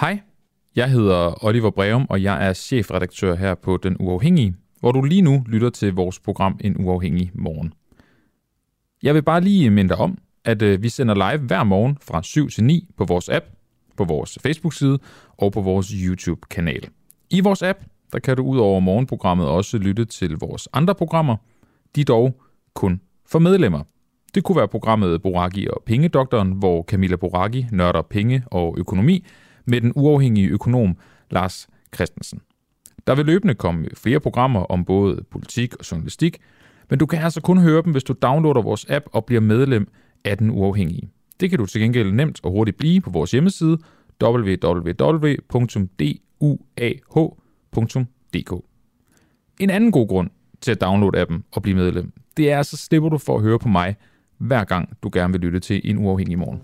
Hej, jeg hedder Oliver Breum, og jeg er chefredaktør her på Den Uafhængige, hvor du lige nu lytter til vores program En Uafhængig Morgen. Jeg vil bare lige minde dig om, at øh, vi sender live hver morgen fra 7 til 9 på vores app, på vores Facebook-side og på vores YouTube-kanal. I vores app, der kan du ud over morgenprogrammet også lytte til vores andre programmer. De dog kun for medlemmer. Det kunne være programmet Boraki og Pengedoktoren, hvor Camilla Boraki nørder penge og økonomi med den uafhængige økonom Lars Christensen. Der vil løbende komme flere programmer om både politik og journalistik, men du kan altså kun høre dem, hvis du downloader vores app og bliver medlem af den uafhængige. Det kan du til gengæld nemt og hurtigt blive på vores hjemmeside www.duah.dk. En anden god grund til at downloade appen og blive medlem, det er, så slipper du for at høre på mig, hver gang du gerne vil lytte til en uafhængig morgen.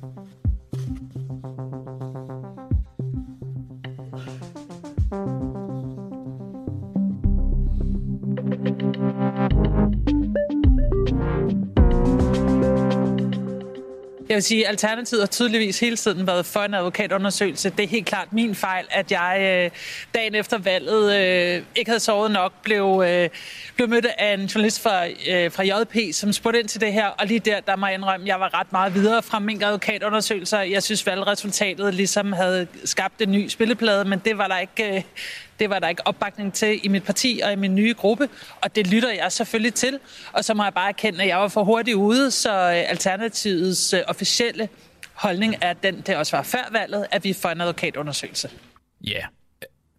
Jeg vil sige, at Alternativet har tydeligvis hele tiden været for en advokatundersøgelse. Det er helt klart min fejl, at jeg øh, dagen efter valget øh, ikke havde sovet nok, blev, øh, blev mødt af en journalist fra, øh, fra JP, som spurgte ind til det her, og lige der, der må jeg indrømme, at jeg var ret meget videre fra min advokatundersøgelser. Jeg synes, valgresultatet ligesom havde skabt en ny spilleplade, men det var der ikke... Øh, det var der ikke opbakning til i mit parti og i min nye gruppe, og det lytter jeg selvfølgelig til. Og så må jeg bare erkende, at jeg var for hurtigt ude, så øh, Alternativets øh, officielle holdning er den, det også var før valget, at vi får en advokatundersøgelse. Ja, yeah.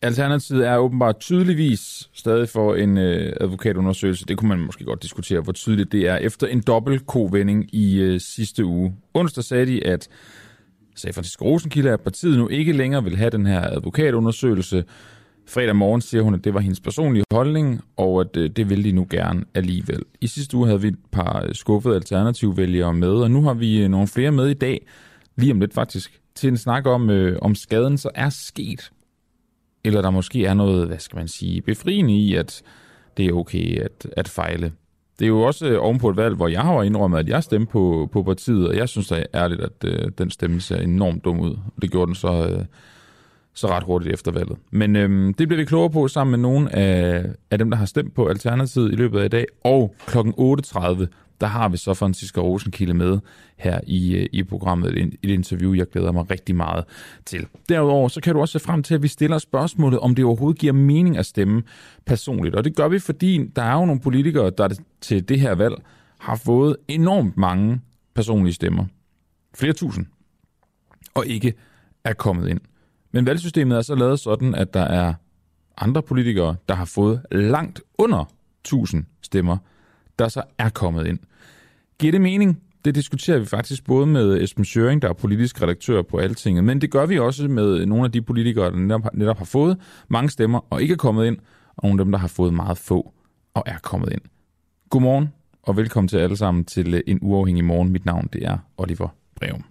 Alternativet er åbenbart tydeligvis stadig for en øh, advokatundersøgelse. Det kunne man måske godt diskutere, hvor tydeligt det er. Efter en dobbelt kovending i øh, sidste uge. Onsdag sagde de, at sagde Francisco Rosenkilde, at partiet nu ikke længere vil have den her advokatundersøgelse. Fredag morgen siger hun, at det var hendes personlige holdning, og at øh, det ville de nu gerne alligevel. I sidste uge havde vi et par øh, skuffede alternativvælgere med, og nu har vi øh, nogle flere med i dag, lige om lidt faktisk, til en snak om, øh, om skaden så er sket. Eller der måske er noget, hvad skal man sige, befriende i, at det er okay at, at fejle. Det er jo også øh, ovenpå et valg, hvor jeg har indrømmet, at jeg stemte på, på partiet, og jeg synes da ærligt, at øh, den stemme ser enormt dum ud. Det gjorde den så... Øh, så ret hurtigt efter valget. Men øhm, det bliver vi klogere på sammen med nogle af, af dem, der har stemt på Alternativet i løbet af i dag. Og kl. 8.30, der har vi så Francisca Rosenkilde med her i, øh, i programmet. Et, et interview, jeg glæder mig rigtig meget til. Derudover så kan du også se frem til, at vi stiller spørgsmålet, om det overhovedet giver mening at stemme personligt. Og det gør vi, fordi der er jo nogle politikere, der til det her valg har fået enormt mange personlige stemmer. Flere tusind. Og ikke er kommet ind. Men valgsystemet er så lavet sådan, at der er andre politikere, der har fået langt under 1000 stemmer, der så er kommet ind. Giver det mening? Det diskuterer vi faktisk både med Esben Schøring, der er politisk redaktør på Altinget, men det gør vi også med nogle af de politikere, der netop, netop har fået mange stemmer og ikke er kommet ind, og nogle af dem, der har fået meget få og er kommet ind. Godmorgen og velkommen til alle sammen til øh, en uafhængig morgen. Mit navn det er Oliver Breum.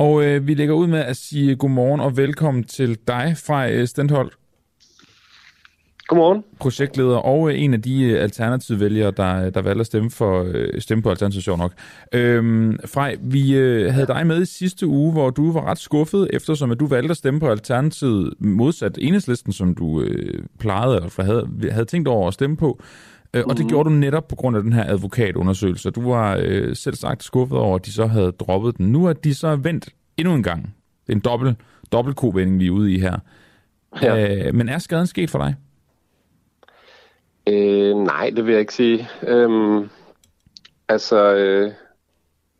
Og øh, vi lægger ud med at sige godmorgen og velkommen til dig fra øh, Stenthold. Godmorgen. Projektleder og øh, en af de øh, alternative vælgere, der, der valgte at stemme, for, øh, stemme på Alternativet, sjov nok. Øhm, Frej, vi øh, havde dig med i sidste uge, hvor du var ret skuffet, eftersom at du valgte at stemme på Alternativet modsat enhedslisten, som du øh, plejede eller havde, havde tænkt over at stemme på. Øh, og det mm. gjorde du netop på grund af den her advokatundersøgelse. Du var øh, selv sagt skuffet over, at de så havde droppet den. Nu er de så vendt endnu en gang. Det er en dobbelt, dobbelt kovending, vi er ude i her. Ja. Øh, men er skaden sket for dig? Øh, nej, det vil jeg ikke sige. Øhm, altså, øh,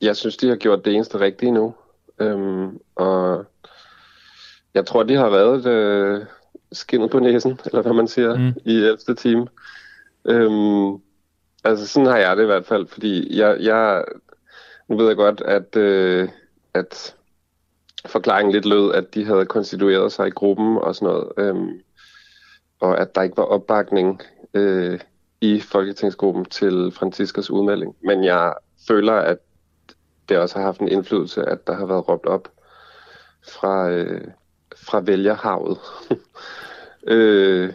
jeg synes, de har gjort det eneste rigtige nu. Øhm, og jeg tror, de har reddet øh, skinnet på næsen, eller hvad man siger, mm. i 11. time. Øhm, altså sådan har jeg det i hvert fald, fordi jeg, jeg nu ved jeg godt, at, øh, at forklaringen lidt lød, at de havde konstitueret sig i gruppen og sådan noget, øhm, og at der ikke var opbakning øh, i Folketingsgruppen til Franciskas udmelding. Men jeg føler, at det også har haft en indflydelse, at der har været råbt op fra, øh, fra vælgerhavet. øh,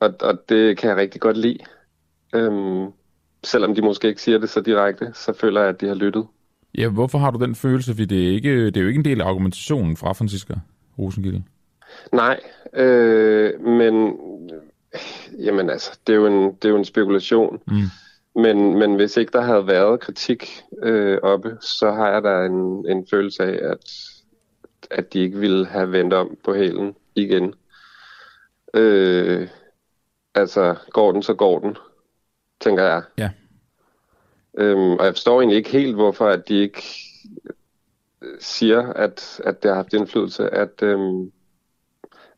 og, og det kan jeg rigtig godt lide. Øhm, selvom de måske ikke siger det så direkte, så føler jeg, at de har lyttet. Ja, hvorfor har du den følelse? Fordi det er, ikke, det er jo ikke en del af argumentationen fra Franziska Rosengilde. Nej, øh, men jamen altså, det er jo en, det er jo en spekulation. Mm. Men, men hvis ikke der havde været kritik øh, oppe, så har jeg da en, en følelse af, at, at de ikke ville have vendt om på hælen igen. Øh, altså, går den, så går den, tænker jeg. Ja. Øhm, og jeg forstår egentlig ikke helt, hvorfor at de ikke siger, at, at det har haft indflydelse, at, øhm,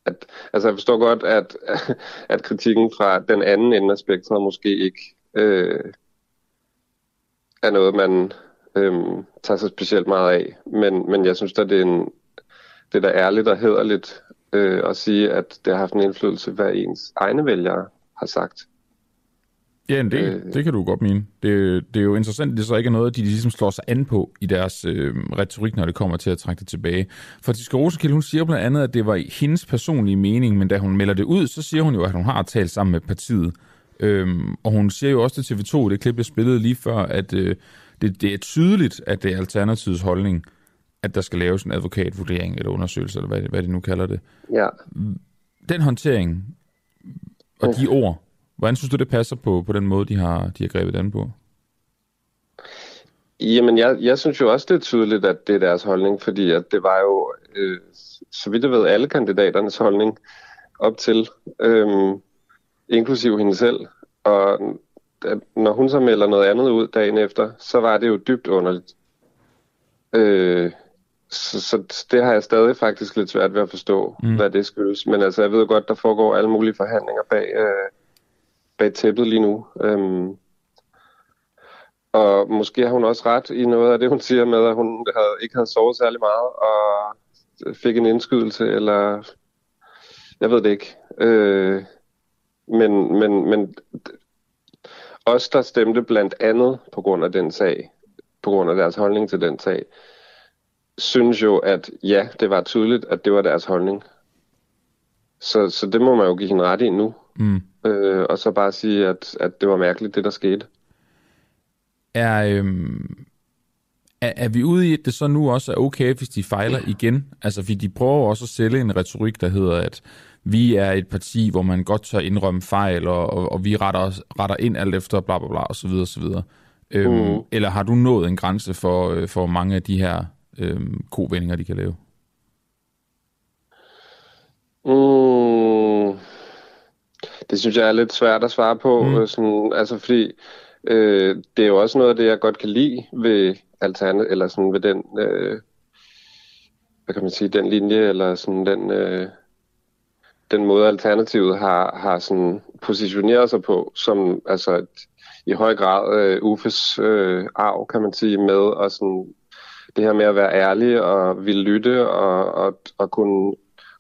at altså jeg forstår godt, at, at kritikken fra den anden ende af spektret måske ikke øh, er noget, man øh, tager sig specielt meget af. Men, men jeg synes da, det er, en, det er da ærligt og hederligt øh, at sige, at det har haft en indflydelse, hvad ens egne vælgere har sagt. Ja, det, øh, det kan du godt mene. Det, det er jo interessant, at det så ikke er noget, de ligesom slår sig an på i deres øh, retorik, når det kommer til at trække det tilbage. For Tiske Rosekild, hun siger blandt andet, at det var hendes personlige mening, men da hun melder det ud, så siger hun jo, at hun har talt sammen med partiet. Øhm, og hun siger jo også til TV2, det klip, jeg spillede lige før, at øh, det, det er tydeligt, at det er Alternativets holdning, at der skal laves en advokatvurdering eller undersøgelse, eller hvad, hvad de nu kalder det. Ja. Den håndtering og de ord, hvordan synes du, det passer på, på den måde, de har, de har grebet den på? Jamen, jeg, jeg synes jo også, det er tydeligt, at det er deres holdning, fordi at det var jo, øh, så vidt jeg ved, alle kandidaternes holdning op til. Øh, inklusiv hende selv. Og at når hun så melder noget andet ud dagen efter, så var det jo dybt underligt. Øh, så, så det har jeg stadig faktisk lidt svært ved at forstå, mm. hvad det skyldes. Men altså, jeg ved godt, der foregår alle mulige forhandlinger bag, øh, bag tæppet lige nu. Øhm, og måske har hun også ret i noget af det, hun siger med, at hun havde, ikke havde sovet særlig meget, og fik en indskydelse, eller jeg ved det ikke. Øh, men, men, men os, der stemte blandt andet på grund af den sag, på grund af deres holdning til den sag, synes jo, at ja, det var tydeligt, at det var deres holdning. Så, så det må man jo give hende ret i nu. Mm. Øh, og så bare sige, at, at det var mærkeligt, det der skete. Er, øhm, er, er vi ude i, at det så nu også er okay, hvis de fejler igen? Altså, fordi de prøver også at sælge en retorik, der hedder, at vi er et parti, hvor man godt tør indrømme fejl, og, og, og vi retter, retter ind alt efter bla bla bla, og så videre, og så videre. Øhm, mm. Eller har du nået en grænse for, øh, for mange af de her øhm, kovendinger, de kan lave? Mm. Det synes jeg er lidt svært at svare på, mm. sådan, altså fordi øh, det er jo også noget af det, jeg godt kan lide ved alterne, eller sådan ved den, øh, hvad kan man sige, den linje, eller sådan den, øh, den måde Alternativet har, har sådan positioneret sig på, som altså et, i høj grad øh, Uffes øh, arv, kan man sige, med og sådan, det her med at være ærlig og ville lytte og, og, og kunne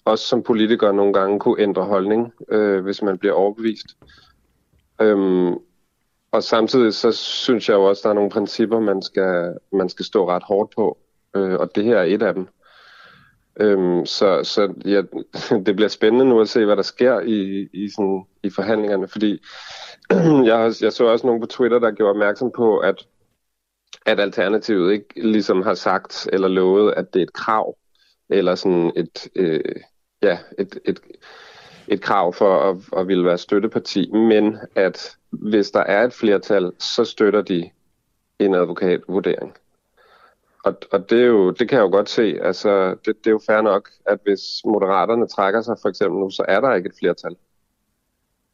også som politiker nogle gange kunne ændre holdning, øh, hvis man bliver overbevist. Øhm, og samtidig så synes jeg jo også, at der er nogle principper, man skal, man skal stå ret hårdt på, øh, og det her er et af dem. Øhm, så så ja, det bliver spændende nu at se, hvad der sker i, i, sådan, i forhandlingerne, fordi jeg, jeg så også nogen på Twitter, der gjorde opmærksom på, at, at Alternativet ikke ligesom har sagt eller lovet, at det er et krav, eller sådan et, øh, ja, et, et, et krav for at, at ville være støtteparti, men at hvis der er et flertal, så støtter de en advokatvurdering. Og, og det, er jo, det kan jeg jo godt se. Altså, det, det er jo fair nok, at hvis moderaterne trækker sig for eksempel nu, så er der ikke et flertal.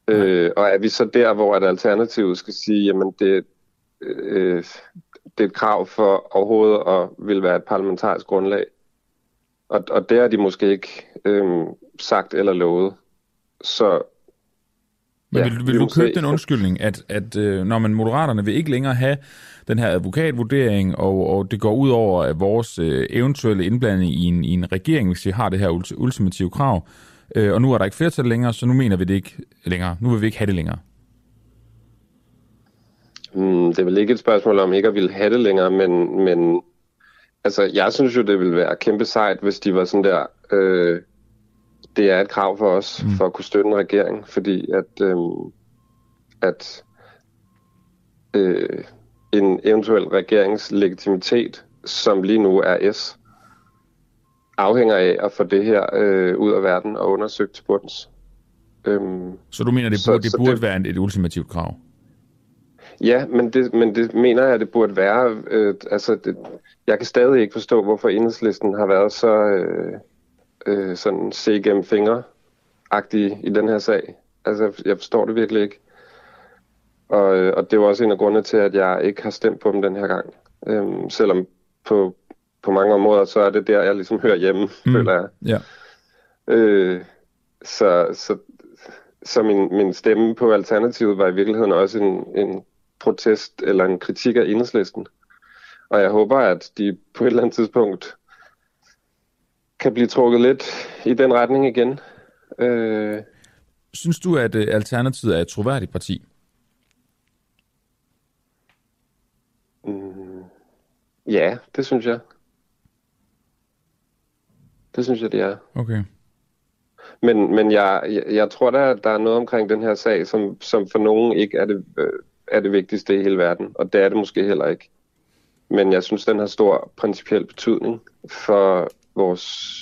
Øh, og er vi så der, hvor et alternativ skal sige, jamen det, øh, det er et krav for overhovedet at vil være et parlamentarisk grundlag. Og, og det har de måske ikke øh, sagt eller lovet. Så men ja, vil, vil du købe den undskyldning, at, at øh, når man moderaterne vil ikke længere have den her advokatvurdering, og, og det går ud over at vores øh, eventuelle indblanding i en, i en regering, hvis vi har det her ultimative krav, øh, og nu er der ikke flertal længere, så nu mener vi det ikke længere. Nu vil vi ikke have det længere. Mm, det er vel ikke et spørgsmål om ikke at ville have det længere, men, men altså, jeg synes jo, det ville være kæmpe sejt, hvis de var sådan der... Øh, det er et krav for os, mm. for at kunne støtte en regering, fordi at, øh, at øh, en eventuel regerings legitimitet som lige nu er S, afhænger af at få det her øh, ud af verden og undersøgt til bunds. Øhm, så du mener, det burde, så, det burde det, være et ultimativt krav? Ja, men det, men det mener jeg, det burde være. Øh, altså, det, jeg kan stadig ikke forstå, hvorfor enhedslisten har været så øh, øh, sådan se gennem fingre i den her sag. Altså, jeg forstår det virkelig ikke. Og, øh, og det var også en af grundene til, at jeg ikke har stemt på dem den her gang. Øhm, selvom på, på mange områder, så er det der, jeg ligesom hører hjemme, mm. føler jeg. Ja. Øh, så så, så min, min stemme på Alternativet var i virkeligheden også en, en protest eller en kritik af enhedslisten. Og jeg håber, at de på et eller andet tidspunkt kan blive trukket lidt i den retning igen. Øh... Synes du, at øh, Alternativet er et troværdigt parti? Mm, ja, det synes jeg. Det synes jeg, det er. Okay. Men, men jeg, jeg, jeg tror, der, der er noget omkring den her sag, som, som for nogen ikke er det, øh, er det vigtigste i hele verden. Og det er det måske heller ikke. Men jeg synes, den har stor principiel betydning for vores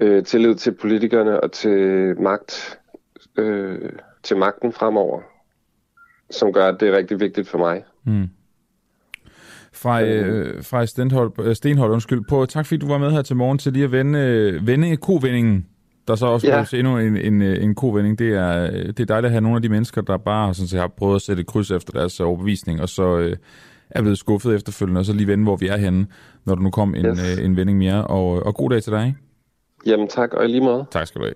øh, tillid til politikerne og til magt, øh, til magten fremover, som gør, at det er rigtig vigtigt for mig. Mm. Fra, øh, fra Stenhold, øh, Stenhold, undskyld, på, tak fordi du var med her til morgen til lige at vende, vende kovendingen, der så også ja. endnu en, en, en kovending. Det er, det er dejligt at have nogle af de mennesker, der bare sådan set, har prøvet at sætte et kryds efter deres overbevisning, og så øh, er blevet skuffet efterfølgende, og så lige vende, hvor vi er henne, når der nu kom en, yes. øh, en vending mere. Og, og god dag til dig. Jamen tak, og lige måde. Tak skal du have.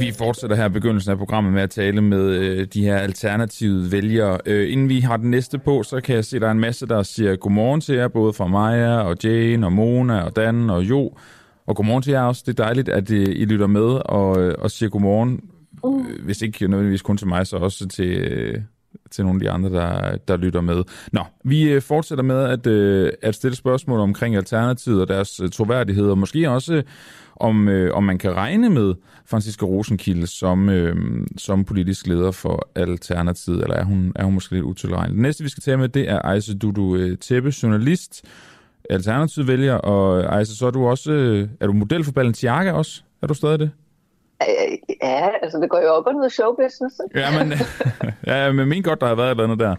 Vi fortsætter her begyndelsen af programmet med at tale med øh, de her alternative vælgere. Øh, inden vi har den næste på, så kan jeg se, at der er en masse, der siger godmorgen til jer, både fra Maja og Jane og Mona og Dan og Jo. Og godmorgen til jer også. Det er dejligt, at øh, I lytter med og, øh, og siger godmorgen. Uh. Hvis ikke nødvendigvis kun til mig, så også til, til nogle af de andre, der, der lytter med. Nå, vi fortsætter med at, at stille spørgsmål omkring Alternativet og deres troværdighed, og måske også om, om man kan regne med Franziska Rosenkilde som, som politisk leder for Alternativet, eller er hun, er hun måske lidt utilregnet. Det næste, vi skal tale med, det er Ejse Dudu Teppe, journalist, Alternativet vælger, og Ejse, så er du også, er du model for Balenciaga også? Er du stadig det? Ja, altså det går jo op og ned showbusiness. ja, men, ja, men min godt, der har været et eller andet der.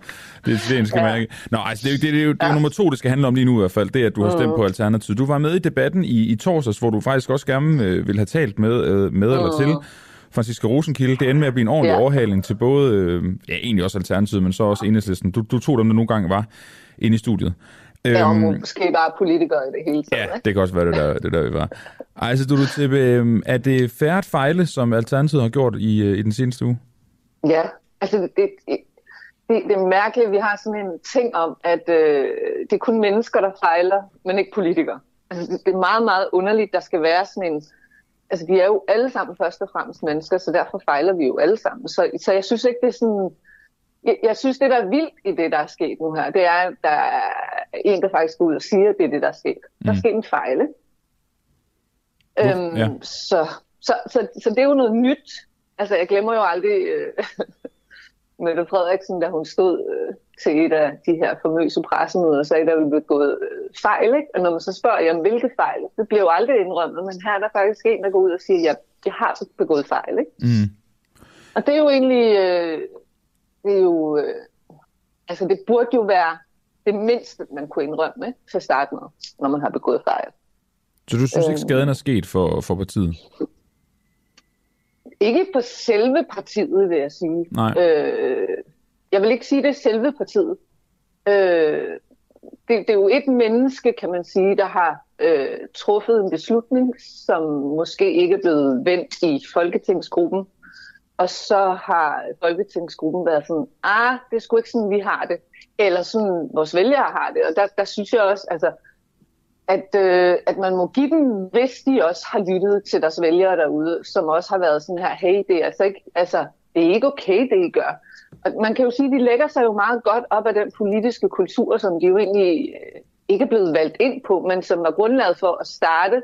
Det er det, skal ja. mærke. Nå, altså det, det, det, det, er det er jo nummer to, det skal handle om lige nu i hvert fald, det er, at du har stemt mm. på Alternativ. Du var med i debatten i, i torsdags, hvor du faktisk også gerne øh, ville have talt med, øh, med mm. eller til Franziska Rosenkilde. Det endte med at blive en ordentlig ja. overhaling til både, øh, ja egentlig også Alternativet, men så også Enhedslisten. Du, du tog dem, der nogle gange var inde i studiet. Ja, og øhm, måske bare politikere i det hele taget. Ja, det kan også være det der, det der vi var. Ej, så du, du til, øh, er det færre fejle, som Alternativet har gjort i, øh, i den seneste uge? Ja, altså det, det, det, det er mærkeligt, at vi har sådan en ting om, at øh, det er kun mennesker, der fejler, men ikke politikere. Altså det, det er meget, meget underligt, der skal være sådan en... Altså vi er jo alle sammen først og fremmest mennesker, så derfor fejler vi jo alle sammen. Så, så jeg synes ikke, det er sådan jeg, jeg synes, det der er vildt i det, der er sket nu her, det er, at der er en, der faktisk går ud og siger, at det er det, der er sket. Mm. Der er mm. sket en fejl. Øhm, ja. så, så, så, så det er jo noget nyt. Altså, jeg glemmer jo aldrig øh, Mette Frederiksen, da hun stod øh, til et af de her famøse pressemøder og sagde, at der ville blive gået øh, fejl. Ikke? Og når man så spørger, jamen, hvilke fejl? Det bliver jo aldrig indrømmet, men her er der faktisk en, der går ud og siger, at ja, jeg har begået fejl. Ikke? Mm. Og det er jo egentlig... Øh, det er jo, øh, altså det burde jo være det mindste, man kunne indrømme ikke, til at starte med, når man har begået fejl. Så du synes ikke, skaden er sket for, for partiet? Ikke for selve partiet, vil jeg sige. Nej. Øh, jeg vil ikke sige, det er selve partiet. Øh, det, det er jo et menneske, kan man sige, der har øh, truffet en beslutning, som måske ikke er blevet vendt i Folketingsgruppen og så har Folketingsgruppen været sådan, ah, det er sgu ikke sådan, vi har det. Eller sådan, vores vælgere har det. Og der, der synes jeg også, altså, at, øh, at man må give dem, hvis de også har lyttet til deres vælgere derude, som også har været sådan her, hey, det er altså ikke, altså, det er ikke okay, det I gør. Og man kan jo sige, at de lægger sig jo meget godt op af den politiske kultur, som de jo egentlig øh, ikke er blevet valgt ind på, men som var grundlaget for at starte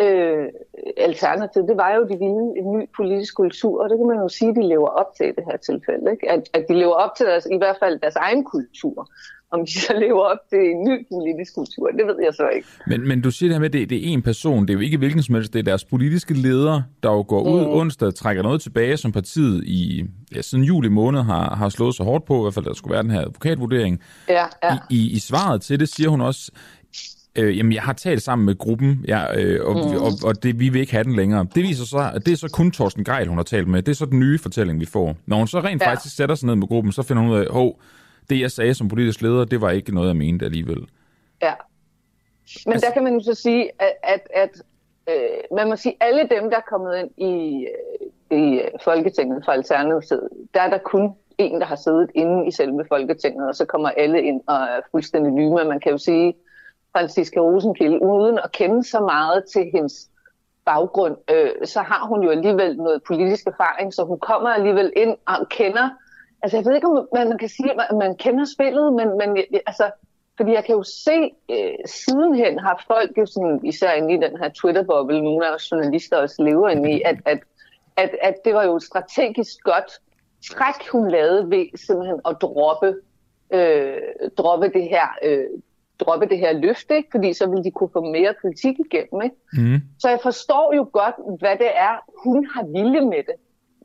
øh, alternativ, det var jo, de ville en ny politisk kultur, og det kan man jo sige, de lever op til i det her tilfælde. Ikke? At, at de lever op til deres, i hvert fald deres egen kultur. Om de så lever op til en ny politisk kultur, det ved jeg så ikke. Men, men du siger det her med, at det, det er en person, det er jo ikke hvilken som helst, det er deres politiske leder, der jo går ud mm. onsdag, trækker noget tilbage, som partiet i ja, siden juli måned har, har slået så hårdt på, i hvert fald der skulle være den her advokatvurdering. Ja, ja. I, i, I svaret til det siger hun også, øh, jamen jeg har talt sammen med gruppen, ja, øh, og, mm. og, og det, vi vil ikke have den længere. Det viser så, at det er så kun Torsten Geil, hun har talt med. Det er så den nye fortælling, vi får. Når hun så rent ja. faktisk sætter sig ned med gruppen, så finder hun ud af, hov, det jeg sagde som politisk leder, det var ikke noget, jeg mente alligevel. Ja. Men altså, der kan man jo så sige, at, at, at øh, man må sige, alle dem, der er kommet ind i, øh, i Folketinget fra Alternativet, der er der kun en, der har siddet inde i selve Folketinget, og så kommer alle ind og er fuldstændig nye. Men man kan jo sige, Franziska Rosenkilde, uden at kende så meget til hendes baggrund, øh, så har hun jo alligevel noget politisk erfaring, så hun kommer alligevel ind og kender, altså jeg ved ikke, om man, man kan sige, at man kender spillet, men, men altså, fordi jeg kan jo se, øh, sidenhen har folk jo sådan, især inde i den her Twitter-boble, nogle af os journalister også lever inde i, at, at, at, at det var jo et strategisk godt træk, hun lavede ved simpelthen at droppe, øh, droppe det her øh, droppe det her løfte, ikke? fordi så vil de kunne få mere politik igennem. Ikke? Mm. Så jeg forstår jo godt, hvad det er, hun har vilje med det.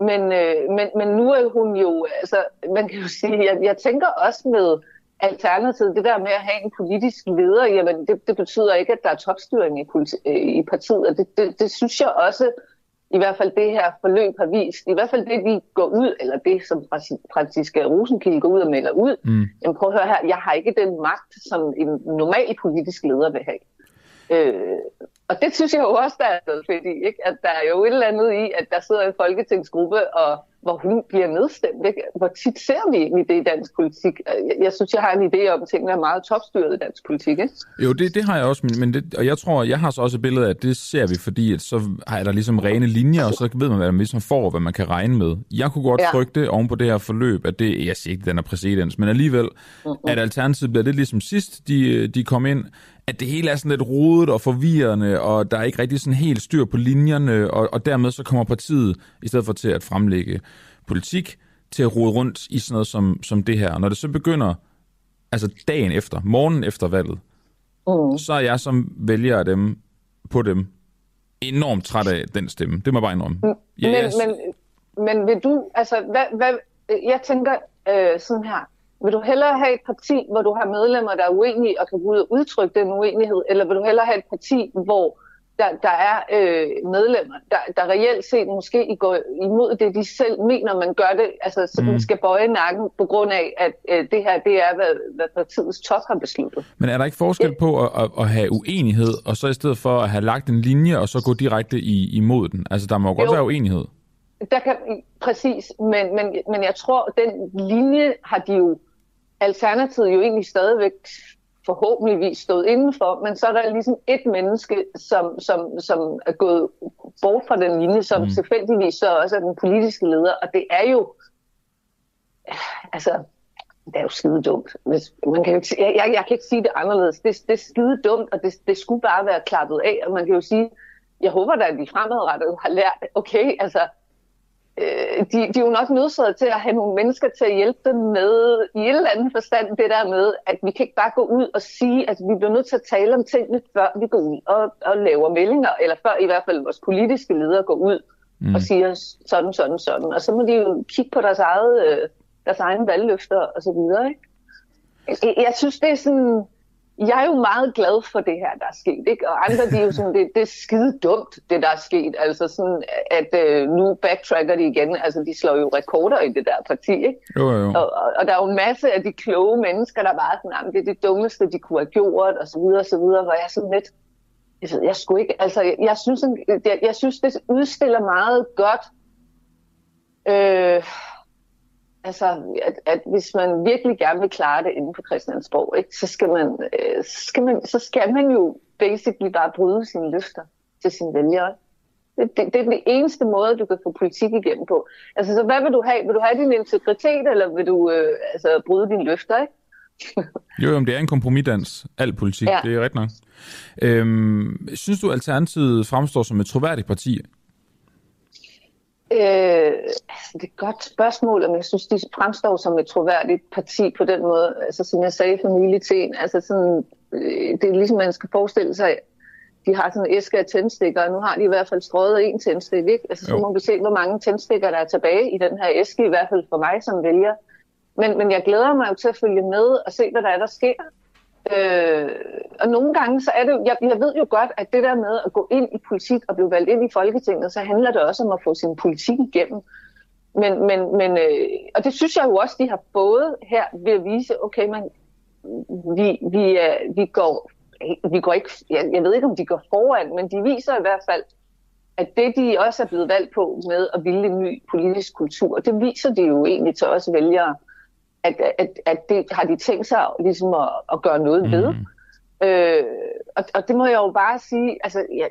Men, øh, men, men nu er hun jo, altså, man kan jo sige, jeg, jeg tænker også med alternativet, det der med at have en politisk leder, jamen det, det betyder ikke, at der er topstyring i, politi- i partiet, og det, det, det synes jeg også i hvert fald det her forløb har vist, i hvert fald det, de går ud, eller det, som Franziska Rosenkilde går ud og melder ud, mm. jamen prøv at høre her, jeg har ikke den magt, som en normal politisk leder vil have. Øh, og det synes jeg jo også, der er noget fedt i, ikke? at der er jo et eller andet i, at der sidder en folketingsgruppe og hvor hun bliver nedstemt. Ikke? Hvor tit ser vi egentlig det i dansk politik? Jeg, jeg synes, jeg har en idé om, at tingene er meget topstyret i dansk politik. Ikke? Jo, det, det har jeg også, men, men det, og jeg tror, jeg har så også et billede af, at det ser vi, fordi at så er der ligesom rene linjer, og så ved man, hvad man ligesom får, hvad man kan regne med. Jeg kunne godt ja. frygte oven på det her forløb, at det, jeg siger ikke, den er præcedens, men alligevel, mm-hmm. at alternativet bliver lidt ligesom sidst, de, de kom ind, at det hele er sådan lidt rodet og forvirrende, og der er ikke rigtig sådan helt styr på linjerne, og, og dermed så kommer partiet, i stedet for til at fremlægge politik, til at rode rundt i sådan noget som, som det her. Og når det så begynder, altså dagen efter, morgen efter valget, mm. så er jeg som vælger af dem, på dem, enormt træt af den stemme. Det må jeg bare indrømme. Mm. Ja, men, men, men vil du, altså, hvad, hvad, jeg tænker øh, sådan her, vil du hellere have et parti, hvor du har medlemmer, der er uenige og kan gå ud og udtrykke den uenighed, eller vil du hellere have et parti, hvor der, der er øh, medlemmer, der, der reelt set måske går imod det, de selv mener, man gør det, altså så mm. skal bøje nakken på grund af, at øh, det her, det er, hvad, hvad partiets top har besluttet. Men er der ikke forskel ja. på at, at, at have uenighed, og så i stedet for at have lagt en linje, og så gå direkte i, imod den? Altså, der må jo godt jo. være uenighed. Der kan, præcis, men, men, men jeg tror, den linje har de jo Alternativet jo egentlig stadigvæk forhåbentligvis stået indenfor, men så er der ligesom et menneske, som, som, som er gået bort fra den linje, som mm. tilfældigvis så også er den politiske leder, og det er jo, altså, det er jo skide dumt. Man kan jo ikke, jeg, jeg, jeg kan ikke sige det anderledes. Det, det er skide dumt, og det, det skulle bare være klappet af, og man kan jo sige, jeg håber da, at de fremadrettet har lært, okay, altså, øh, de, de er jo nok nødsaget til at have nogle mennesker til at hjælpe dem med i et eller andet forstand det der med, at vi kan ikke bare gå ud og sige, at vi bliver nødt til at tale om tingene, før vi går ud og, og laver meldinger, eller før i hvert fald vores politiske ledere går ud mm. og siger sådan, sådan, sådan. Og så må de jo kigge på deres, eget, øh, deres egne valgløfter og så videre. Ikke? Jeg, jeg synes, det er sådan jeg er jo meget glad for det her, der er sket. Ikke? Og andre, de er jo sådan, det, det er skide dumt, det der er sket. Altså sådan, at øh, nu backtracker de igen. Altså, de slår jo rekorder i det der parti. Ikke? Jo, jo. Og, og, og der er jo en masse af de kloge mennesker, der bare sådan, det er det dummeste, de kunne have gjort, og så videre, og så videre, hvor jeg sådan lidt, jeg, ved, jeg skulle ikke, altså, jeg, jeg, synes, jeg, jeg synes, det udstiller meget godt, øh, altså, at, at hvis man virkelig gerne vil klare det inden for Christiansborg, ikke, så, skal man, øh, så, skal man, så skal man jo basically bare bryde sine løfter til sine vælgere. Det, det, det er den eneste måde, du kan få politik igennem på. Altså, så hvad vil du have? Vil du have din integritet, eller vil du øh, altså, bryde dine løfter? Ikke? jo, jo, det er en kompromisdans. Al politik, ja. det er rigtigt nok. Øhm, synes du, Alternativet fremstår som et troværdigt parti? Øh, altså, det er et godt spørgsmål, om jeg synes, de fremstår som et troværdigt parti på den måde. Altså, som jeg sagde for nylig til en, altså sådan, øh, det er ligesom, man skal forestille sig, de har sådan en æske af tændstikker, og nu har de i hvert fald strøget en tændstik, ikke? Altså, så jo. må vi se, hvor mange tændstikker, der er tilbage i den her æske, i hvert fald for mig som vælger. Men, men jeg glæder mig jo til at følge med og se, hvad der er, der sker. Øh, og nogle gange, så er det jeg, jeg ved jo godt, at det der med at gå ind i politik og blive valgt ind i Folketinget, så handler det også om at få sin politik igennem. Men, men, men øh, og det synes jeg jo også, de har fået her ved at vise, okay, man, vi, vi, øh, vi, går, vi går ikke, jeg, jeg ved ikke, om de går foran, men de viser i hvert fald, at det, de også er blevet valgt på med at ville en ny politisk kultur, det viser de jo egentlig til os vælgere at, at, at det har de tænkt sig ligesom at, at gøre noget mm. ved. Øh, og, og det må jeg jo bare sige, altså, ja,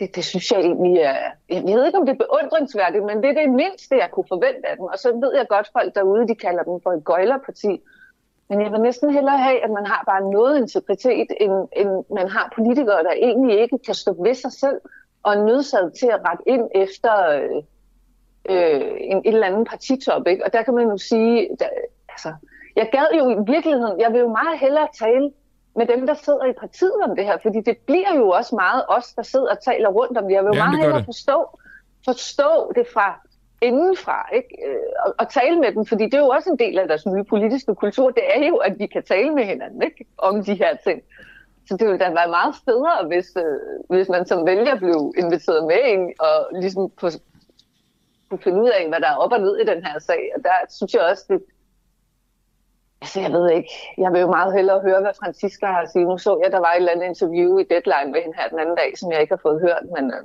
det, det synes jeg egentlig er, jeg ved ikke om det er beundringsværdigt, men det er det mindste, jeg kunne forvente af dem. Og så ved jeg godt, folk derude, de kalder dem for et gøjlerparti. Men jeg vil næsten hellere have, at man har bare noget integritet, end, end man har politikere, der egentlig ikke kan stå ved sig selv, og er nødsaget til at rette ind efter øh, øh, en, et eller andet partitop. Ikke? Og der kan man jo sige, der, altså, jeg gad jo i virkeligheden, jeg vil jo meget hellere tale med dem, der sidder i partiet om det her, fordi det bliver jo også meget os, der sidder og taler rundt om det. Jeg vil jo ja, meget hellere forstå, forstå det fra indenfra, ikke? Øh, og, og tale med dem, fordi det er jo også en del af deres nye politiske kultur, det er jo, at vi kan tale med hinanden ikke? om de her ting. Så det ville da være meget federe, hvis, øh, hvis man som vælger blev inviteret med ind og ligesom på, kunne finde ud af, hvad der er op og ned i den her sag. Og der synes jeg også, det, Altså, jeg ved ikke. Jeg vil jo meget hellere høre, hvad Francisca har at sige. Nu så jeg, der var et eller andet interview i Deadline med hende her den anden dag, som jeg ikke har fået hørt. Men, øh,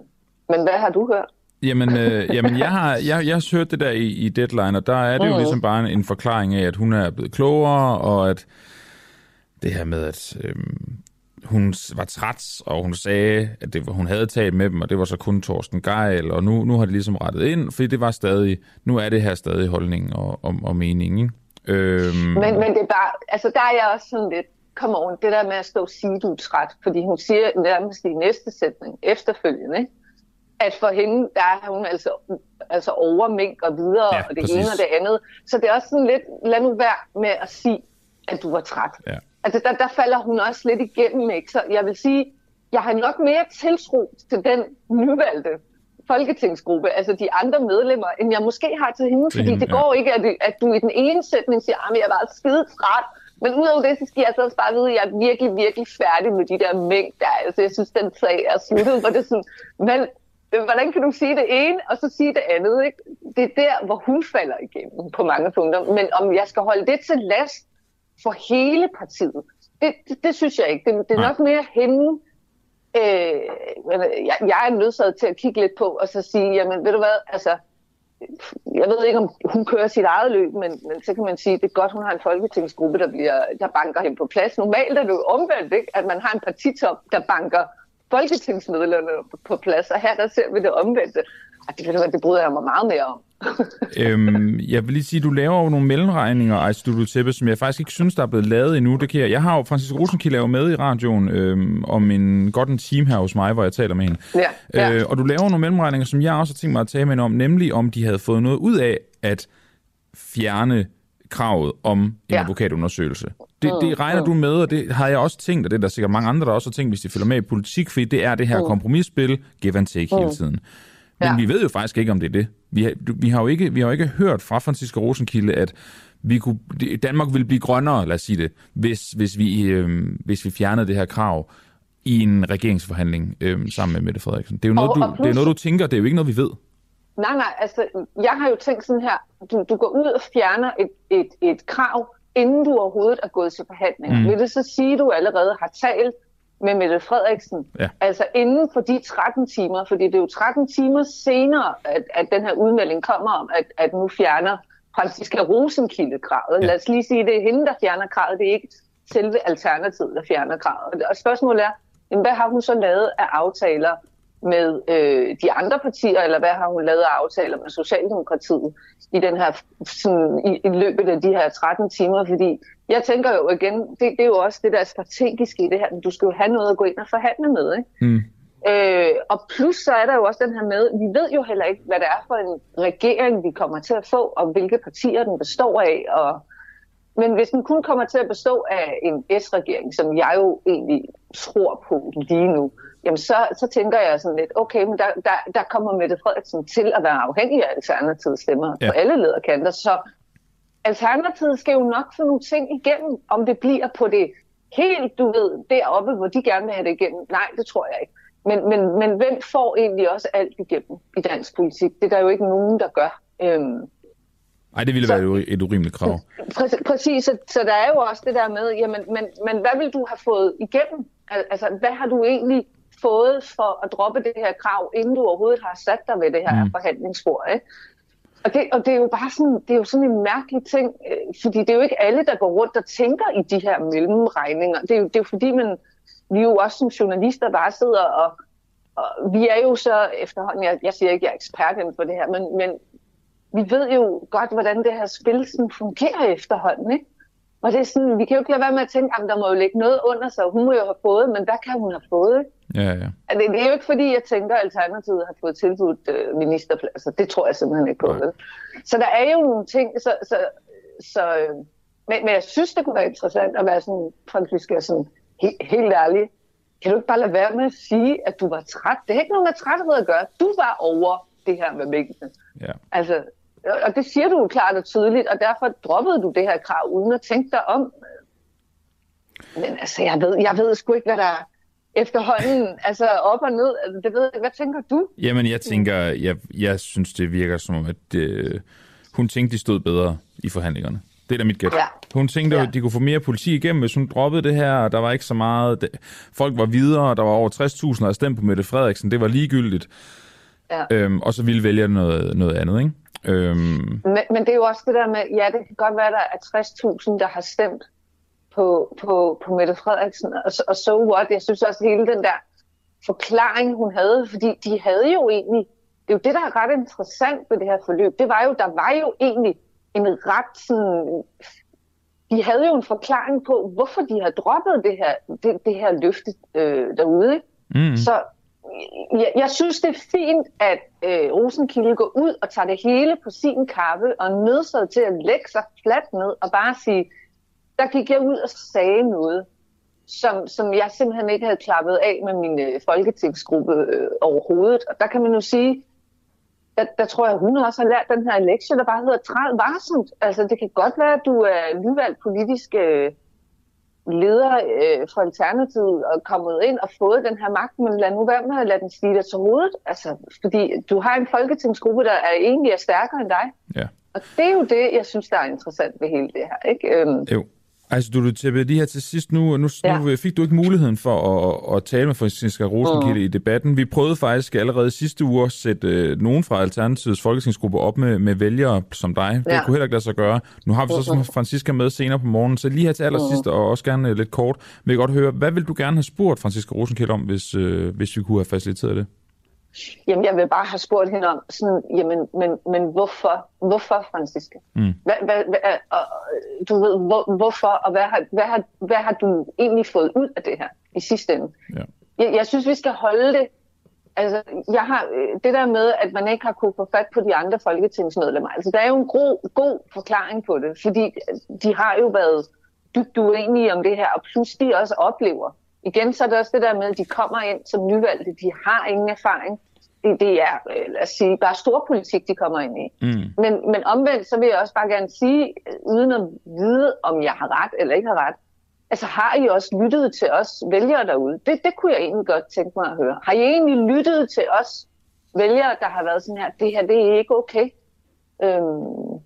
men hvad har du hørt? Jamen, øh, jamen jeg, har, jeg, jeg har hørt det der i, i Deadline, og der er det jo mm. ligesom bare en, en forklaring af, at hun er blevet klogere, og at det her med, at øh, hun var træt, og hun sagde, at det, hun havde talt med dem, og det var så kun Torsten Geil, og nu, nu har det ligesom rettet ind, fordi det var stadig, nu er det her stadig holdning og, og, og mening, ikke? Øhm... Men, men det er bare, altså der er jeg også sådan lidt, kom on, det der med at stå og sige, du er træt, fordi hun siger nærmest i næste sætning, efterfølgende, ikke? at for hende, der er hun altså, altså overmink og videre, ja, og det præcis. ene og det andet. Så det er også sådan lidt, lad nu være med at sige, at du var træt. Ja. Altså der, der falder hun også lidt igennem, ikke? Så jeg vil sige, jeg har nok mere tiltro til den nyvalgte folketingsgruppe, altså de andre medlemmer, end jeg måske har til hende, fordi hende, det går ja. ikke, at, at du i den ene sætning siger, at jeg er bare skide træt, men udover det, så skal jeg så også bare vide, at jeg er virkelig, virkelig færdig med de der mængder. Altså, jeg synes, den sag er sluttet, hvor det er sådan, men hvordan kan du sige det ene, og så sige det andet? Ikke? Det er der, hvor hun falder igennem på mange punkter. Men om jeg skal holde det til last for hele partiet, det, det, det synes jeg ikke. Det, det er nok mere hende, Øh, jeg, jeg er nødsaget til at kigge lidt på og så sige, jamen ved du hvad, altså, jeg ved ikke, om hun kører sit eget løb, men, men så kan man sige, at det er godt, hun har en folketingsgruppe, der, bliver, der banker hende på plads. Normalt er det jo omvendt, ikke? at man har en partitop, der banker folketingsmedlemmer på plads, og her der ser vi det omvendte. Og det, det bryder jeg mig meget mere om. øhm, jeg vil lige sige, du laver jo nogle mellemregninger, Ejstudio Teppe, som jeg faktisk ikke synes, der er blevet lavet endnu. Det kan jeg. jeg har jo Francis Rosenkilde lavet med i radioen øhm, om en godt en team her hos mig, hvor jeg taler med hende. Ja, ja. Øh, og du laver nogle mellemregninger, som jeg også har tænkt mig at tale med hende om, nemlig om de havde fået noget ud af at fjerne kravet om en ja. advokatundersøgelse. Det, det mm, regner mm. du med, og det har jeg også tænkt, og det er der sikkert mange andre, der også har tænkt, hvis de følger med i politik, fordi det er det her mm. kompromisspil, give and take mm. hele tiden. Men ja. vi ved jo faktisk ikke, om det er det. Vi har, vi har, jo, ikke, vi har jo ikke hørt fra Francisco Rosenkilde, at vi kunne, Danmark ville blive grønnere, lad os sige det, hvis, hvis, vi, øh, hvis vi fjernede det her krav i en regeringsforhandling øh, sammen med Mette Frederiksen. Det er jo noget, og, du, og plus, det er noget, du tænker, det er jo ikke noget, vi ved. Nej, nej, altså, jeg har jo tænkt sådan her, du, du går ud og fjerner et, et, et krav, inden du overhovedet er gået til forhandling. Mm. Vil det så sige, at du allerede har talt med Mette Frederiksen. Ja. Altså inden for de 13 timer, fordi det er jo 13 timer senere, at, at den her udmelding kommer om, at, at nu fjerner Franziska Rosenkilde kravet. Ja. Lad os lige sige, det er hende, der fjerner kravet. Det er ikke selve alternativet, der fjerner kravet. Og spørgsmålet er, hvad har hun så lavet af aftaler med øh, de andre partier, eller hvad har hun lavet af aftaler med Socialdemokratiet i den her sådan, i, i løbet af de her 13 timer, fordi jeg tænker jo igen, det, det er jo også det der strategiske i det her, du skal jo have noget at gå ind og forhandle med, ikke? Mm. Øh, og plus så er der jo også den her med, vi ved jo heller ikke, hvad det er for en regering, vi kommer til at få, og hvilke partier den består af. Og, men hvis den kun kommer til at bestå af en S-regering, som jeg jo egentlig tror på lige nu, jamen så, så tænker jeg sådan lidt, okay, men der, der, der kommer Mette Frederiksen til at være afhængig af alternativets stemmer ja. på alle lederkanter. Så Alternativet skal jo nok få nogle ting igennem, om det bliver på det helt, du ved, deroppe, hvor de gerne vil have det igennem. Nej, det tror jeg ikke. Men, men, men hvem får egentlig også alt igennem i dansk politik? Det er der jo ikke nogen, der gør. Øhm, Nej, det ville så, være et urimeligt krav. Præcis, præcis så, så der er jo også det der med, jamen, men, men hvad vil du have fået igennem? Altså, hvad har du egentlig fået for at droppe det her krav, inden du overhovedet har sat dig ved det her mm. forhandlingsbord? Ikke? Og det, og det er jo bare sådan, det er jo sådan en mærkelig ting, øh, fordi det er jo ikke alle, der går rundt og tænker i de her mellemregninger. Det er jo, det er jo fordi, man, vi er jo også som journalister bare sidder og, og vi er jo så efterhånden, jeg, jeg siger ikke, jeg er ekspert inden for det her, men, men vi ved jo godt, hvordan det her spil sådan fungerer efterhånden, ikke? Og det er sådan, vi kan jo ikke lade være med at tænke, at der må jo ligge noget under sig, hun må jo have fået, men hvad kan hun have fået? Ikke? Ja, ja. Det, det er jo ikke fordi, jeg tænker, at Alternativet har fået tilbudt øh, ministerpladser. Det tror jeg simpelthen ikke på. Vel? Så der er jo nogle ting, så, så, så, øh, men, men jeg synes, det kunne være interessant at være sådan, faktisk er sådan he, helt ærlig. Kan du ikke bare lade være med at sige, at du var træt? Det har ikke noget med træthed at gøre. Du var over det her med mængden. Ja. Altså, og det siger du jo klart og tydeligt, og derfor droppede du det her krav, uden at tænke dig om. Men altså, jeg ved, jeg ved sgu ikke, hvad der er efterhånden, altså op og ned. Altså, det ved, hvad tænker du? Jamen, jeg tænker, jeg, jeg synes, det virker som om, at øh, hun tænkte, de stod bedre i forhandlingerne. Det er da mit gæt. Ja. Hun tænkte, ja. at de kunne få mere politi igennem, hvis hun droppede det her, og der var ikke så meget... Det, folk var videre, der var over 60.000, der stemte på Mette Frederiksen. Det var ligegyldigt. Ja. Øhm, og så ville vælge noget, noget andet, ikke? Øhm. Men, men det er jo også det der med, ja, det kan godt være, at der er 60.000, der har stemt på, på, på Mette Frederiksen, og, og so what? Jeg synes også, hele den der forklaring, hun havde, fordi de havde jo egentlig, det er jo det, der er ret interessant ved det her forløb, det var jo, der var jo egentlig en ret sådan, de havde jo en forklaring på, hvorfor de har droppet det her, det, det her løfte øh, derude. Mm. Så jeg, jeg synes, det er fint, at øh, Rosenkilde går ud og tager det hele på sin kappe og nødsaget til at lægge sig fladt ned og bare sige, der gik jeg ud og sagde noget, som, som jeg simpelthen ikke havde klappet af med min øh, folketingsgruppe øh, overhovedet. Og der kan man jo sige, der, der tror jeg, hun også har lært den her lektie, der bare hedder træd varsomt. Altså, det kan godt være, at du er nyvalgt politisk øh, leder øh, for Alternativet og kommet ind og fået den her magt, men lad nu være med at lade den stige dig til hovedet. Altså, fordi du har en folketingsgruppe, der er egentlig er stærkere end dig. Ja. Og det er jo det, jeg synes, der er interessant ved hele det her. Ikke? Øhm, jo. Altså, du til lige her til sidst nu, nu, ja. nu fik du ikke muligheden for at, at tale med Franziska Rosenkilde mm. i debatten. Vi prøvede faktisk allerede sidste uge at sætte øh, nogen fra Alternativets folketingsgruppe op med, med vælgere som dig. Det kunne heller ikke lade sig gøre. Nu har vi så mm. Franziska med senere på morgenen, så lige her til allersidst, mm. og også gerne øh, lidt kort, vil jeg godt høre, hvad vil du gerne have spurgt Franziska Rosenkilde om, hvis, øh, hvis vi kunne have faciliteret det? Jamen, jeg vil bare have spurgt hende om, sådan, jamen, men, men hvorfor? Hvorfor, Franziska? Mm. Hvad, hvad, hvad, og, du ved, hvor, hvorfor, og hvad har, hvad, har, hvad har du egentlig fået ud af det her i sidste ende? Ja. Jeg, jeg synes, vi skal holde det. Altså, jeg har det der med, at man ikke har kunne få fat på de andre folketingsmedlemmer. Altså, der er jo en god, god forklaring på det, fordi de har jo været dybt uenige om det her, og pludselig også oplever, igen så er det også det der med, at de kommer ind som nyvalgte, de har ingen erfaring. Det, det er, øh, lad os sige, bare storpolitik, de kommer ind i. Mm. Men, men omvendt, så vil jeg også bare gerne sige, uden at vide, om jeg har ret eller ikke har ret, altså har I også lyttet til os vælgere derude? Det, det kunne jeg egentlig godt tænke mig at høre. Har I egentlig lyttet til os vælgere, der har været sådan her, det her, det er ikke okay? Øhm,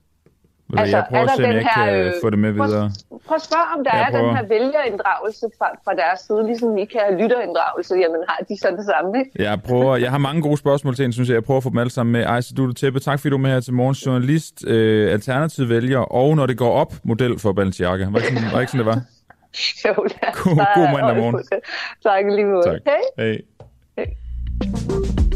Altså, jeg prøver at se, om jeg kan øh, få det med videre. Prøv, prøv at spørge, om der jeg er prøver. den her vælgerinddragelse fra, fra deres side, ligesom I kan have lytterinddragelse. Jamen, har de så det samme, ikke? Jeg, prøver, jeg har mange gode spørgsmål til en, synes jeg. Jeg prøver at få dem alle sammen med. Ejse Dutte Teppe, tak fordi du er med her til morgens journalist, øh, alternativ vælger, og når det går op, model for Balenciaga. Var ikke sådan, var ikke sådan det var? jo. God, god mandag morgen. Tak lige måde. Tak. Hey. Hey. hey.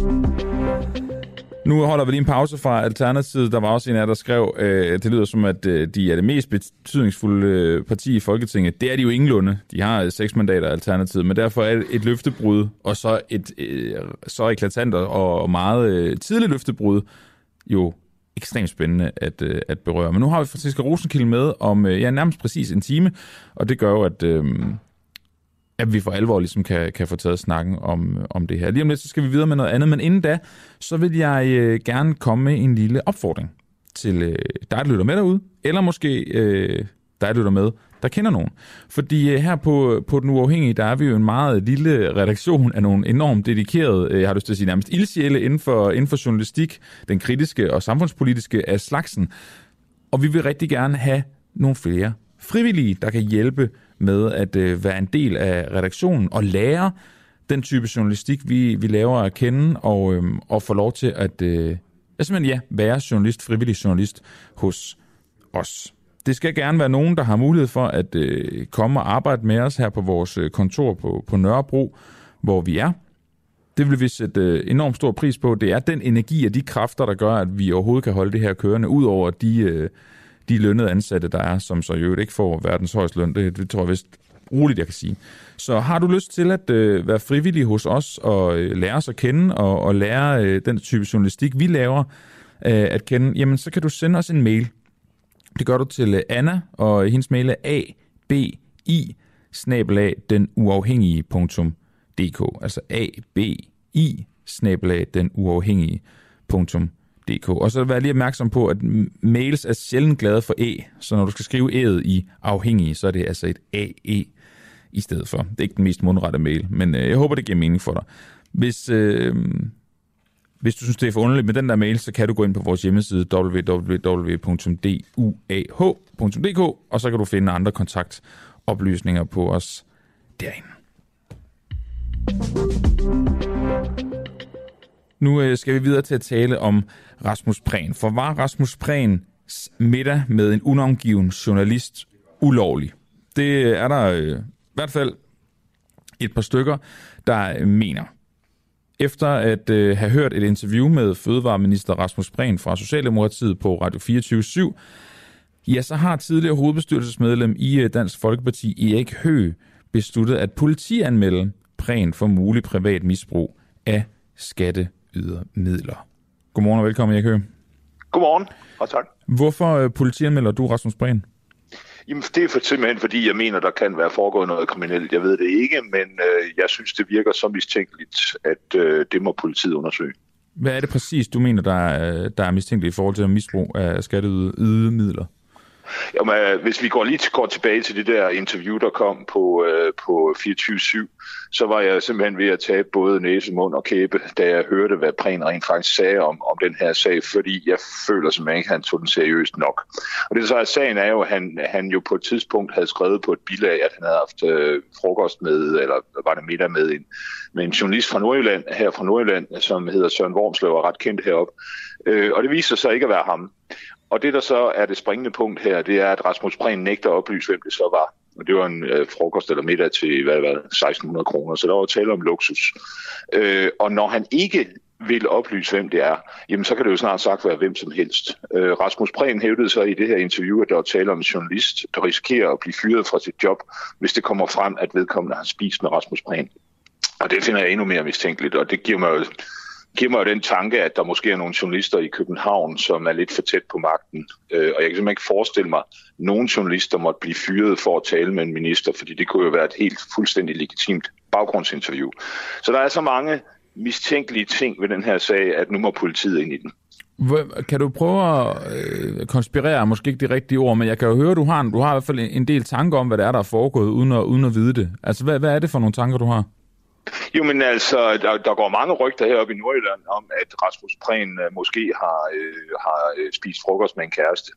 Nu holder vi lige en pause fra Alternativet. Der var også en af der skrev, øh, det lyder som, at øh, de er det mest betydningsfulde øh, parti i Folketinget. Det er de jo ingenlunde. De har øh, seks mandater Alternativet, men derfor er et løftebrud, og så et øh, så eklatant og meget øh, tidligt løftebrud, jo ekstremt spændende at, øh, at berøre. Men nu har vi Franziska Rosenkilde med om øh, ja, nærmest præcis en time, og det gør jo, at... Øh, at vi for alvor ligesom kan, kan få taget snakken om, om det her. Lige om lidt, så skal vi videre med noget andet, men inden da, så vil jeg øh, gerne komme med en lille opfordring til øh, dig, der lytter med derude, eller måske øh, dig, der lytter med, der kender nogen. Fordi øh, her på, på Den Uafhængige, der er vi jo en meget lille redaktion af nogle enormt dedikerede, øh, jeg har lyst til at sige nærmest ildsjæle inden for, inden for journalistik, den kritiske og samfundspolitiske af slagsen. Og vi vil rigtig gerne have nogle flere frivillige, der kan hjælpe med at øh, være en del af redaktionen og lære den type journalistik, vi, vi laver at kende, og, øh, og få lov til at øh, simpelthen, ja, være journalist, frivillig journalist hos os. Det skal gerne være nogen, der har mulighed for at øh, komme og arbejde med os her på vores øh, kontor på, på Nørrebro, hvor vi er. Det vil vi sætte øh, enormt stor pris på. Det er den energi og de kræfter, der gør, at vi overhovedet kan holde det her kørende, ud over de, øh, de lønnede ansatte, der er, som så i øvrigt ikke får verdens højeste løn. Det, det tror jeg vist roligt, jeg kan sige. Så har du lyst til at øh, være frivillig hos os og øh, lære os at kende og, og lære øh, den type journalistik, vi laver øh, at kende, jamen så kan du sende os en mail. Det gør du til øh, Anna, og hendes mail er abi snabelag den uafhængige.dk. Altså abi snabelag den uafhængige.dk dk. Og så vær lige opmærksom på, at mails er sjældent glade for e, så når du skal skrive e'et i afhængig, så er det altså et ae i stedet for. Det er ikke den mest mundrette mail, men øh, jeg håber, det giver mening for dig. Hvis, øh, hvis du synes, det er for underligt med den der mail, så kan du gå ind på vores hjemmeside www.duah.dk, og så kan du finde andre kontaktoplysninger på os derinde. Nu øh, skal vi videre til at tale om Rasmus Prehn. For var Rasmus Prehn middag med en unangiven journalist ulovlig? Det er der øh, i hvert fald et par stykker, der mener. Efter at øh, have hørt et interview med fødevareminister Rasmus Prehn fra Socialdemokratiet på Radio 24 /7, ja, så har tidligere hovedbestyrelsesmedlem i øh, Dansk Folkeparti Erik Hø besluttet at politianmelde Prehn for mulig privat misbrug af skatteydermidler. Godmorgen og velkommen, Erik Høgh. Godmorgen, og tak. Hvorfor øh, politianmelder du Rasmus Breen? Jamen, det er for, simpelthen fordi, jeg mener, der kan være foregået noget kriminelt. Jeg ved det ikke, men øh, jeg synes, det virker så mistænkeligt, at øh, det må politiet undersøge. Hvad er det præcis, du mener, der er, der er mistænkeligt i forhold til misbrug af skatteydemidler? Jamen, øh, hvis vi går lige går tilbage til det der interview, der kom på, øh, på 24-7, så var jeg simpelthen ved at tabe både næse, mund og kæbe, da jeg hørte, hvad Prehn rent faktisk sagde om, om den her sag, fordi jeg føler simpelthen ikke, at han tog den seriøst nok. Og det så er sagen er jo, at han, han jo på et tidspunkt havde skrevet på et bilag, at han havde haft øh, frokost med, eller var det middag med en, med en journalist fra Nordjylland, her fra Nordjylland, som hedder Søren Wormslev, og ret kendt heroppe. Øh, og det viser sig ikke at være ham. Og det, der så er det springende punkt her, det er, at Rasmus Prehn nægter at oplyse, hvem det så var. Og det var en øh, frokost eller middag til hvad, hvad, 1600 kroner, så der var tale om luksus. Øh, og når han ikke vil oplyse, hvem det er, jamen så kan det jo snart sagt være hvem som helst. Øh, Rasmus Prehn hævdede så i det her interview, at der var tale om en journalist, der risikerer at blive fyret fra sit job, hvis det kommer frem, at vedkommende har spist med Rasmus Prehn. Og det finder jeg endnu mere mistænkeligt, og det giver mig jo giver mig jo den tanke, at der måske er nogle journalister i København, som er lidt for tæt på magten. Øh, og jeg kan simpelthen ikke forestille mig, at nogen journalister måtte blive fyret for at tale med en minister, fordi det kunne jo være et helt fuldstændig legitimt baggrundsinterview. Så der er så mange mistænkelige ting ved den her sag, at nu må politiet ind i den. Kan du prøve at øh, konspirere, måske ikke de rigtige ord, men jeg kan jo høre, at du har, du har i hvert fald en del tanker om, hvad det er, der er foregået, uden at, uden at vide det. Altså, hvad, hvad er det for nogle tanker, du har? Jo, men altså, der, der går mange rygter heroppe i Nordjylland om, at Rasmus Prehn øh, måske har, øh, har øh, spist frokost med en kæreste.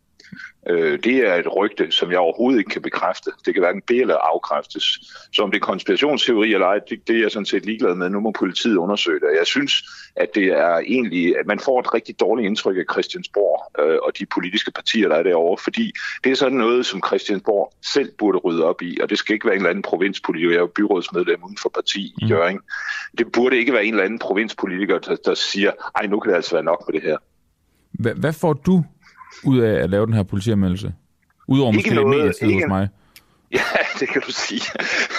Øh, det er et rygte, som jeg overhovedet ikke kan bekræfte. Det kan hverken be- eller afkræftes. Så om det er konspirationsteori eller ej, det, det er jeg sådan set ligeglad med. Nu må politiet undersøge det. Jeg synes, at det er egentlig, at man får et rigtig dårligt indtryk af Christiansborg øh, og de politiske partier, der er derovre, fordi det er sådan noget, som Christiansborg selv burde rydde op i, og det skal ikke være en eller anden provinspolitiker. Jeg er jo byrådsmedlem uden for parti i mm. Jøring. Det burde ikke være en eller anden provinspolitiker, der, der siger, ej, nu kan det altså være nok med det her. Hvad, hvad får du ud af at lave den her politianmeldelse? Udover Ikke måske lidt noget, medietid ikke- hos mig. Ja, det kan du sige.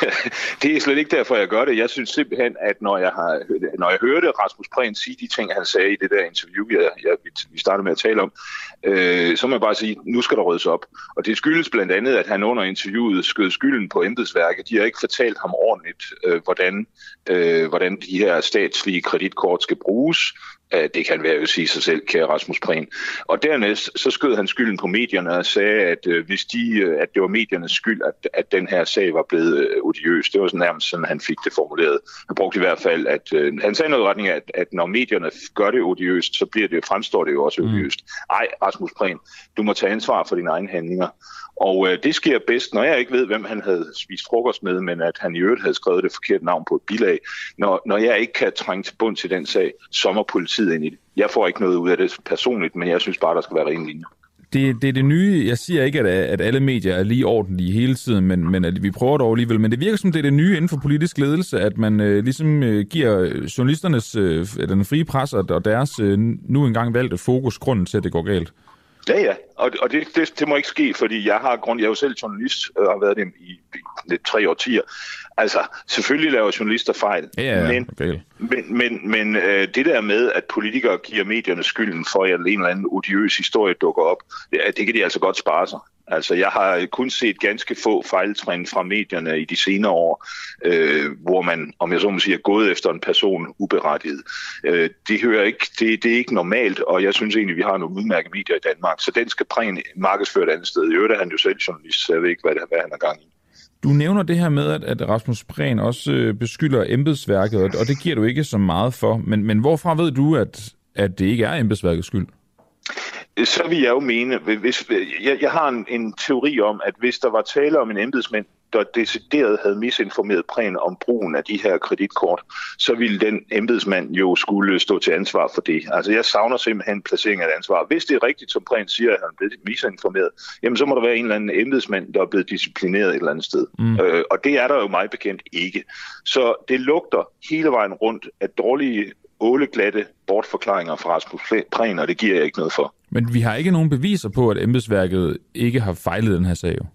det er slet ikke derfor, jeg gør det. Jeg synes simpelthen, at når jeg, har, når jeg hørte Rasmus Prehn sige de ting, han sagde i det der interview, jeg, jeg, vi startede med at tale om, øh, så må jeg bare sige, nu skal der ryddes op. Og det skyldes blandt andet, at han under interviewet skød skylden på embedsværket. De har ikke fortalt ham ordentligt, øh, hvordan, øh, hvordan de her statslige kreditkort skal bruges. Øh, Det kan være jo sige sig selv, kære Rasmus Prehn. Og dernæst så skød han skylden på medierne og sagde, at øh, hvis de, øh, at det var mediernes skyld, at, at den her sag var blevet odiøs. Det var sådan nærmest sådan, han fik det formuleret. Han brugte i hvert fald, at han sagde noget i retning af, at, at når medierne gør det odiøst, så bliver det, fremstår det jo også odiøst. Ej, Rasmus Prehn, du må tage ansvar for dine egne handlinger. Og øh, det sker bedst, når jeg ikke ved, hvem han havde spist frokost med, men at han i øvrigt havde skrevet det forkerte navn på et bilag. Når, når jeg ikke kan trænge til bund til den sag, så må politiet ind i det. Jeg får ikke noget ud af det personligt, men jeg synes bare, der skal være ren linje. Det, det er det nye. Jeg siger ikke, at, at alle medier er lige ordentlige hele tiden, men, men at vi prøver dog alligevel. Men det virker som, det er det nye inden for politisk ledelse, at man øh, ligesom øh, giver journalisternes, øh, den frie presse og deres øh, nu engang valgte fokus grunden til, at det går galt. Ja, ja, og, og det, det, det må ikke ske, fordi jeg har grund, jeg er jo selv journalist og har været det i, i lidt tre årtier. Altså, selvfølgelig laver journalister fejl, Ja, ja, men, okay. men, men, men øh, det der med, at politikere giver medierne skylden for, at en eller anden odiøs historie dukker op, det, det kan de altså godt spare sig. Altså, jeg har kun set ganske få fejltrin fra medierne i de senere år, øh, hvor man, om jeg så må sige, er gået efter en person uberettiget. Øh, det, hører ikke, det, det er ikke normalt, og jeg synes egentlig, vi har nogle udmærkede medier i Danmark, så den skal prægen markedsført et andet sted. I øvrigt er han jo selv journalist, så jeg ved ikke, hvad, det, hvad han er gang i. Du nævner det her med, at, at Rasmus Prehn også øh, beskylder embedsværket, og, og det giver du ikke så meget for. Men, men hvorfra ved du, at, at det ikke er embedsværkets skyld? Så vil jeg jo mene, hvis, jeg, jeg har en, en teori om, at hvis der var tale om en embedsmand, der decideret havde misinformeret præn om brugen af de her kreditkort, så ville den embedsmand jo skulle stå til ansvar for det. Altså jeg savner simpelthen placering af et ansvar. Hvis det er rigtigt, som præn siger, at han er blevet misinformeret, jamen så må der være en eller anden embedsmand, der er blevet disciplineret et eller andet sted. Mm. Øh, og det er der jo meget bekendt ikke. Så det lugter hele vejen rundt af dårlige åleglatte bortforklaringer fra Rasmus Prehn, og det giver jeg ikke noget for. Men vi har ikke nogen beviser på, at embedsværket ikke har fejlet den her sag. Jo.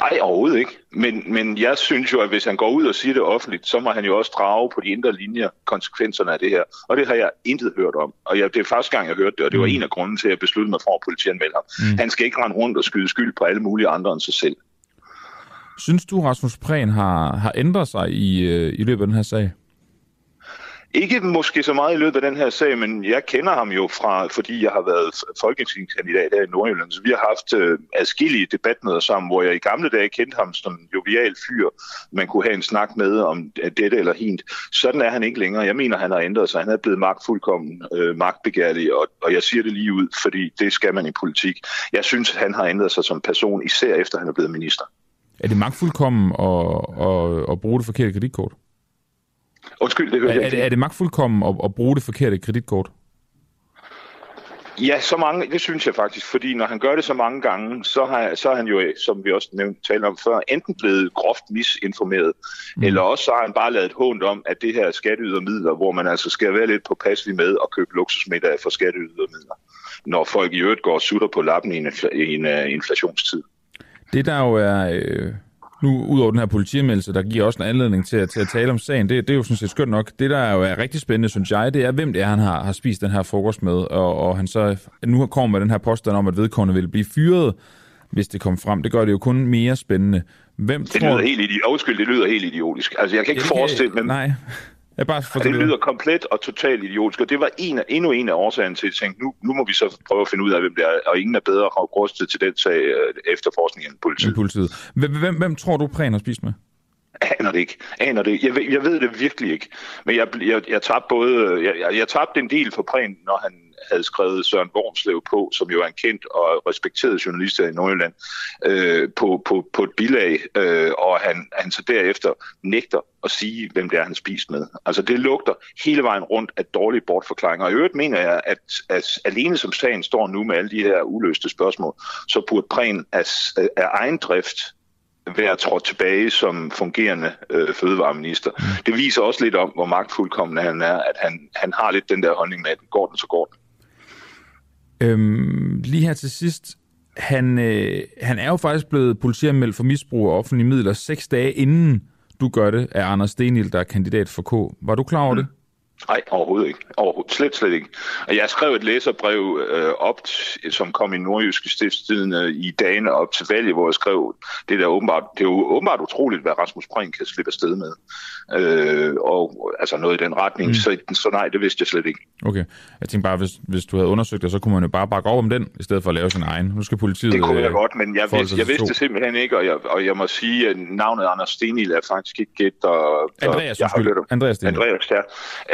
Nej, overhovedet ikke. Men, men jeg synes jo, at hvis han går ud og siger det offentligt, så må han jo også drage på de indre linjer konsekvenserne af det her. Og det har jeg intet hørt om. Og jeg, det er første gang, jeg hørte det, og det var en af grunden til, at jeg besluttede mig for at politianmelde ham. Mm. Han skal ikke rende rundt og skyde skyld på alle mulige andre end sig selv. Synes du, Rasmus Prehn har, har ændret sig i, øh, i løbet af den her sag? Ikke måske så meget i løbet af den her sag, men jeg kender ham jo fra, fordi jeg har været folketingskandidat her i Nordjylland, så vi har haft øh, adskillige debatmøder sammen, hvor jeg i gamle dage kendte ham som en jovial fyr, man kunne have en snak med om øh, dette eller hint. Sådan er han ikke længere. Jeg mener, han har ændret sig. Han er blevet magtfuldkommen, øh, magtbegærlig, og, og jeg siger det lige ud, fordi det skal man i politik. Jeg synes, han har ændret sig som person, især efter han er blevet minister. Er det magtfuldkommen at, at, at bruge det forkerte kreditkort? Undskyld, det hørte Er, jeg er, ikke. det, er det magtfuldkommen at, at bruge det forkerte kreditkort? Ja, så mange, det synes jeg faktisk, fordi når han gør det så mange gange, så, har, så er han jo, som vi også nævnte, talte om før, enten blevet groft misinformeret, mm. eller også så har han bare lavet et hånd om, at det her er skatteydermidler, hvor man altså skal være lidt påpasselig med at købe luksusmiddag for skatteydermidler, når folk i øvrigt går og sutter på lappen i en, i en uh, inflationstid. Det der jo er, øh, nu ud over den her politianmeldelse, der giver også en anledning til, at- til at tale om sagen, det, det er jo sådan set skønt nok. Det der jo er rigtig spændende, synes jeg, det er, hvem det er, han har, har spist den her frokost med, og, og han så nu kommer med den her påstand om, at vedkommende vil blive fyret, hvis det kommer frem. Det gør det jo kun mere spændende. Hvem Det tror... lyder helt idiotisk. Undskyld, det lyder helt idiotisk. Altså, jeg kan ikke Ja, forestille mig, Nej, jeg bare for det lyder komplet og totalt idiotisk, og det var en af, endnu en af årsagerne til, at jeg tænkte, nu, nu må vi så prøve at finde ud af, hvem det er, og ingen er bedre rustet til den sag øh, efterforskning end politiet. politiet. Hvem, hvem, tror du, Prehn har spist med? Aner det ikke. Aner det. Jeg ved, jeg ved det virkelig ikke. Men jeg, jeg, jeg tabte både... Jeg, jeg, jeg tabte en del for Prehn, når han havde skrevet Søren Wormslev på, som jo er en kendt og respekteret journalist i Nordjylland, øh, på, på, på et bilag, øh, og han, han så derefter nægter at sige, hvem det er, han spist med. Altså det lugter hele vejen rundt af dårlige bortforklaringer. Og i øvrigt mener jeg, at, at alene som sagen står nu med alle de her uløste spørgsmål, så burde Prehn af, af egen drift være trådt tilbage som fungerende øh, fødevareminister. Det viser også lidt om, hvor magtfuldkommen han er, at han, han har lidt den der holdning med, at går den, så går den. Øhm, lige her til sidst, han, øh, han er jo faktisk blevet politianmeldt for misbrug af offentlige midler seks dage inden du gør det, af Anders Stenil, der er kandidat for K. Var du klar over mm. det? Nej, overhovedet ikke. Overhovedet. Slet, slet ikke. Og jeg skrev et læserbrev øh, op, som kom i Nordjyske Stiftstiden øh, i dagene op til valget, hvor jeg skrev, det, der åbenbart, det er jo åbenbart utroligt, hvad Rasmus Brink kan slippe afsted med. Øh, og altså noget i den retning. Mm. Så, så nej, det vidste jeg slet ikke. Okay. Jeg tænkte bare, hvis, hvis du havde undersøgt det, så kunne man jo bare bakke op om den, i stedet for at lave sin egen. Nu skal politiet... Det kunne jeg øh, godt, men jeg, vidste, jeg vidste det simpelthen ikke, og jeg, og jeg må sige, at navnet Anders Stenil er faktisk ikke gæt, og, Andreas, jeg har hørt Andreas, Andreas, ja.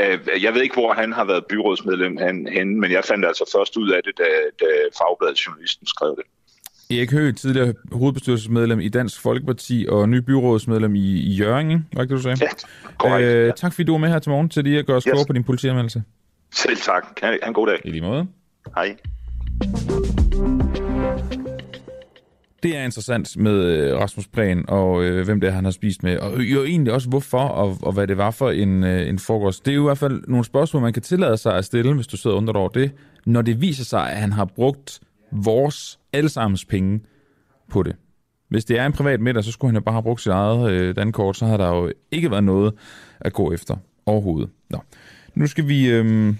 Øh, jeg ved ikke, hvor han har været byrådsmedlem henne, men jeg fandt altså først ud af det, da, da Fagbladet Journalisten skrev det. Erik Høgh, tidligere hovedbestyrelsesmedlem i Dansk Folkeparti og ny byrådsmedlem i, Jørgen, var ikke det, du sagde? Ja, korrekt, øh, ja. Tak fordi du var med her til morgen til lige at gøre os yes. på din politianmeldelse. Selv tak. Ha' en god dag. I lige måde. Hej. Det er interessant med øh, Rasmus Prehn og øh, hvem det er, han har spist med. Og jo egentlig også hvorfor og, og hvad det var for en, øh, en frokost. Det er jo i hvert fald nogle spørgsmål, man kan tillade sig at stille, hvis du sidder under over det, når det viser sig, at han har brugt vores allesammens penge på det. Hvis det er en privat middag, så skulle han jo bare have brugt sit eget øh, dankort, så har der jo ikke været noget at gå efter overhovedet. Nå. Nu skal vi øh,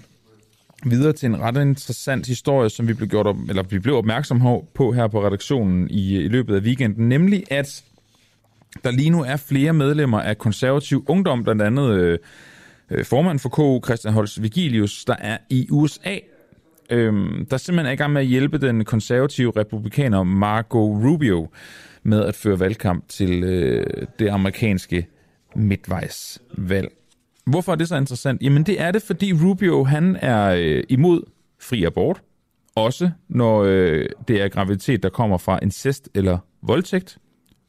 videre til en ret interessant historie, som vi blev, gjort op, eller vi blev opmærksom på her på redaktionen i, i løbet af weekenden, nemlig at der lige nu er flere medlemmer af konservativ ungdom, blandt andet øh, øh formand for KU, Christian Holst Vigilius, der er i USA øhm, der simpelthen er i gang med at hjælpe den konservative republikaner Marco Rubio med at føre valgkamp til øh, det amerikanske midtvejsvalg. Hvorfor er det så interessant? Jamen det er det, fordi Rubio han er øh, imod fri abort, også når øh, det er graviditet, der kommer fra incest eller voldtægt.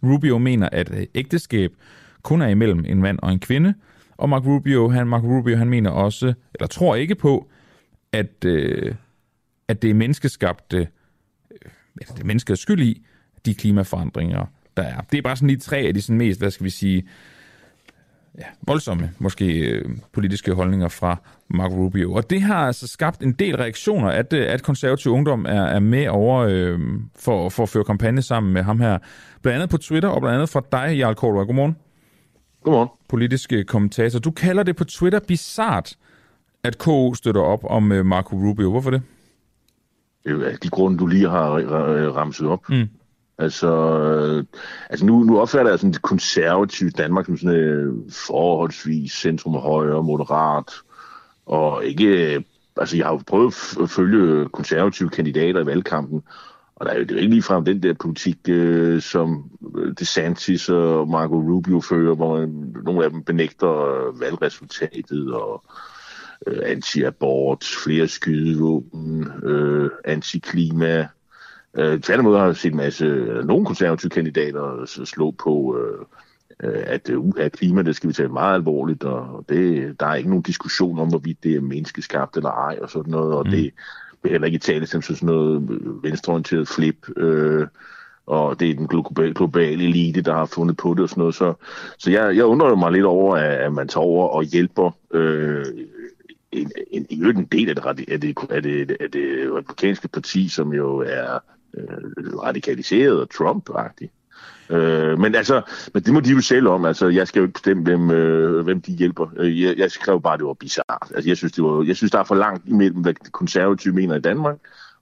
Rubio mener, at øh, ægteskab kun er imellem en mand og en kvinde, og Mark Rubio, han, Mark Rubio, han mener også, eller tror ikke på, at øh, at det er menneskeskabte, øh, det er menneskets skyld i, de klimaforandringer, der er. Det er bare sådan lige tre af de sådan mest, hvad skal vi sige, ja, voldsomme, måske øh, politiske holdninger fra Mark Rubio. Og det har altså skabt en del reaktioner, at, øh, at konservativ ungdom er, er med over øh, for, for at føre kampagne sammen med ham her. Blandt andet på Twitter, og blandt andet fra dig, Jarl Kortua. Godmorgen. Godmorgen. Politiske kommentator. Du kalder det på Twitter bizart, at KO støtter op om øh, Marco Rubio. Hvorfor det? af de grunde, du lige har ramset op. Mm. Altså, øh, altså nu, nu opfatter jeg sådan det konservative Danmark som sådan øh, forholdsvis centrum højre, moderat, og ikke, øh, altså jeg har jo prøvet at følge konservative kandidater i valgkampen, og der er jo, det er jo ikke ligefrem den der politik, øh, som øh, DeSantis og Marco Rubio fører, hvor man, nogle af dem benægter øh, valgresultatet og øh, anti-abort, flere skydevåben, øh, anti-klima. Øh, tværtimod har jeg set en masse, øh, nogle konservative kandidater slå på, øh, øh at uh, at klima, det skal vi tage meget alvorligt, og det, der er ikke nogen diskussion om, hvorvidt det er menneskeskabt eller ej, og sådan noget, og mm. det vil heller ikke tale som sådan noget venstreorienteret flip, øh, og det er den globale, globale elite, der har fundet på det og sådan noget. Så, så jeg, jeg undrer mig lidt over, at, man tager over og hjælper øh, en, en, en, en del af det, af, det, af, det, af det republikanske parti, som jo er øh, radikaliseret og Trump-agtigt. Øh, men altså, men det må de jo selv om. Altså, jeg skal jo ikke bestemme, hvem, øh, hvem de hjælper. Øh, jeg, jeg skrev bare, at det var bizarrt. Altså, jeg synes, det var, jeg synes, der er for langt imellem, hvad de konservative mener i Danmark,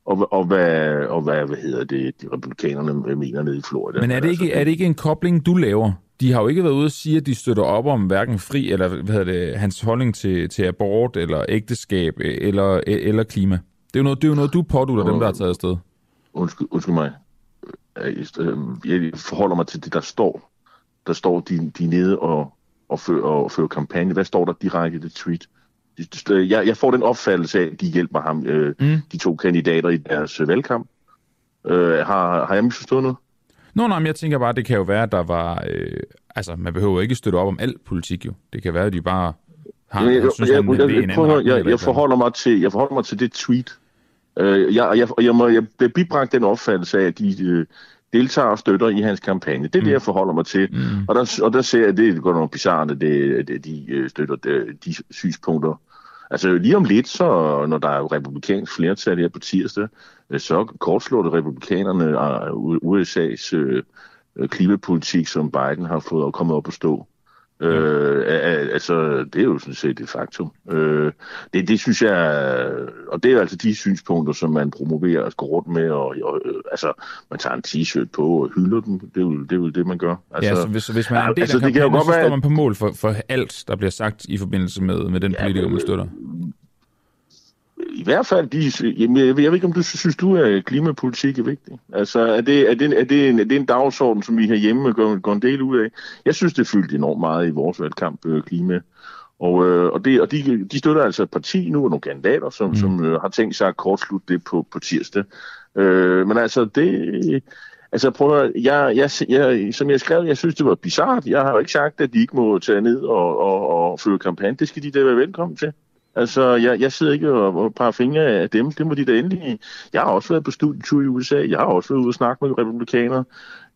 og, og, hvad, og hvad, hvad hedder det, de republikanerne mener nede i Florida. Men er det, ikke, altså, er det ikke en kobling, du laver? de har jo ikke været ude og sige, at de støtter op om hverken fri, eller hvad hedder det, hans holdning til, til abort, eller ægteskab, eller, eller klima. Det er jo noget, det er jo noget du pådutter dem, der har taget afsted. Undskyld, undskyld mig. Jeg forholder mig til det, der står. Der står, de, de er nede og, og, fører, og fører kampagne. Hvad står der direkte i det tweet? jeg, jeg får den opfattelse af, at de hjælper ham, øh, mm. de to kandidater i deres øh, valgkamp. Øh, har, har jeg misforstået noget? Nå, nej, men jeg tænker bare, det kan jo være, at der var... Øh, altså, man behøver ikke støtte op om alt politik, jo. Det kan være, at de bare har... Jeg, jeg, synes, jeg, jeg, jeg, jeg, jeg, jeg, til, jeg forholder mig til det tweet. Øh, jeg, jeg, jeg, må, jeg bliver bibragt den opfattelse af, at de øh, deltager og støtter i hans kampagne. Det er mm. det, jeg forholder mig til. Mm. Og, der, og der ser jeg, det går nogle bizarre, det, det, de øh, støtter de, de synspunkter. Altså lige om lidt, så når der er republikansk flertal her på tirsdag, øh, så kortslår det republikanerne af USA's øh, klimapolitik, som Biden har fået og kommet op at stå. Øh, altså, det er jo sådan set et faktum. Øh, det, det synes jeg, og det er altså de synspunkter, som man promoverer og går rundt med, og, og altså, man tager en t-shirt på og hylder dem. Det er jo det, er jo det man gør. Altså, ja, så hvis, hvis man er en del altså, af kampagnen, så står man på mål for, for alt, der bliver sagt i forbindelse med, med den politiker, man støtter i hvert fald, de, jamen, jeg, jeg ved ikke, om du synes, du at klimapolitik er vigtig. Altså, er det, er det, er det, en, er det en dagsorden, som vi herhjemme går, går en del ud af? Jeg synes, det er fyldt enormt meget i vores valgkamp, øh, klima. Og, øh, og, det, og de, de støtter altså et parti nu, og nogle kandidater, som, mm. som øh, har tænkt sig at kortslutte det på, på tirsdag. Øh, men altså, det... Altså prøv at, jeg, jeg, jeg, som jeg skrev, jeg synes, det var bizart. Jeg har jo ikke sagt, at de ikke må tage ned og, og, og føre kampagne. Det skal de da være velkommen til. Altså, jeg, jeg sidder ikke og, og par fingre af dem. Det må de da endelig. Jeg har også været på studietur i USA. Jeg har også været ude og snakke med republikanere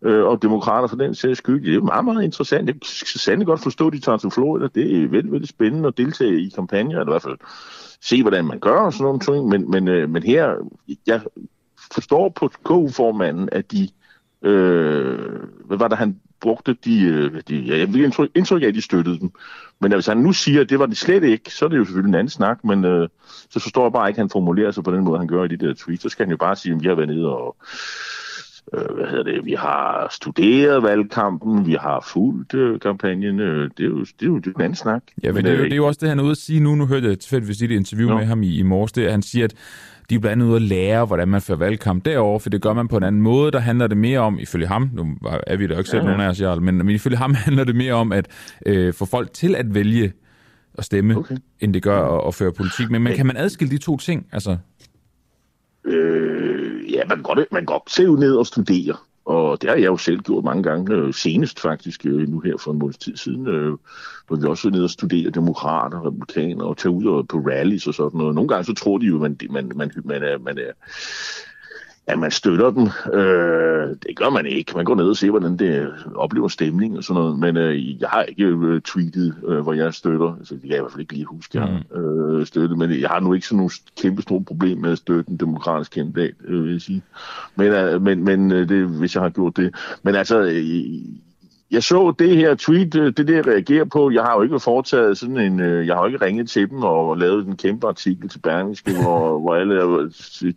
øh, og demokrater for den sags skyld. Det er meget, meget interessant. Jeg kan sandelig godt forstå, at de tager til Florida. Det er veldig, veldig spændende at deltage i kampagner, eller i hvert fald se, hvordan man gør og sådan nogle ting. Men, men, øh, men her, jeg forstår på KU-formanden, at de øh, hvad var det, han brugte de, øh, de ja, jeg vil indtryk, indtryk af, at de støttede dem. Men hvis han nu siger, at det var det slet ikke, så er det jo selvfølgelig en anden snak, men øh, så forstår jeg bare ikke, at han formulerer sig på den måde, han gør i de der tweets. Så skal han jo bare sige, at vi har været nede og øh, hvad hedder det, vi har studeret valgkampen, vi har fulgt øh, kampagnen, øh, det, er jo, det, er jo, det er en anden snak. Ja, men, men det, er jo, øh, det er jo også det, han er ude at sige nu, nu hørte jeg tilfældigvis et interview no. med ham i, i morges, det, han siger, at de er blandt andet ude at lære, hvordan man fører valgkamp derovre, for det gør man på en anden måde. Der handler det mere om, ifølge ham, nu er vi da ikke selv ja. nogen af os, Jarl, men, men ifølge ham handler det mere om at øh, få folk til at vælge at stemme, okay. end det gør at, at føre politik. Men, men kan man adskille de to ting? Altså? Øh, ja, man kan godt, man kan godt se ned og studere. Og det har jeg jo selv gjort mange gange, øh, senest faktisk øh, nu her for en måneds tid siden, øh, hvor vi også er nede og studere demokrater, republikanere og tage ud og på rallies og sådan noget. Nogle gange så tror de jo, man, man, man, man, er, man er at man støtter dem. Øh, det gør man ikke. Man går ned og ser, hvordan det oplever stemning og sådan noget. Men øh, jeg har ikke øh, tweetet, øh, hvor jeg støtter. Altså, det kan jeg i hvert fald ikke lige huske, jeg mm. øh, støttet. Men jeg har nu ikke sådan nogle kæmpe store problemer med at støtte en demokratisk kandidat, øh, vil jeg sige. Men, øh, men, men øh, det, hvis jeg har gjort det. Men altså, øh, jeg så det her tweet, øh, det der reagerer på. Jeg har jo ikke foretaget sådan en, øh, jeg har jo ikke ringet til dem og lavet en kæmpe artikel til Berlingske, hvor, hvor alle er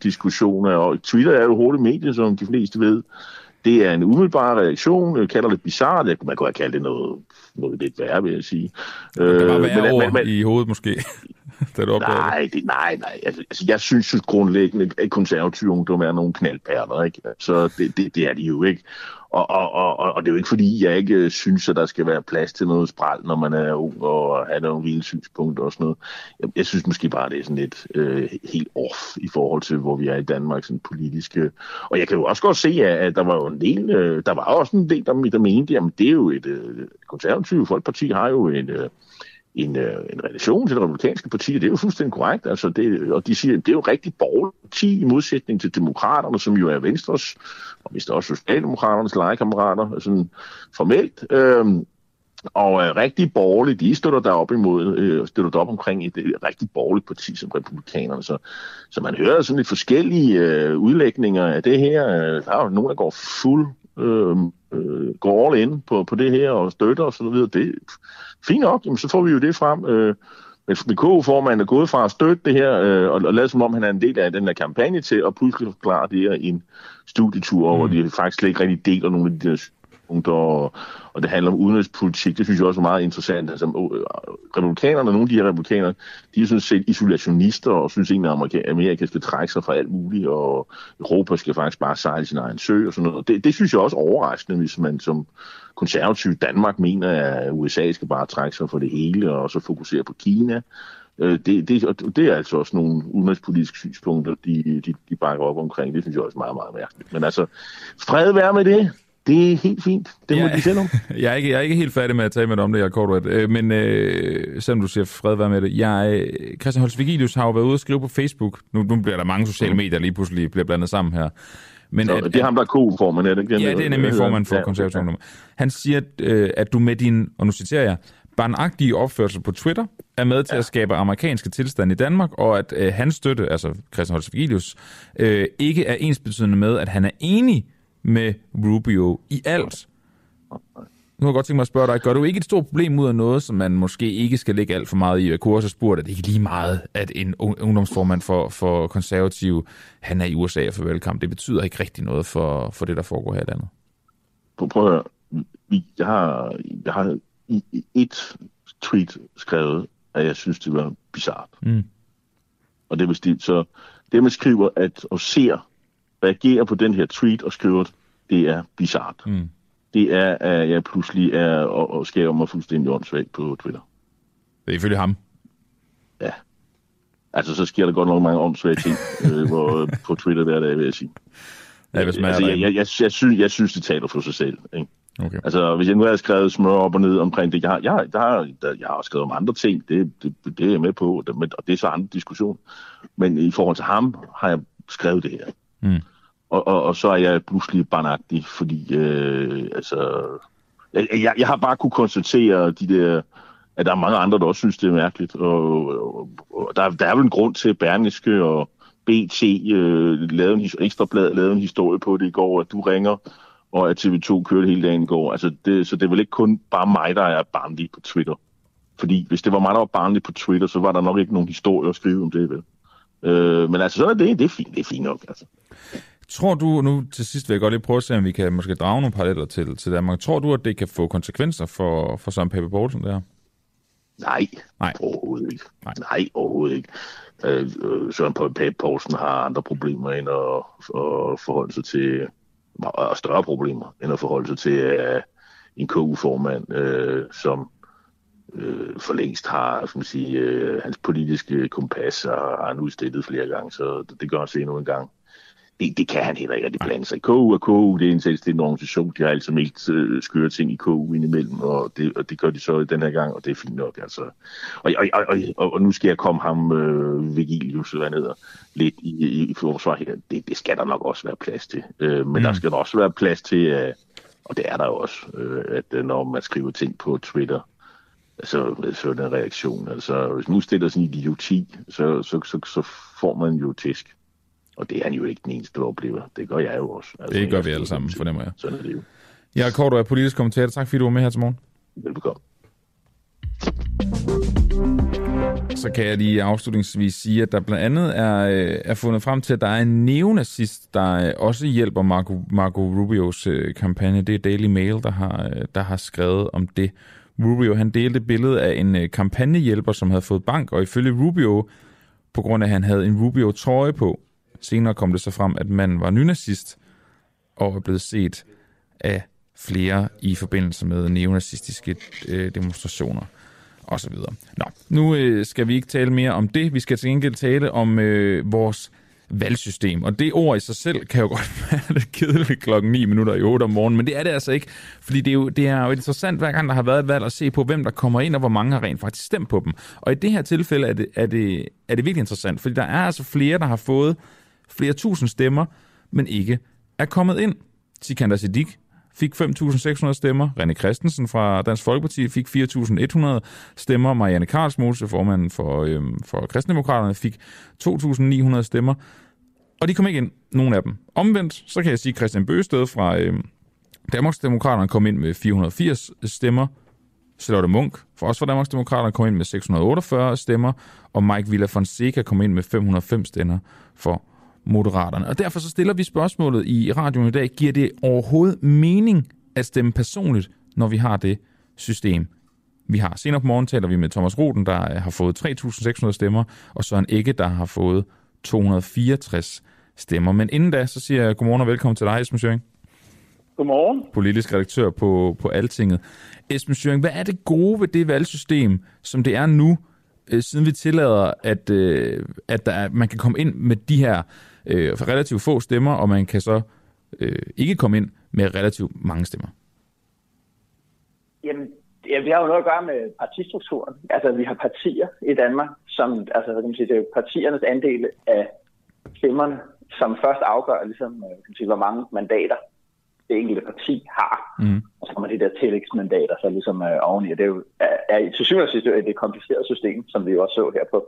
diskussioner. Og Twitter er jo hurtigt medie, som de fleste ved. Det er en umiddelbar reaktion. Jeg kalder det bizarrt. Man kunne have kaldt det noget, noget lidt værre, vil jeg sige. Det var værre men, men, men, i hovedet måske. da du nej, det, nej, nej. Altså, altså, jeg synes jo grundlæggende, at konservative ungdom er nogle knaldperler, ikke? Så det, det, det er de jo ikke. Og, og, og, og det er jo ikke fordi, jeg ikke øh, synes, at der skal være plads til noget spral, når man er ung og har nogle vilde synspunkter og sådan noget. Jeg, jeg synes måske bare, det er sådan lidt øh, helt off i forhold til, hvor vi er i Danmark, sådan politiske. Og jeg kan jo også godt se, at der var jo en del, øh, der var også en del, der, der mente, jamen det er jo et øh, konservativt folkeparti har jo en, øh, en, øh, en relation til det republikanske parti, og det er jo fuldstændig korrekt. Altså det, og de siger, at det er jo rigtig borgerligt parti i modsætning til demokraterne, som jo er Venstres, og hvis også Socialdemokraternes legekammerater, øh, sådan formelt. Øhm, og øh, rigtig borgerlige, de støtter der op imod, øh, støtter der op omkring et, et rigtig borgerligt parti som republikanerne. Så, så man hører sådan lidt forskellige øh, udlægninger af det her. Øh, der er jo nogen, der går fuld, øh, øh, går all in på, på det her og støtter og så videre. Det, fint nok, jamen, så får vi jo det frem. Øh, men VK-formanden er gået fra at støtte det her, øh, og, og lade som om han er en del af den her kampagne til, at pludselig forklare det her i en studietur, mm. hvor de faktisk slet ikke rigtig deler nogle af de der synspunkter, og, og det handler om udenrigspolitik. Det synes jeg også er meget interessant. Altså, øh, republikanerne, nogle af de her republikanere, de er sådan set isolationister, og synes egentlig, at Amerika, Amerika skal trække sig fra alt muligt, og Europa skal faktisk bare sejle sin egen sø og sådan noget. Det, det synes jeg også er overraskende, hvis man som konservativ Danmark mener, at USA skal bare trække sig for det hele, og så fokusere på Kina. Øh, det, det, det er altså også nogle udenrigspolitiske synspunkter, de, de, de bakker op omkring. Det synes jeg også er meget, meget mærkeligt. Men altså, fred være med det. Det er helt fint. Det må ja, de selv om. Jeg er, ikke, jeg er ikke helt færdig med at tale med dig om det, Jacob øh, Men øh, selvom du siger fred være med det. Jeg, Christian Holst Vigilius har jo været ude og skrive på Facebook. Nu, nu bliver der mange sociale mm. medier lige pludselig bliver blandet sammen her. Men så, at, det er ham, der er ko-formand, er det ikke? Ja, det er nemlig formand for ja, konservative ja. Han siger, øh, at du med din, og nu citerer jeg, barnagtige opførsel på Twitter er med til ja. at skabe amerikanske tilstande i Danmark, og at øh, hans støtte, altså Christian Holst Vigilius, øh, ikke er ensbetydende med, at han er enig med Rubio i alt. Nu har jeg godt tænkt mig at spørge dig, gør du ikke et stort problem ud af noget, som man måske ikke skal lægge alt for meget i? Jeg kunne også spurgt, at det ikke lige meget, at en ungdomsformand for, for konservative, han er i USA for velkamp. Det betyder ikke rigtig noget for, for det, der foregår her i landet. Prøv at høre. Jeg har, jeg har i et tweet skrevet, at jeg synes, det var bizart. Mm. Og det vil sige, så det, man skriver, at og ser, reagerer på den her tweet og skriver, det er bizart. Mm. Det er, at jeg pludselig er og, og skærer mig fuldstændig åndssvagt på Twitter. Det er ifølge ham? Ja. Altså, så sker der godt nok mange åndssvage ting øh, hvor, på Twitter hver dag, vil jeg sige. Ja, hvis man altså, jeg, jeg, jeg, jeg, synes, jeg synes, det taler for sig selv. Ikke? Okay. Altså, hvis jeg nu havde skrevet smør op og ned omkring det, jeg har, jeg, jeg, har, jeg har skrevet om andre ting, det, det, det er jeg med på, og det er så andre diskussion. Men i forhold til ham har jeg skrevet det her. Mm. Og, og, og så er jeg pludselig barnagtig, fordi øh, altså, jeg, jeg, har bare kunne konstatere de der, at der er mange andre, der også synes, det er mærkeligt. Og, og, og der, der er vel en grund til, at Berniske og BT øh, lavede en, ekstrablad lavede en historie på det i går, at du ringer og at TV2 kørte hele dagen i går. Altså det, så det er vel ikke kun bare mig, der er barnlig på Twitter. Fordi hvis det var mig, der var barnlig på Twitter, så var der nok ikke nogen historie at skrive om det, vel? Øh, men altså, så er det, det er fint, det er fint nok, altså. Tror du, nu til sidst vil jeg godt lige prøve at se, om vi kan måske drage nogle paralleller til, til Danmark. Tror du, at det kan få konsekvenser for, for Søren Pape Poulsen der? Nej, Nej, overhovedet ikke. Nej, Nej overhovedet ikke. Øh, øh Søren Pape Poulsen har andre problemer end at, at forholde sig til og større problemer, end at forholde sig til uh, en KU-formand, uh, som uh, for længst har som sige, uh, hans politiske kompas og har nu stillet flere gange, så det gør han se endnu en gang det, det kan han heller ikke rigtig blande sig. KU og KU, det er en selvstændig organisation. De har altså meldt uh, skøre ting i KU indimellem, og det, og det gør de så den her gang, og det er fint nok. Altså. Og, og, og, og, og nu skal jeg komme ham, uh, Vigilius, hvad hedder, lidt i, i, i forsvar her. Det, det skal der nok også være plads til. Uh, men mm. der skal også være plads til, uh, og det er der også, uh, at uh, når man skriver ting på Twitter, altså sådan en reaktion. Altså, hvis nu stiller sådan en idioti, så, så, så, så får man jo tisk. Og det er han jo ikke den eneste, der oplever. Det gør jeg jo også. Altså, det gør vi alle sammen, fornemmer jeg. Sådan er det jo. Jeg Kort, du er politisk kommentator. Tak fordi du var med her til morgen. Velbekomme. Så kan jeg lige afslutningsvis sige, at der blandt andet er, øh, er fundet frem til, at der er en neonazist, der øh, også hjælper Marco, Marco Rubios øh, kampagne. Det er Daily Mail, der har, der har skrevet om det. Rubio han delte billedet af en øh, kampagnehjælper, som havde fået bank, og ifølge Rubio, på grund af at han havde en Rubio-trøje på, Senere kom det så frem, at manden var nynazist og er blevet set af flere i forbindelse med neonazistiske øh, demonstrationer osv. Nå, nu øh, skal vi ikke tale mere om det. Vi skal til gengæld tale om øh, vores valgsystem. Og det ord i sig selv kan jo godt være lidt kedeligt klokken 9 minutter i 8 om morgenen, men det er det altså ikke, fordi det er, jo, det er jo interessant hver gang, der har været et valg at se på, hvem der kommer ind, og hvor mange har rent faktisk stemt på dem. Og i det her tilfælde er det, er det, er det virkelig interessant, fordi der er altså flere, der har fået flere tusind stemmer, men ikke er kommet ind. Sikander Siddiq fik 5.600 stemmer. René Christensen fra Dansk Folkeparti fik 4.100 stemmer. Marianne Karlsmose, formanden for, øhm, for Kristendemokraterne, fik 2.900 stemmer. Og de kom ikke ind, nogen af dem. Omvendt, så kan jeg sige, at Christian Bøsted fra øhm, Danmarksdemokraterne kom ind med 480 stemmer. Charlotte Munk, for os fra Danmarksdemokraterne, kom ind med 648 stemmer, og Mike Villa Fonseca kom ind med 505 stemmer for Moderaterne. Og derfor så stiller vi spørgsmålet i radioen i dag, giver det overhovedet mening at stemme personligt, når vi har det system, vi har. Senere på morgen taler vi med Thomas Roden, der har fået 3.600 stemmer, og Søren Ikke, der har fået 264 stemmer. Men inden da, så siger jeg godmorgen og velkommen til dig, Esben Schøring. Godmorgen. Politisk redaktør på, på Altinget. Esben Schøring, hvad er det gode ved det valgsystem, som det er nu, øh, siden vi tillader, at, øh, at der er, man kan komme ind med de her øh, relativt få stemmer, og man kan så øh, ikke komme ind med relativt mange stemmer? Jamen, ja, vi har jo noget at gøre med partistrukturen. Altså, vi har partier i Danmark, som, altså, kan man sige, det er partiernes andel af stemmerne, som først afgør, ligesom, øh, kan man sige, hvor mange mandater det enkelte parti har. Mm. Og så kommer de der tillægsmandater så ligesom øh, oveni. Det er jo er, er, til syvende og sidst et kompliceret system, som vi jo også så her på,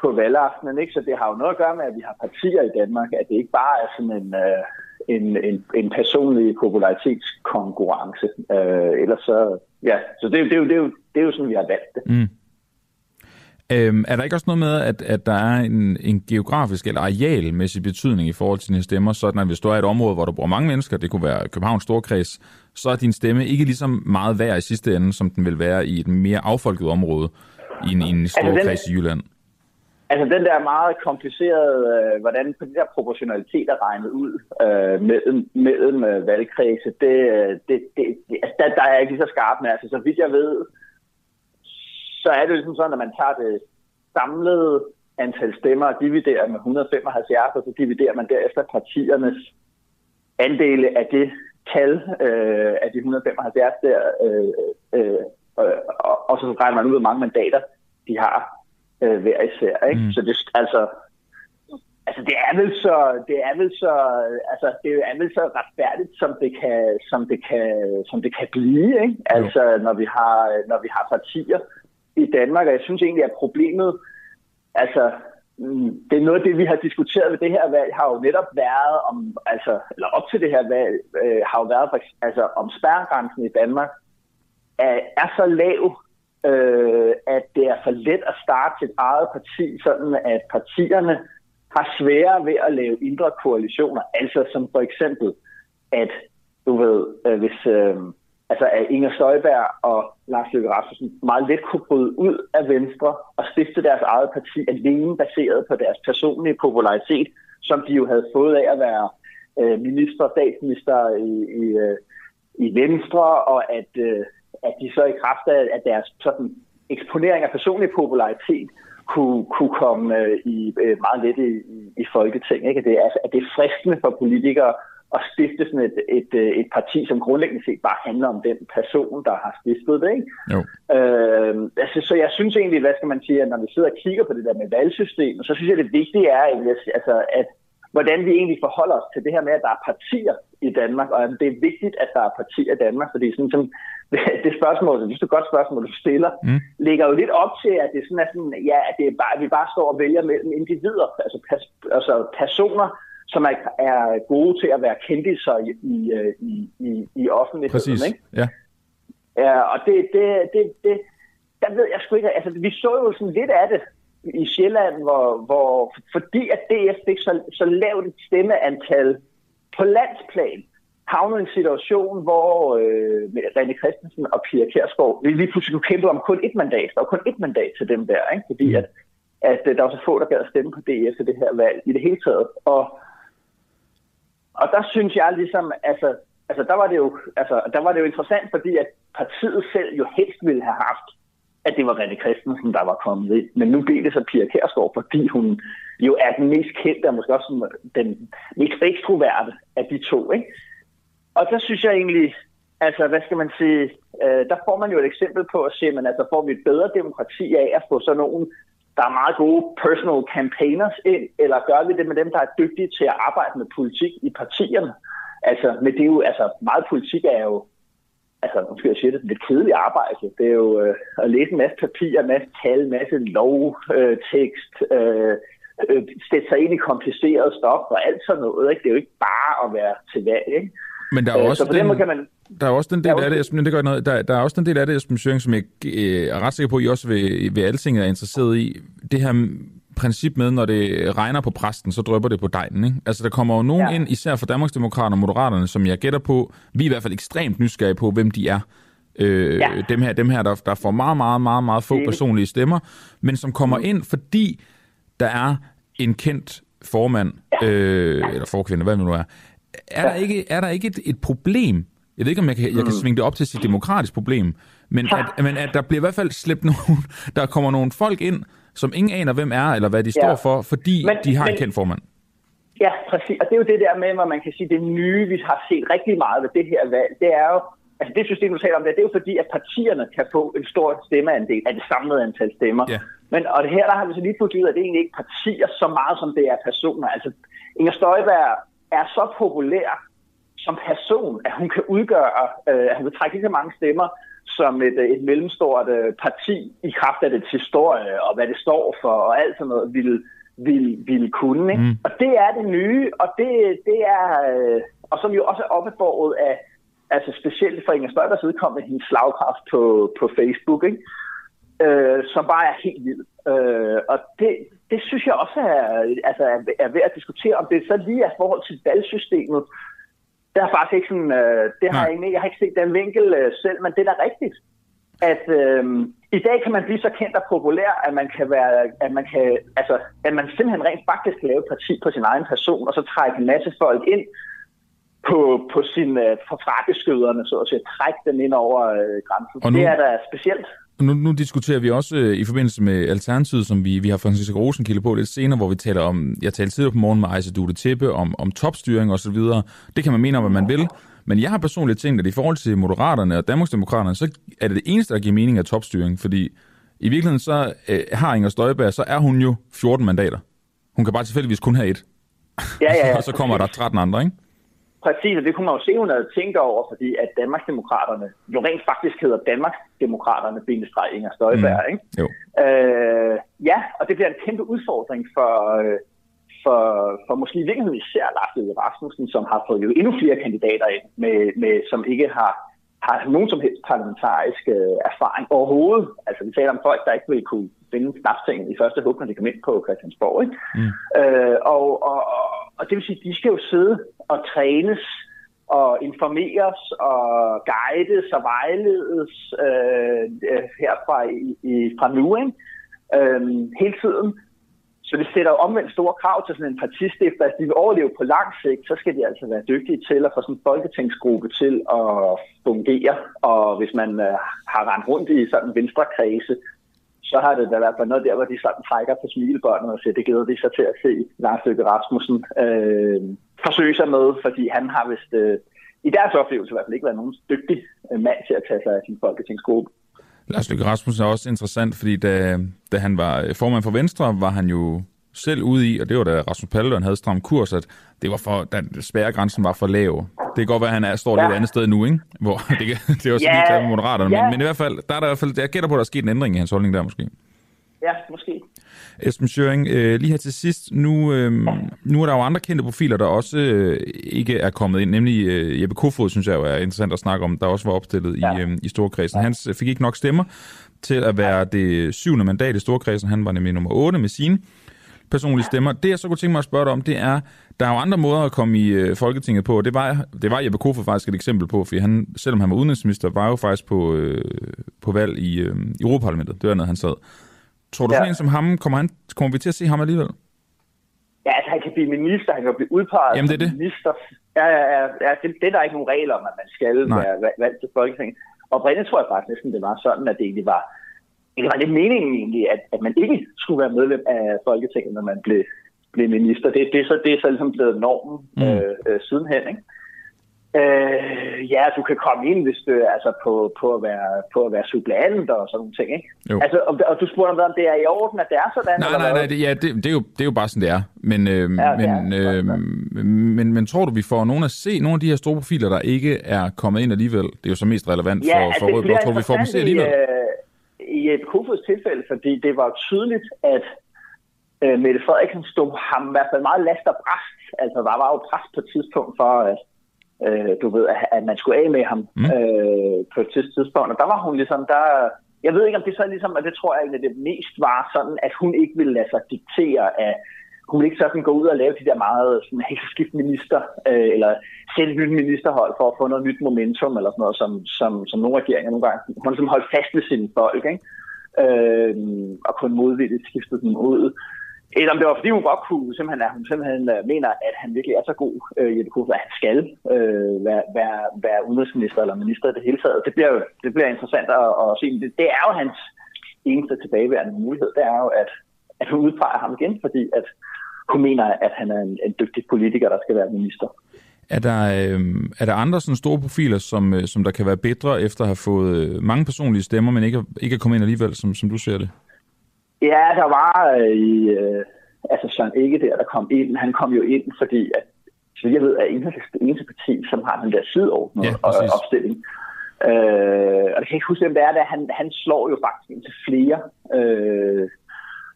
på valgaftenen. Ikke? Så det har jo noget at gøre med, at vi har partier i Danmark, at det ikke bare er sådan en, øh, en, en, en personlig popularitetskonkurrence. Øh, ellers så, ja, så det, det, er jo, det, er jo, det er jo sådan, vi har valgt det. Mm. Øhm, er der ikke også noget med, at, at der er en, en geografisk eller arealmæssig betydning i forhold til dine stemmer, sådan at hvis du er i et område, hvor der bor mange mennesker, det kunne være Københavns Storkreds, så er din stemme ikke lige så meget værd i sidste ende, som den vil være i et mere affolket område i en, i en stor altså kreds i Jylland? Altså den der meget komplicerede, øh, hvordan på de der proportionalitet er regnet ud øh, mellem, mellem øh, valgkredse, det, øh, det, det, det, altså, der, der er jeg ikke lige så skarp med. Altså så vidt jeg ved, så er det ligesom sådan, at man tager det samlede antal stemmer og dividerer med 175, og så dividerer man derefter partiernes andele af det tal øh, af de 175 der, øh, øh, øh, og, og så regner man ud, hvor mange mandater de har øh, hver især. Ikke? Mm. Så det, altså, altså det er vel så, det er vel så, altså det er vel så retfærdigt, som det kan, som det kan, som det kan blive. Ikke? Altså når vi har, når vi har partier i Danmark, og jeg synes egentlig, at problemet, altså mm, det er noget af det, vi har diskuteret ved det her valg, har jo netop været om, altså, eller op til det her valg, øh, har jo været, altså om spærregrænsen i Danmark er, er så lav, øh, at det er for let at starte sit eget parti, sådan at partierne har sværere ved at lave indre koalitioner. Altså som for eksempel, at du ved, øh, hvis øh, altså at Inger Støjberg og Lars Løkke Rasmussen meget let kunne bryde ud af Venstre og stifte deres eget parti alene baseret på deres personlige popularitet, som de jo havde fået af at være øh, minister, statsminister i, i, øh, i Venstre, og at, øh, at de så i kraft af, af deres sådan, eksponering af personlig popularitet kunne, kunne komme øh, i øh, meget let i, i, i Folketinget. Ikke? At, det, altså, at det er fristende for politikere at stifte sådan et, et, øh, et parti, som grundlæggende set bare handler om den person, der har stiftet det. Ikke? Jo. Øh, altså, så jeg synes egentlig, hvad skal man sige, at når vi sidder og kigger på det der med valgsystemet, så synes jeg, det vigtige er egentlig, altså, at hvordan vi egentlig forholder os til det her med, at der er partier i Danmark, og at det er vigtigt, at der er partier i Danmark, fordi sådan, som det spørgsmål, det er et godt spørgsmål, du stiller, mm. ligger jo lidt op til, at det sådan er sådan, ja, at, det er bare, at vi bare står og vælger mellem individer, altså, pers, altså personer, som er, er gode til at være sig i, i, i, i, i offentligheden. Præcis, ikke? ja. Ja, og det, det, det, det, der ved jeg sgu ikke, altså vi så jo sådan lidt af det i Sjælland, hvor, hvor fordi at DF fik så, så lavt et stemmeantal på landsplan, havnet i en situation, hvor øh, René Christensen og Pia Kjærsgaard vi lige pludselig kunne kæmpe om kun et mandat. Der var kun et mandat til dem der, ikke? fordi mm. at, at øh, der var så få, der gad at stemme på DF til det her valg i det hele taget. Og, og der synes jeg ligesom, altså, altså, der var det jo, altså, der var det jo interessant, fordi at partiet selv jo helst ville have haft at det var René Christensen, der var kommet ind. Men nu blev det så Pia Kærsgaard, fordi hun jo er den mest kendte og måske også den mest ekstroverte af de to. Ikke? Og der synes jeg egentlig, altså hvad skal man sige, øh, der får man jo et eksempel på at se, men altså får vi et bedre demokrati af at få sådan nogen, der er meget gode personal campaigners ind, eller gør vi det med dem, der er dygtige til at arbejde med politik i partierne? Altså, men det er jo, altså meget politik er jo altså, nu skal jeg sige det, lidt kedeligt arbejde. Det er jo øh, at læse en masse papir, en masse tal, en masse lovtekst, øh, øh, øh, sætte sig ind i kompliceret stof og alt sådan noget. Ikke? Det er jo ikke bare at være til valg. Ikke? Men der er øh, også den, kan man, der er også den del af det, Esben, det gør noget, der, der er også den del af det, Esben Søring, som jeg øh, er ret sikker på, at I også ved, ved Altinget er interesseret i. Det her princip med, når det regner på præsten, så drøber det på dejen. Ikke? Altså, der kommer jo nogen ja. ind, især for Danmarksdemokraterne og Moderaterne, som jeg gætter på, vi er i hvert fald ekstremt nysgerrige på, hvem de er. Øh, ja. Dem her, dem her der, der får meget, meget, meget, meget få personlige stemmer, men som kommer mm. ind, fordi der er en kendt formand, øh, eller forkvinde, hvad det nu er. Er der ikke, er der ikke et, et problem, jeg ved ikke, om jeg kan, jeg kan mm. svinge det op til sit demokratisk problem, Men at, men at der bliver i hvert fald slæbt nogen, der kommer nogle folk ind, som ingen aner, hvem er, eller hvad de ja. står for, fordi men, de har men, en kendt formand. Ja, præcis. Og det er jo det der med, hvor man kan sige, det nye, vi har set rigtig meget ved det her valg, det er jo, altså det system, du taler om, det, det er jo fordi, at partierne kan få en stor stemmeandel af det samlede antal stemmer. Ja. Men, og det her, der har vi så lige fået ud at det er egentlig ikke partier så meget, som det er personer. Altså, Inger Støjberg er så populær som person, at hun kan udgøre, øh, at hun kan trække lige så mange stemmer, som et, et mellemstort øh, parti i kraft af dets historie og hvad det står for og alt sådan noget ville, ville, ville kunne. Ikke? Mm. Og det er det nye, og det, det er, øh, og som jo også er opbevaret af, altså specielt for Inger Støjbergs udkommende, hendes slagkraft på, på Facebook, ikke? Øh, som bare er helt vild. Øh, og det, det synes jeg også er, altså er, værd at diskutere, om det så lige er forhold til valgsystemet, det har faktisk ikke sådan, øh, det har jeg, egentlig, jeg har ikke set den vinkel øh, selv, men det er da rigtigt, at øh, i dag kan man blive så kendt og populær, at man kan være, at man kan, altså, at man simpelthen rent faktisk kan lave et parti på sin egen person, og så trække en masse folk ind på, på sin øh, forfrakkeskøderne, så at sige, trække dem ind over øh, grænsen. nu, det er da specielt. Nu, nu diskuterer vi også øh, i forbindelse med Alternativet, som vi, vi har Francisco Rosenkilde på lidt senere, hvor vi taler om, jeg talte tidligere på morgen med Ejse Dute Tippe, om, om topstyring og så videre. Det kan man mene om, hvad man vil. Men jeg har personligt tænkt, at i forhold til Moderaterne og Danmarksdemokraterne, så er det det eneste, der giver mening af topstyring, fordi i virkeligheden så øh, har Inger Støjberg, så er hun jo 14 mandater. Hun kan bare tilfældigvis kun have et. Ja, ja, ja. og så kommer der 13 andre, ikke? Præcis, og det kunne man jo se, hun havde tænkt over, fordi at Danmarksdemokraterne jo rent faktisk hedder Danmarksdemokraterne, bindestreg Inger Støjberg, mm. ikke? Jo. Øh, ja, og det bliver en kæmpe udfordring for, øh, for, for måske i virkeligheden især Lars Løkke Rasmussen, som har fået jo endnu flere kandidater ind, med, med, som ikke har, har nogen som helst parlamentarisk øh, erfaring overhovedet. Altså vi taler om folk, der ikke vil kunne finde knapsingen i første hug, når de kommer ind på Christiansborg. Ikke? Mm. Øh, og, og, og det vil sige, at de skal jo sidde og trænes og informeres og guides og vejledes øh, herfra i, i, fra nu, ikke? Øh, hele tiden. Så det sætter omvendt store krav til sådan en partistifter. Altså, hvis de vil overleve på lang sigt, så skal de altså være dygtige til at få sådan en folketingsgruppe til at fungere. Og hvis man øh, har rendt rundt i sådan en venstre kredse, så har det da været på noget der, hvor de sådan trækker på smilebåndet og siger, det glæder de sig til at se Lars Løkke Rasmussen øh, forsøge sig med, fordi han har vist øh, i deres oplevelse i hvert fald ikke været nogen dygtig øh, mand til at tage sig af sin folketingsgruppe. Lars Løkke Rasmussen er også interessant, fordi da, da han var formand for Venstre, var han jo selv ude i, og det var da Rasmus Paludan havde stram kurs, at det var for, da spærregrænsen var for lav. Det kan godt være, at han er, står ja. lidt andet sted nu, ikke? Hvor, det, det er også ja. lige med Moderaterne, ja. men, men, i hvert fald, der er der i hvert fald, jeg gætter på, at der er sket en ændring i hans holdning der måske. Ja, måske. Esben Schøring, øh, lige her til sidst, nu, øh, nu er der jo andre kendte profiler, der også øh, ikke er kommet ind, nemlig øh, Jeppe Kofod, synes jeg jo er interessant at snakke om, der også var opstillet ja. i, øh, i Storkredsen. Ja. Han fik ikke nok stemmer til at være det syvende mandat i Storkredsen, han var nemlig nummer 8 med sine personlige stemmer. Det, jeg så kunne tænke mig at spørge dig om, det er, der er jo andre måder at komme i øh, Folketinget på, det var, det var Jeppe Kofod faktisk et eksempel på, fordi han, selvom han var udenrigsminister, var jo faktisk på, øh, på valg i øh, Europaparlamentet. Det var noget, han sad. Tror du ja. sådan en som ham, kommer, han, kommer vi til at se ham alligevel? Ja, altså han kan blive minister, han kan blive udpeget Jamen, det er det. minister. Ja, ja, ja, ja det, det er der ikke nogen regler om, at man skal Nej. være valgt til Folketinget. Og Brinde tror jeg faktisk næsten, det var sådan, at det egentlig var, det var lidt meningen egentlig, at, at man ikke skulle være medlem af Folketinget, når man blev, blev minister. Det, det, er så, det er så ligesom blevet normen mm. øh, øh, sidenhen, ikke? Øh, ja, du kan komme ind, hvis du altså på, på, at være, på at være suppleant og sådan nogle ting, ikke? Jo. Altså, om, og du spurgte om, det er i orden, at det er sådan? Nej, nej, nej, det, ja, det, det, er jo, det er jo bare sådan, det er. Men, øh, ja, men, er, øh, men, men tror du, vi får nogen at se nogle af de her store profiler, der ikke er kommet ind alligevel? Det er jo så mest relevant ja, for, for Rød Blok. Tror vi får dem se alligevel? I, øh, i et Kofods tilfælde, fordi det var tydeligt, at øh, Mette Frederiksen stod ham i hvert fald meget last og bræst. Altså, der var jo pres på et tidspunkt for, at øh, du ved, at, at man skulle af med ham mm. øh, på et tidspunkt. Og der var hun ligesom, der... Jeg ved ikke, om det så ligesom, og det tror jeg egentlig, det mest var sådan, at hun ikke ville lade sig diktere af hun ville ikke sådan gå ud og lave de der meget sådan, helt minister, øh, eller sætte et nyt ministerhold for at få noget nyt momentum, eller sådan noget, som, som, som nogle regeringer nogle gange. Hun ligesom holdt fast ved sine folk, ikke? Øh, og kun modvilligt skiftet dem ud eller om det var, fordi hun godt kunne, simpelthen, at hun simpelthen øh, mener, at han virkelig er så god, øh, Jeppe Kofod, at han skal øh, være, være, være udenrigsminister eller minister i det hele taget. Det bliver jo det bliver interessant at, at se. Det, det er jo hans eneste tilbageværende mulighed. Det er jo, at, at hun udpeger ham igen, fordi at hun mener, at han er en, en dygtig politiker, der skal være minister. Er der, øh, er der andre sådan store profiler, som, øh, som der kan være bedre efter at have fået øh, mange personlige stemmer, men ikke, ikke er kommet ind alligevel, som, som du ser det? Ja, der var øh, i, øh, altså Søren Ikke der, der kom ind. Han kom jo ind, fordi at, så jeg ved, at det eneste parti, som har den der sideordnede ja, opstilling. Øh, og jeg kan ikke huske, hvem det er, der han, han slår jo faktisk ind til flere øh,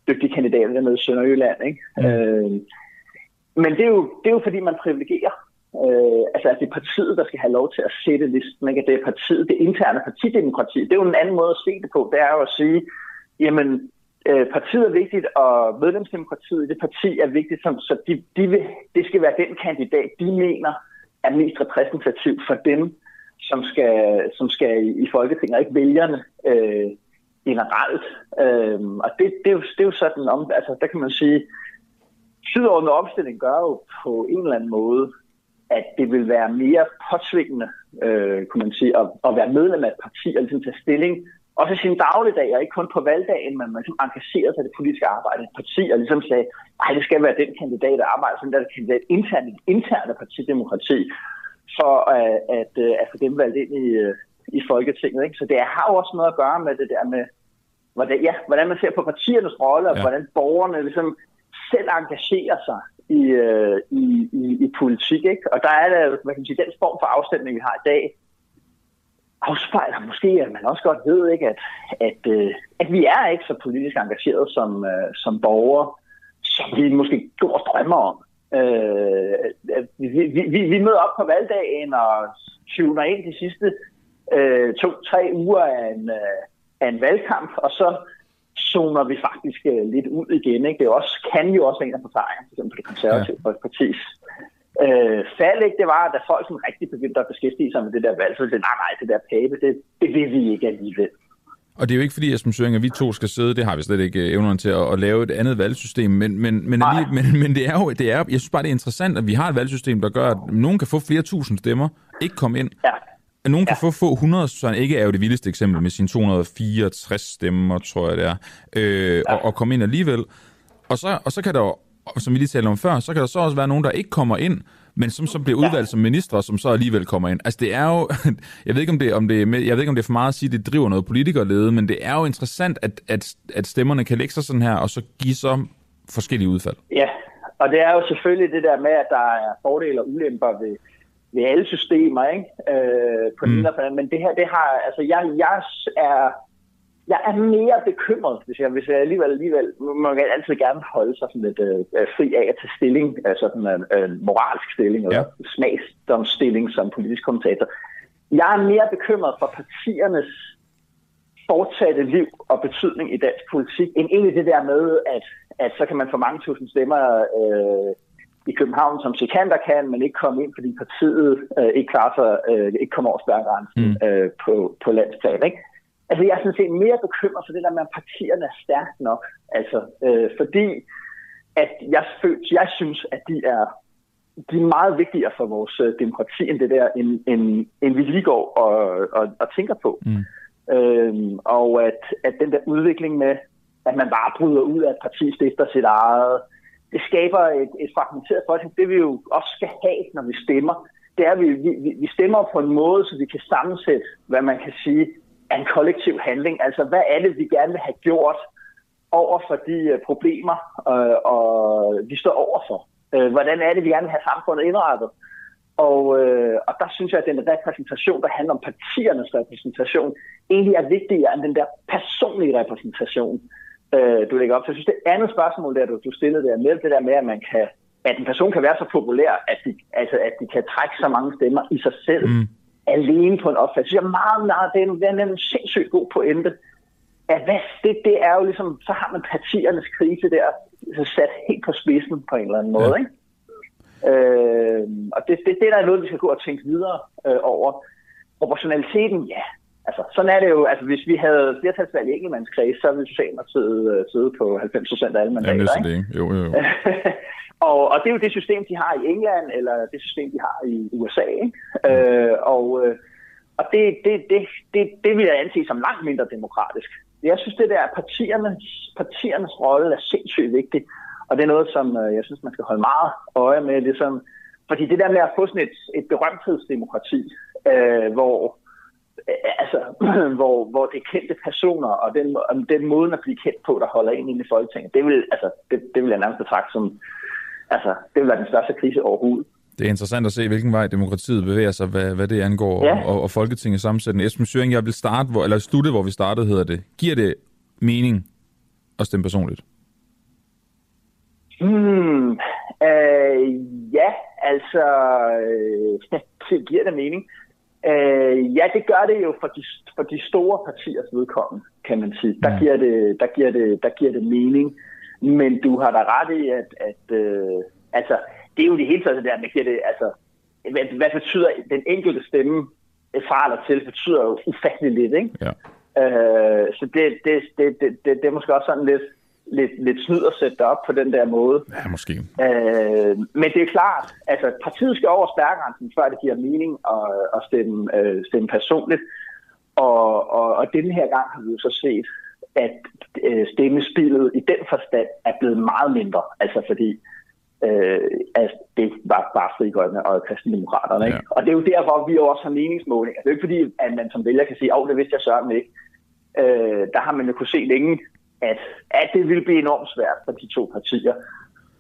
dygtige kandidater dernede i Sønderjylland. Ikke? Mm. Øh, men det er, jo, det er jo fordi, man privilegerer Øh, altså, at det er partiet, der skal have lov til at sætte listen, ikke? At det er partiet, det interne partidemokrati. Det er jo en anden måde at se det på. Det er jo at sige, jamen, øh, partiet er vigtigt, og medlemsdemokratiet i det parti er vigtigt, som, så de, de vil, det skal være den kandidat, de mener er mest repræsentativ for dem, som skal, som skal i, i Folketinget, og ikke vælgerne øh, generelt. Øh, og det, det, er jo, det er jo sådan om, altså der kan man sige, sydordnet opstilling gør jo på en eller anden måde at det vil være mere påtvingende, øh, kunne man sige, at, at være medlem af et parti og ligesom tage stilling, også i sin dagligdag, og ikke kun på valgdagen, men man ligesom engagerer sig i det politiske arbejde i et parti, og ligesom sagde, nej, det skal være den kandidat, der arbejder sådan der kandidat internt, interne partidemokrati, for uh, at, uh, at få dem valgt ind i, uh, i Folketinget. Ikke? Så det har jo også noget at gøre med det der med, hvordan, ja, hvordan man ser på partiernes rolle, og ja. hvordan borgerne ligesom selv engagerer sig i, øh, i, i, i politik. Ikke? Og der er det, hvad kan man sige, den form for afstemning, vi har i dag, afspejler måske, at man også godt ved, ikke, at, at, øh, at vi er ikke så politisk engageret som, øh, som borgere, som vi måske går og drømmer om. Øh, vi, vi, vi møder op på valgdagen og tuner ind de sidste øh, to-tre uger af en, øh, af en valgkamp, og så zoner vi faktisk lidt ud igen. Ikke? Det også, kan jo også være en af forklaringerne, for eksempel på det konservative ja. folkepartis øh, fald, ikke? det var, at folk som rigtig begyndte at beskæftige sig med det der valg, så det nej, nej, det der pape, det, det vil vi ikke alligevel. Og det er jo ikke fordi, Esben Søring, at vi to skal sidde, det har vi slet ikke øh, evnerne til at, at lave et andet valgsystem, men, men, men, lige, men, men det er jo, det er, jeg synes bare, det er interessant, at vi har et valgsystem, der gør, at nogen kan få flere tusind stemmer, ikke komme ind, ja. At nogen ja. kan få få 100, så han ikke er jo det vildeste eksempel med sine 264 stemmer, tror jeg det er, øh, ja. og, og komme ind alligevel. Og så, og så kan der jo, som vi lige talte om før, så kan der så også være nogen, der ikke kommer ind, men som så bliver udvalgt ja. som ministre, som så alligevel kommer ind. Altså det er jo, jeg ved ikke om det, om det, jeg ved ikke om det er for meget at sige, at det driver noget politikerlede, men det er jo interessant, at, at, at stemmerne kan lægge sig sådan her, og så give så forskellige udfald. Ja, og det er jo selvfølgelig det der med, at der er fordele og ulemper ved, ved alle systemer, ikke? Øh, på mm. den men det her, det har, altså jeg, jeg er, jeg er mere bekymret, hvis jeg, hvis jeg alligevel, alligevel må jeg altid gerne holde sig sådan lidt øh, fri af at tage stilling, altså sådan en, en moralsk stilling, eller ja. smagsdomsstilling som politisk kommentator. Jeg er mere bekymret for partiernes fortsatte liv og betydning i dansk politik, end egentlig det der med, at, at så kan man få mange tusind stemmer øh, i København, som sekander kan, men ikke komme ind, fordi partiet øh, ikke klarer sig, øh, ikke kommer over spærgrænsen mm. øh, på, på landsplan. Ikke? Altså, jeg er sådan set mere bekymret for det der med, at partierne er stærkt nok. Altså, øh, fordi at jeg, føler, jeg synes, at de er, de er meget vigtigere for vores øh, demokrati, end det der, end, end, end vi lige går og, og, og tænker på. Mm. Øhm, og at, at den der udvikling med, at man bare bryder ud af et parti, stifter sit eget, det skaber et, et fragmenteret folketing. Det vi jo også skal have, når vi stemmer, det er, at vi, vi, vi stemmer på en måde, så vi kan sammensætte, hvad man kan sige, en kollektiv handling. Altså, hvad er det, vi gerne vil have gjort over for de øh, problemer, øh, og vi står overfor? Uh, øh, hvordan er det, vi gerne vil have samfundet indrettet? Og, øh, og der synes jeg, at den repræsentation, der handler om partiernes repræsentation, egentlig er vigtigere end den der personlige repræsentation øh, du lægger op. Så jeg synes, det andet spørgsmål, der du, du stillede der med, det der med, at man kan at en person kan være så populær, at de, altså, at de kan trække så mange stemmer i sig selv, mm alene på en opfattelse. Jeg er meget, meget, det er en, det er en sindssygt god pointe. At hvad, det, det er jo ligesom, så har man partiernes krise der så sat helt på spidsen på en eller anden måde. Ja. Ikke? Øh, og det, det, det der er noget, vi skal gå og tænke videre øh, over. Proportionaliteten, ja. Altså, sådan er det jo. Altså, hvis vi havde flertalsvalg i enkeltmandskreds, så ville Socialdemokratiet uh, sidde på 90 procent af alle mandater. Ja, det, ikke? Jo, jo, jo. og, og det er jo det system, de har i England, eller det system, de har i USA. Ikke? Øh, og øh, og det, det, det, det, det vil jeg anse som langt mindre demokratisk. Jeg synes, det der partiernes, partiernes rolle er sindssygt vigtig. Og det er noget, som øh, jeg synes, man skal holde meget øje med. Ligesom, fordi det der med at få sådan et, et berømthedsdemokrati, øh, hvor øh, altså, hvor, hvor det er kendte personer, og den, den måde at blive kendt på, der holder ind i Folketinget, det vil, altså, det, det vil jeg nærmest betragte som, altså, det vil være den største krise overhovedet. Det er interessant at se, hvilken vej demokratiet bevæger sig, hvad, hvad det angår, ja. og, og Folketingets sammensætning. Esben Søring, jeg vil starte, hvor, eller slutte, hvor vi startede, hedder det. Giver det mening at stemme personligt? Hmm, øh, ja, altså, øh, det giver det mening. Øh, ja, det gør det jo for de, for de store partiers vedkommende, kan man sige. Der, giver det, der, giver det, der giver det mening. Men du har da ret i, at, at øh, altså, det er jo det hele taget der, med det, altså, hvad, hvad betyder den enkelte stemme fra eller til, betyder jo ufattelig lidt, ikke? Ja. Øh, så det, det, det, det, det, det er måske også sådan lidt, lidt, lidt snyd at sætte det op på den der måde. Ja, måske. Øh, men det er klart, altså partiet skal over stærgrænsen, før det giver mening at, at stemme, øh, stemme personligt. Og, og, og denne her gang har vi jo så set, at øh, stemmespillet i den forstand er blevet meget mindre. Altså fordi øh, altså, det var bare frigøjende og kristendemokraterne. Ikke? Ja. Og det er jo derfor, vi også har meningsmålinger. Det er jo ikke fordi, at man som vælger kan sige, at oh, det vidste jeg sørge ikke. Øh, der har man jo kunne se længe, at, at det vil blive enormt svært for de to partier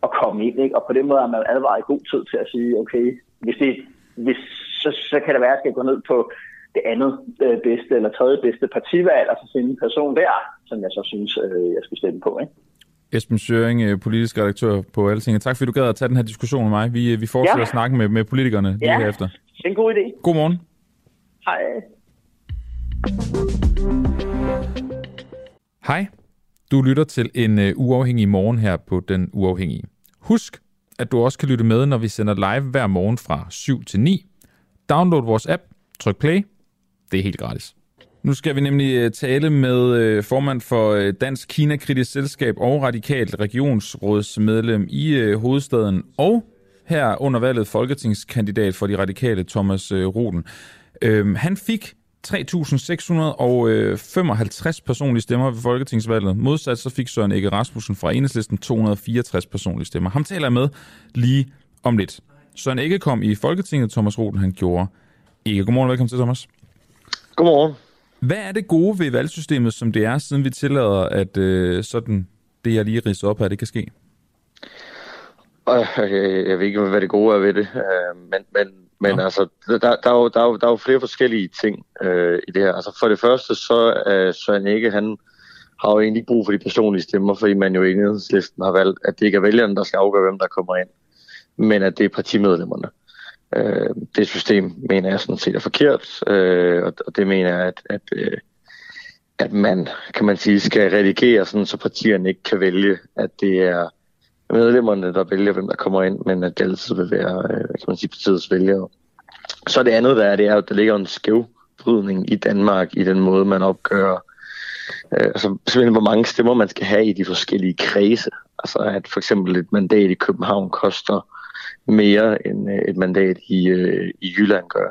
at komme ind. Ikke? Og på den måde er man advaret i god tid til at sige, okay, hvis det, hvis, så, så kan det være, at jeg skal gå ned på det andet øh, bedste eller tredje bedste partivalg, og så finde en person der, som jeg så synes, øh, jeg skal stemme på. Ikke? Esben Søring, øh, politisk redaktør på Altinget. Tak fordi du gad at tage den her diskussion med mig. Vi, øh, vi fortsætter ja. at snakke med, med politikerne lige ja. herefter. det er en god idé. God morgen. Hej. Hej. Du lytter til en uh, uafhængig morgen her på Den Uafhængige. Husk, at du også kan lytte med, når vi sender live hver morgen fra 7 til 9. Download vores app, tryk play. Det er helt gratis. Nu skal vi nemlig øh, tale med øh, formand for øh, Dansk Kina-kritisk Selskab og radikalt regionsrådsmedlem i hovedstaden og her under valget folketingskandidat for de radikale Thomas Roden. Øhm, han fik 3.655 personlige stemmer ved Folketingsvalget. Modsat så fik Søren Ege Rasmussen fra Enhedslisten 264 personlige stemmer. Ham taler jeg med lige om lidt. Søren Ege kom i Folketinget, Thomas Roden han gjorde ikke. Godmorgen, velkommen til Thomas. Godmorgen. Hvad er det gode ved valgsystemet, som det er, siden vi tillader, at øh, sådan det, jeg lige ridser op her, det kan ske? Jeg, jeg ved ikke, hvad det gode er ved det, øh, men, men men ja. altså, der, der, er jo, der, er jo, der er jo flere forskellige ting øh, i det her. Altså for det første, så er Søren Ikke, han har jo egentlig brug for de personlige stemmer, fordi man jo i enhedslisten har valgt, at det ikke er vælgerne, der skal afgøre, hvem der kommer ind, men at det er partimedlemmerne. Øh, det system mener jeg sådan set er forkert, øh, og, og det mener jeg, at, at, øh, at man, kan man sige, skal redigere sådan, så partierne ikke kan vælge, at det er medlemmerne, der vælger, hvem der kommer ind, men at det altid vil være, øh, kan man sige, partiets vælgere. Så det andet, der er, det er, at der ligger en skævbrydning i Danmark i den måde, man opgør øh, altså simpelthen, hvor mange stemmer man skal have i de forskellige kredse. Altså at for eksempel et mandat i København koster mere end øh, et mandat i, øh, i Jylland gør.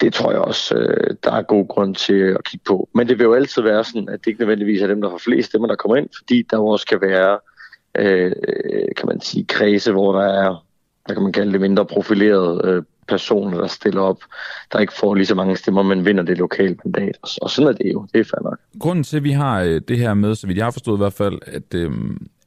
Det tror jeg også, øh, der er god grund til at kigge på. Men det vil jo altid være sådan, at det ikke nødvendigvis er dem, der har flest stemmer, der kommer ind, fordi der også kan være øh, kan man sige, kredse, hvor der er, hvad kan man kalde det, mindre profilerede øh, personer, der stiller op, der ikke får lige så mange stemmer, men vinder det lokale mandat. Og, sådan er det jo. Det er fair nok. Grunden til, at vi har det her med, så vidt jeg har forstået i hvert fald, at, øh,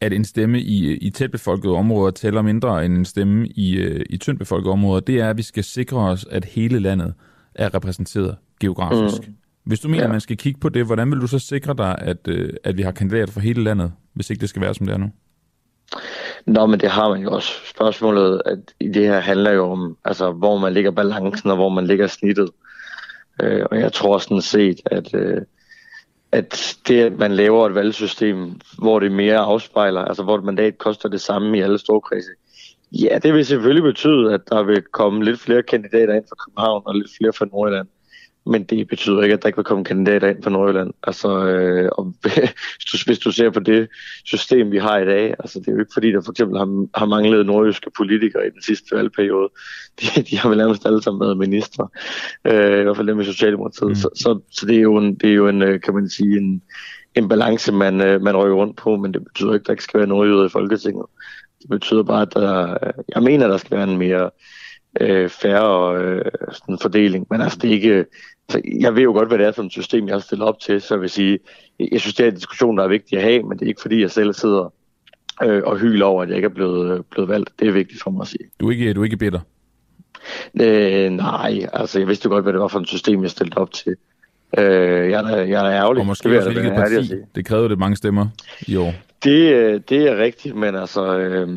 at en stemme i, i tætbefolkede områder tæller mindre end en stemme i, øh, i tyndtbefolkede områder, det er, at vi skal sikre os, at hele landet er repræsenteret geografisk. Mm. Hvis du mener, ja. at man skal kigge på det, hvordan vil du så sikre dig, at, øh, at vi har kandidater for hele landet, hvis ikke det skal være, som det er nu? Nå, men det har man jo også. Spørgsmålet at i det her handler jo om, altså, hvor man ligger balancen, og hvor man ligger snittet. Øh, og jeg tror sådan set, at, øh, at det, at man laver et valgsystem, hvor det mere afspejler, altså hvor et mandat koster det samme i alle storkredse, ja, det vil selvfølgelig betyde, at der vil komme lidt flere kandidater ind fra København og lidt flere fra Nordjylland men det betyder ikke, at der ikke vil komme kandidater ind på Nordjylland. Altså, øh, og hvis, du, hvis du ser på det system, vi har i dag, altså det er jo ikke fordi, der for eksempel har, har manglet nordjyske politikere i den sidste valgperiode. De, de har vel nærmest alle sammen været ministre, øh, i hvert fald dem i Socialdemokratiet. Mm. Så, så, så det, er jo en, det er jo en, øh, kan man sige, en, en balance, man, øh, man rykker rundt på, men det betyder ikke, at der ikke skal være nordjyder i Folketinget. Det betyder bare, at der, jeg mener, at der skal være en mere øh, færre øh, sådan fordeling. Men altså, det er ikke, altså, jeg ved jo godt, hvad det er for et system, jeg har stillet op til, så jeg vil sige, jeg synes, det er en diskussion, der er vigtig at have, men det er ikke fordi, jeg selv sidder øh, og hyler over, at jeg ikke er blevet, blevet valgt. Det er vigtigt for mig at sige. Du er ikke, du er ikke bitter? Øh, nej, altså jeg vidste jo godt, hvad det var for et system, jeg stillede op til. Øh, jeg, er, jeg er ærgerlig. Og måske også hvilket parti. Det krævede lidt mange stemmer i år. Det, øh, det er rigtigt, men altså, øh,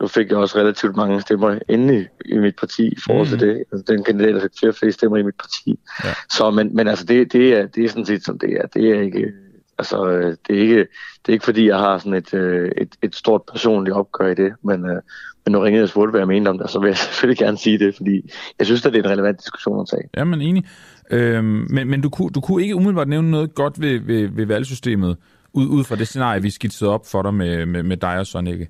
nu fik jeg også relativt mange stemmer inde i, i mit parti i forhold til mm. det. Altså, den kandidat, der fik flere flere stemmer i mit parti. Ja. Så, men, men altså, det, det, er, det er sådan set, som det er. Det er ikke... Altså, det er ikke, det er ikke fordi, jeg har sådan et, øh, et, et stort personligt opgør i det, men, øh, men nu ringede jeg og spurgte, hvad jeg mente om det, så vil jeg selvfølgelig gerne sige det, fordi jeg synes, at det er en relevant diskussion at tage. Ja, men enig. Øhm, men men du, kunne, du kunne ikke umiddelbart nævne noget godt ved, ved, ved valgsystemet, ud, ud fra det scenarie, vi skitsede op for dig med, med, med dig og Søren ikke?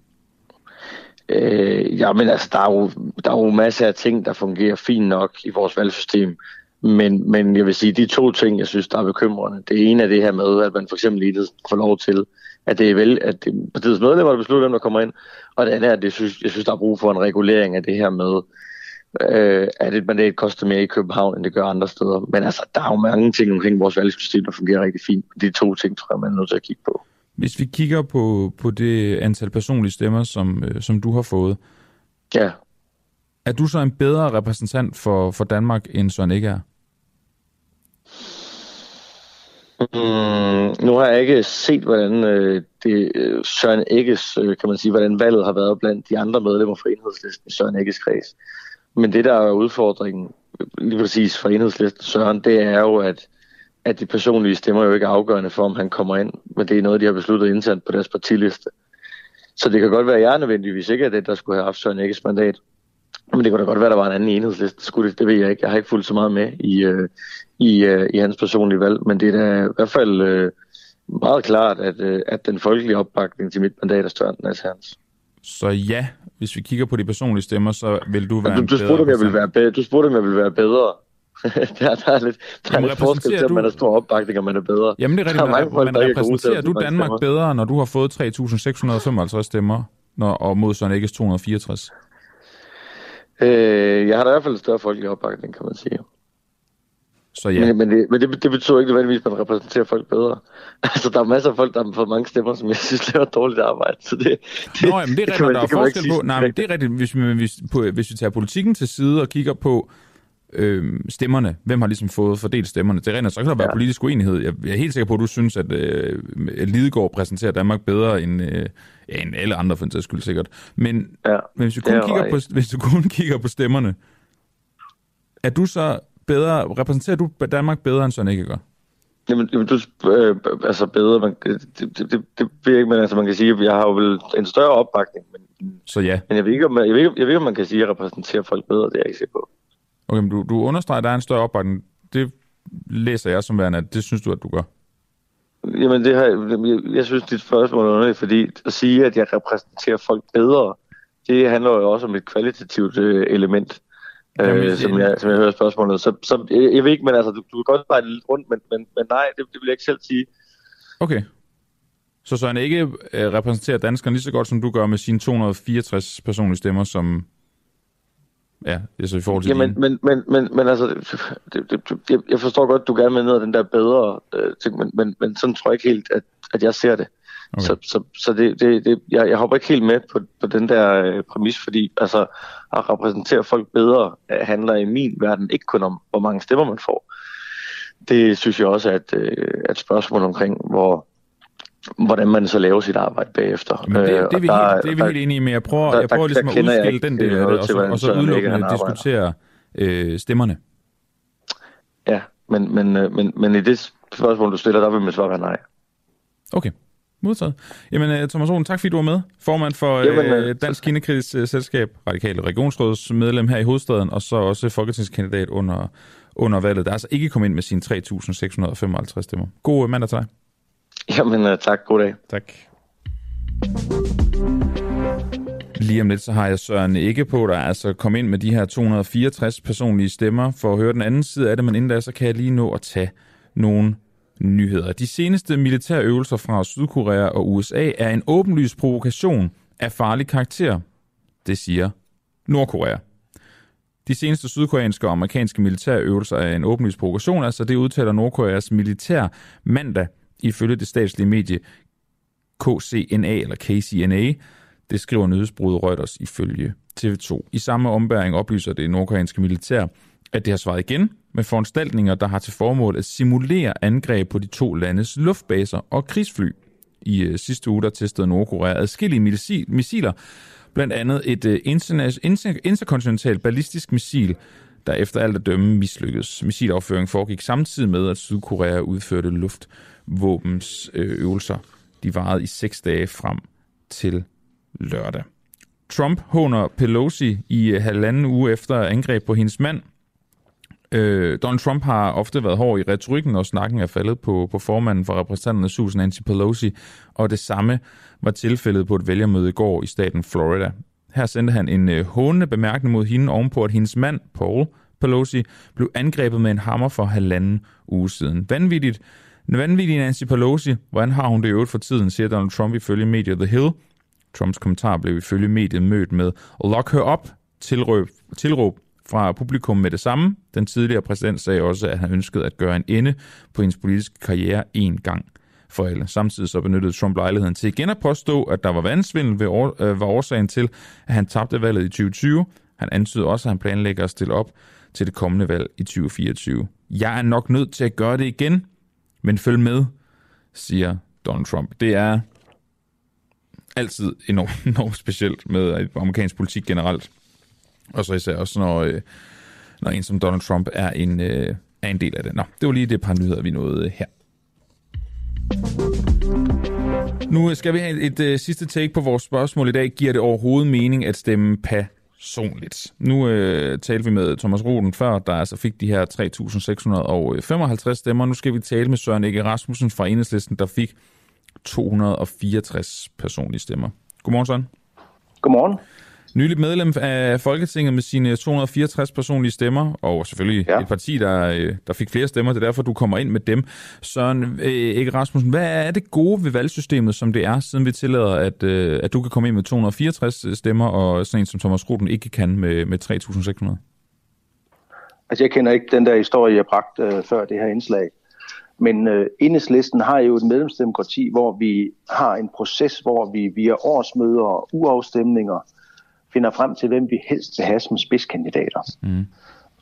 Øh, ja, men altså, der er, jo, der er jo masser af ting, der fungerer fint nok i vores valgsystem. Men, men jeg vil sige, de to ting, jeg synes, der er bekymrende. Det ene er det her med, at man for eksempel lige får lov til, at det er vel, at det, partiets medlemmer, der beslutter, hvem der kommer ind. Og det andet er, at det, synes, jeg synes, der er brug for en regulering af det her med, øh, at et mandat koster mere i København, end det gør andre steder. Men altså, der er jo mange ting omkring vores valgsystem, der fungerer rigtig fint. De to ting, tror jeg, man er nødt til at kigge på. Hvis vi kigger på, på det antal personlige stemmer, som, øh, som du har fået, ja. er du så en bedre repræsentant for, for Danmark, end Søren ikke er? Mm, nu har jeg ikke set, hvordan øh, det, øh, Søren Ægges, øh, kan man sige, hvordan valget har været blandt de andre medlemmer for enhedslisten i Søren Ægges kreds. Men det, der er udfordringen, lige præcis for enhedslisten Søren, det er jo, at at de personlige stemmer jo ikke er afgørende for, om han kommer ind, men det er noget, de har besluttet internt på deres partiliste. Så det kan godt være, at jeg er nødvendigvis ikke er det, der skulle have haft Søren Ægges mandat. Men det kunne da godt være, at der var en anden enhedsliste. Skulle det, det ved jeg ikke. Jeg har ikke fulgt så meget med i, øh, i, øh, i hans personlige valg. Men det er da i hvert fald øh, meget klart, at, øh, at den folkelige opbakning til mit mandat er større end hans. Så ja, hvis vi kigger på de personlige stemmer, så vil du være du, du spurgte, om jeg vil være bedre. Du spurgte, om jeg vil være bedre. der, der er lidt, der er lidt forskel til, at man er stor opbakning, og man er bedre. Jamen det er rigtigt, men, folk, men repræsenterer du Danmark stemmer. bedre, når du har fået 3.655 stemmer, når, og mod Søren Ægges 264? Øh, jeg har da i hvert fald større folkelig opbakning, kan man sige. Så ja. Men, men, det, men det, det betyder ikke nødvendigvis, at man repræsenterer folk bedre. Altså, der er masser af folk, der har fået mange stemmer, som jeg synes laver dårligt arbejde. Så det, det, Nå, jamen, det er rigtigt, der er forskel på. Nej, men det er rigtigt, hvis, hvis, på, hvis vi tager politikken til side og kigger på, øh, stemmerne. Hvem har ligesom fået fordelt stemmerne? Det rent, så kan der være ja. politisk uenighed. Jeg, jeg er helt sikker på, at du synes, at øh, Lidegaard præsenterer Danmark bedre end, øh, ja, end alle andre, for en sags skyld sikkert. Men, ja. men hvis, du kun kigger på, hvis du kun kigger på stemmerne, er du så bedre, repræsenterer du Danmark bedre, end Søren ikke gør? Jamen, jamen du, øh, altså bedre, man, det, det, det, det ved jeg ikke, men altså man kan sige, at jeg har jo vel en større opbakning, men, så ja. men jeg ved ikke, om, jeg, ved jeg ved ikke, om man kan sige, at jeg repræsenterer folk bedre, det er jeg ikke sikker på. Okay, men du, du understreger, at der er en større opbakning. Det læser jeg som værende, at det synes du, at du gør. Jamen, det har, jeg, jeg synes, dit spørgsmål er underligt, fordi at sige, at jeg repræsenterer folk bedre, det handler jo også om et kvalitativt øh, element, øh, Jamen, øh, som, jeg, som jeg hører spørgsmålet. Så, så jeg, jeg ved ikke, men altså, du, du kan godt bare lidt rundt, men, men, men nej, det, det vil jeg ikke selv sige. Okay. Så så han ikke øh, repræsenterer danskerne lige så godt, som du gør med sine 264 personlige stemmer, som Ja, det er så i forhold til Jamen, men, men, men, men altså, det, det, det, jeg forstår godt, du gerne vil ned den der bedre øh, ting, men, men, men sådan tror jeg ikke helt, at, at jeg ser det. Okay. Så, så, så det, det, det, jeg, jeg hopper ikke helt med på, på den der øh, præmis, fordi altså, at repræsentere folk bedre øh, handler i min verden ikke kun om, hvor mange stemmer man får. Det synes jeg også er et, øh, et spørgsmål omkring, hvor, hvordan man så laver sit arbejde bagefter. Men det, det, er, vi der, helt, det er vi der, helt enige med. Jeg prøver, der, jeg prøver ligesom at udskille den del af det, og så, og så udelukkende diskutere øh, stemmerne. Ja, men, men, øh, men, men i det spørgsmål, du stiller, der vil man svare nej. Okay. Modtaget. Jamen, Thomas Roden, tak fordi du var med. Formand for Jamen, uh, Dansk Kinekritisk Selskab, Radikale Regionsråds medlem her i hovedstaden, og så også folketingskandidat under, under valget, der er altså ikke kommet ind med sine 3.655 stemmer. God mandag til dig. Jamen, øh, tak. God dag. Tak. Lige om lidt, så har jeg Søren ikke på, der altså kom ind med de her 264 personlige stemmer for at høre den anden side af det, men inden da, så kan jeg lige nå at tage nogle nyheder. De seneste militære øvelser fra Sydkorea og USA er en åbenlys provokation af farlig karakter, det siger Nordkorea. De seneste sydkoreanske og amerikanske militære øvelser er en åbenlys provokation, altså det udtaler Nordkoreas militær mandag ifølge det statslige medie KCNA eller KCNA, det skriver nyhedsbruget Reuters ifølge TV2. I samme ombæring oplyser det nordkoreanske militær, at det har svaret igen med foranstaltninger, der har til formål at simulere angreb på de to landes luftbaser og krigsfly. I øh, sidste uge der testede Nordkorea adskillige missiler, blandt andet et øh, interkontinentalt ballistisk missil, der efter alt at dømme mislykkedes. Missilafføring foregik samtidig med, at Sydkorea udførte luftvåbens øh, øvelser. De varede i seks dage frem til lørdag. Trump håner Pelosi i øh, halvanden uge efter angreb på hendes mand. Øh, Donald Trump har ofte været hård i retorikken, og snakken er faldet på, på formanden for repræsentanternes hus, Nancy Pelosi, og det samme var tilfældet på et vælgermøde i går i staten Florida. Her sendte han en øh, hånende bemærkning mod hende ovenpå, at hendes mand, Paul Pelosi, blev angrebet med en hammer for halvanden uge siden. Vanvittigt. Vanvittig Nancy Pelosi. Hvordan har hun det øvrigt for tiden, siger Donald Trump ifølge mediet The Hill. Trumps kommentar blev ifølge mediet mødt med lock her up, tilråb, tilråb fra publikum med det samme. Den tidligere præsident sagde også, at han ønskede at gøre en ende på hendes politiske karriere en gang for alle. Samtidig så benyttede Trump lejligheden til igen at påstå, at der var vandsvindel ved år, øh, var årsagen til, at han tabte valget i 2020. Han antydede også, at han planlægger at stille op til det kommende valg i 2024. Jeg er nok nødt til at gøre det igen, men følg med, siger Donald Trump. Det er altid enormt, enormt specielt med øh, amerikansk politik generelt. Og så især også, når, øh, når en som Donald Trump er en, øh, er en del af det. Nå, det var lige det par nyheder, vi nåede her. Nu skal vi have et, et, et sidste take på vores spørgsmål i dag. Giver det overhovedet mening at stemme personligt? Nu øh, talte vi med Thomas Roden før, der altså fik de her 3.655 stemmer. Nu skal vi tale med Søren Ege Rasmussen fra Enhedslisten, der fik 264 personlige stemmer. Godmorgen, Søren. Godmorgen. Nyligt medlem af Folketinget med sine 264 personlige stemmer, og selvfølgelig ja. et parti, der, øh, der fik flere stemmer, det er derfor, du kommer ind med dem. Søren øh, Rasmussen, hvad er det gode ved valgsystemet, som det er, siden vi tillader, at, øh, at du kan komme ind med 264 stemmer, og sådan en som Thomas Ruten ikke kan med, med 3.600? Altså, jeg kender ikke den der historie, jeg bragte uh, før det her indslag. Men øh, enhedslisten har jo et medlemsdemokrati, hvor vi har en proces, hvor vi via årsmøder og uafstemninger finder frem til, hvem vi helst vil have som spidskandidater. Mm.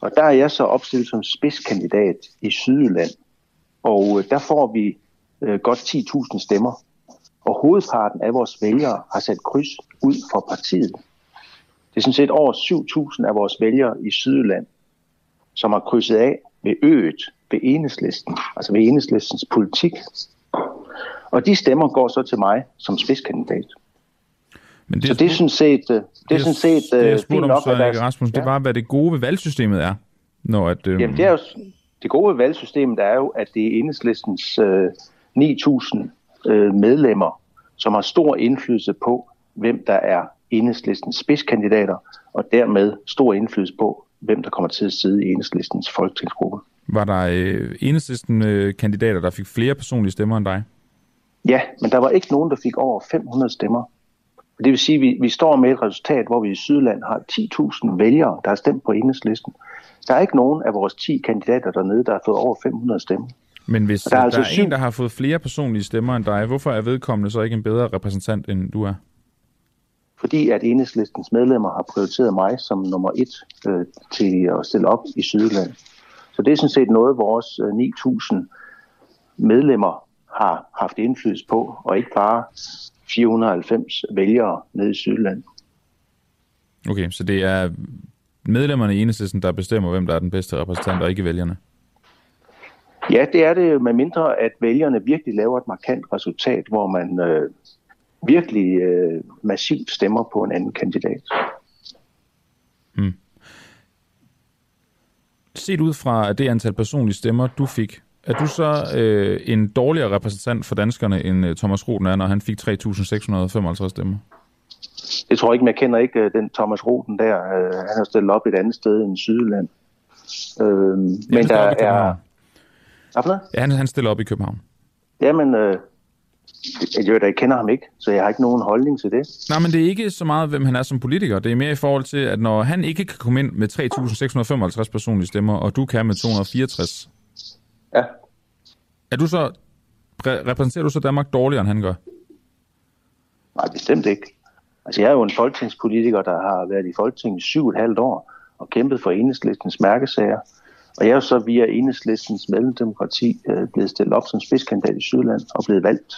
Og der er jeg så opstillet som spidskandidat i Sydjylland. Og øh, der får vi øh, godt 10.000 stemmer. Og hovedparten af vores vælgere har sat kryds ud for partiet. Det er sådan set over 7.000 af vores vælgere i Sydjylland, som har krydset af ved øget ved enhedslisten, altså ved enhedslistens politik. Og de stemmer går så til mig som spidskandidat. Men det så det er sådan set, det, det er sådan set det, jeg spurgte om, Søren Ege Rasmussen, ja. det var, hvad det gode ved valgsystemet er. Når at, øhm... Jamen, det, er jo, det gode ved valgsystemet er jo, at det er enhedslistens øh, 9.000 øh, medlemmer, som har stor indflydelse på, hvem der er enhedslistens spidskandidater, og dermed stor indflydelse på, hvem der kommer til at sidde i enhedslistens folketingsgruppe. Var der øh, enhedslisten øh, kandidater, der fik flere personlige stemmer end dig? Ja, men der var ikke nogen, der fik over 500 stemmer. Det vil sige, at vi, vi står med et resultat, hvor vi i Sydland har 10.000 vælgere, der har stemt på enhedslisten. Der er ikke nogen af vores 10 kandidater dernede, der har fået over 500 stemmer. Men hvis der er, altså der er syv... en, der har fået flere personlige stemmer end dig, hvorfor er vedkommende så ikke en bedre repræsentant, end du er? Fordi at enhedslistens medlemmer har prioriteret mig som nummer et øh, til at stille op i Sydland. Så det er sådan set noget, vores 9.000 øh, medlemmer har haft indflydelse på, og ikke bare 490 vælgere nede i Sydland. Okay, så det er medlemmerne i enhedslisten, der bestemmer, hvem der er den bedste repræsentant, og ikke vælgerne? Ja, det er det med mindre, at vælgerne virkelig laver et markant resultat, hvor man øh, virkelig øh, massivt stemmer på en anden kandidat. Hmm. Set ud fra det antal personlige stemmer, du fik, er du så øh, en dårligere repræsentant for danskerne, end øh, Thomas Roden er, når han fik 3.655 stemmer? Det tror jeg ikke, men jeg kender ikke uh, den Thomas Roden der. Uh, han har stillet op et andet sted end Sydland. Uh, men der er... Hvad Ja, han, han stiller op i København. Jamen, uh, jeg, jeg kender ham ikke, så jeg har ikke nogen holdning til det. Nej, men det er ikke så meget, hvem han er som politiker. Det er mere i forhold til, at når han ikke kan komme ind med 3.655 personlige stemmer, og du kan med 264. Ja. Er du så, repræsenterer du så Danmark dårligere, end han gør? Nej, bestemt ikke. Altså, jeg er jo en folketingspolitiker, der har været i Folketinget syv og et halvt år og kæmpet for enhedslistens mærkesager. Og jeg er jo så via enhedslistens mellemdemokrati øh, blevet stillet op som spidskandidat i Sydland og blevet valgt.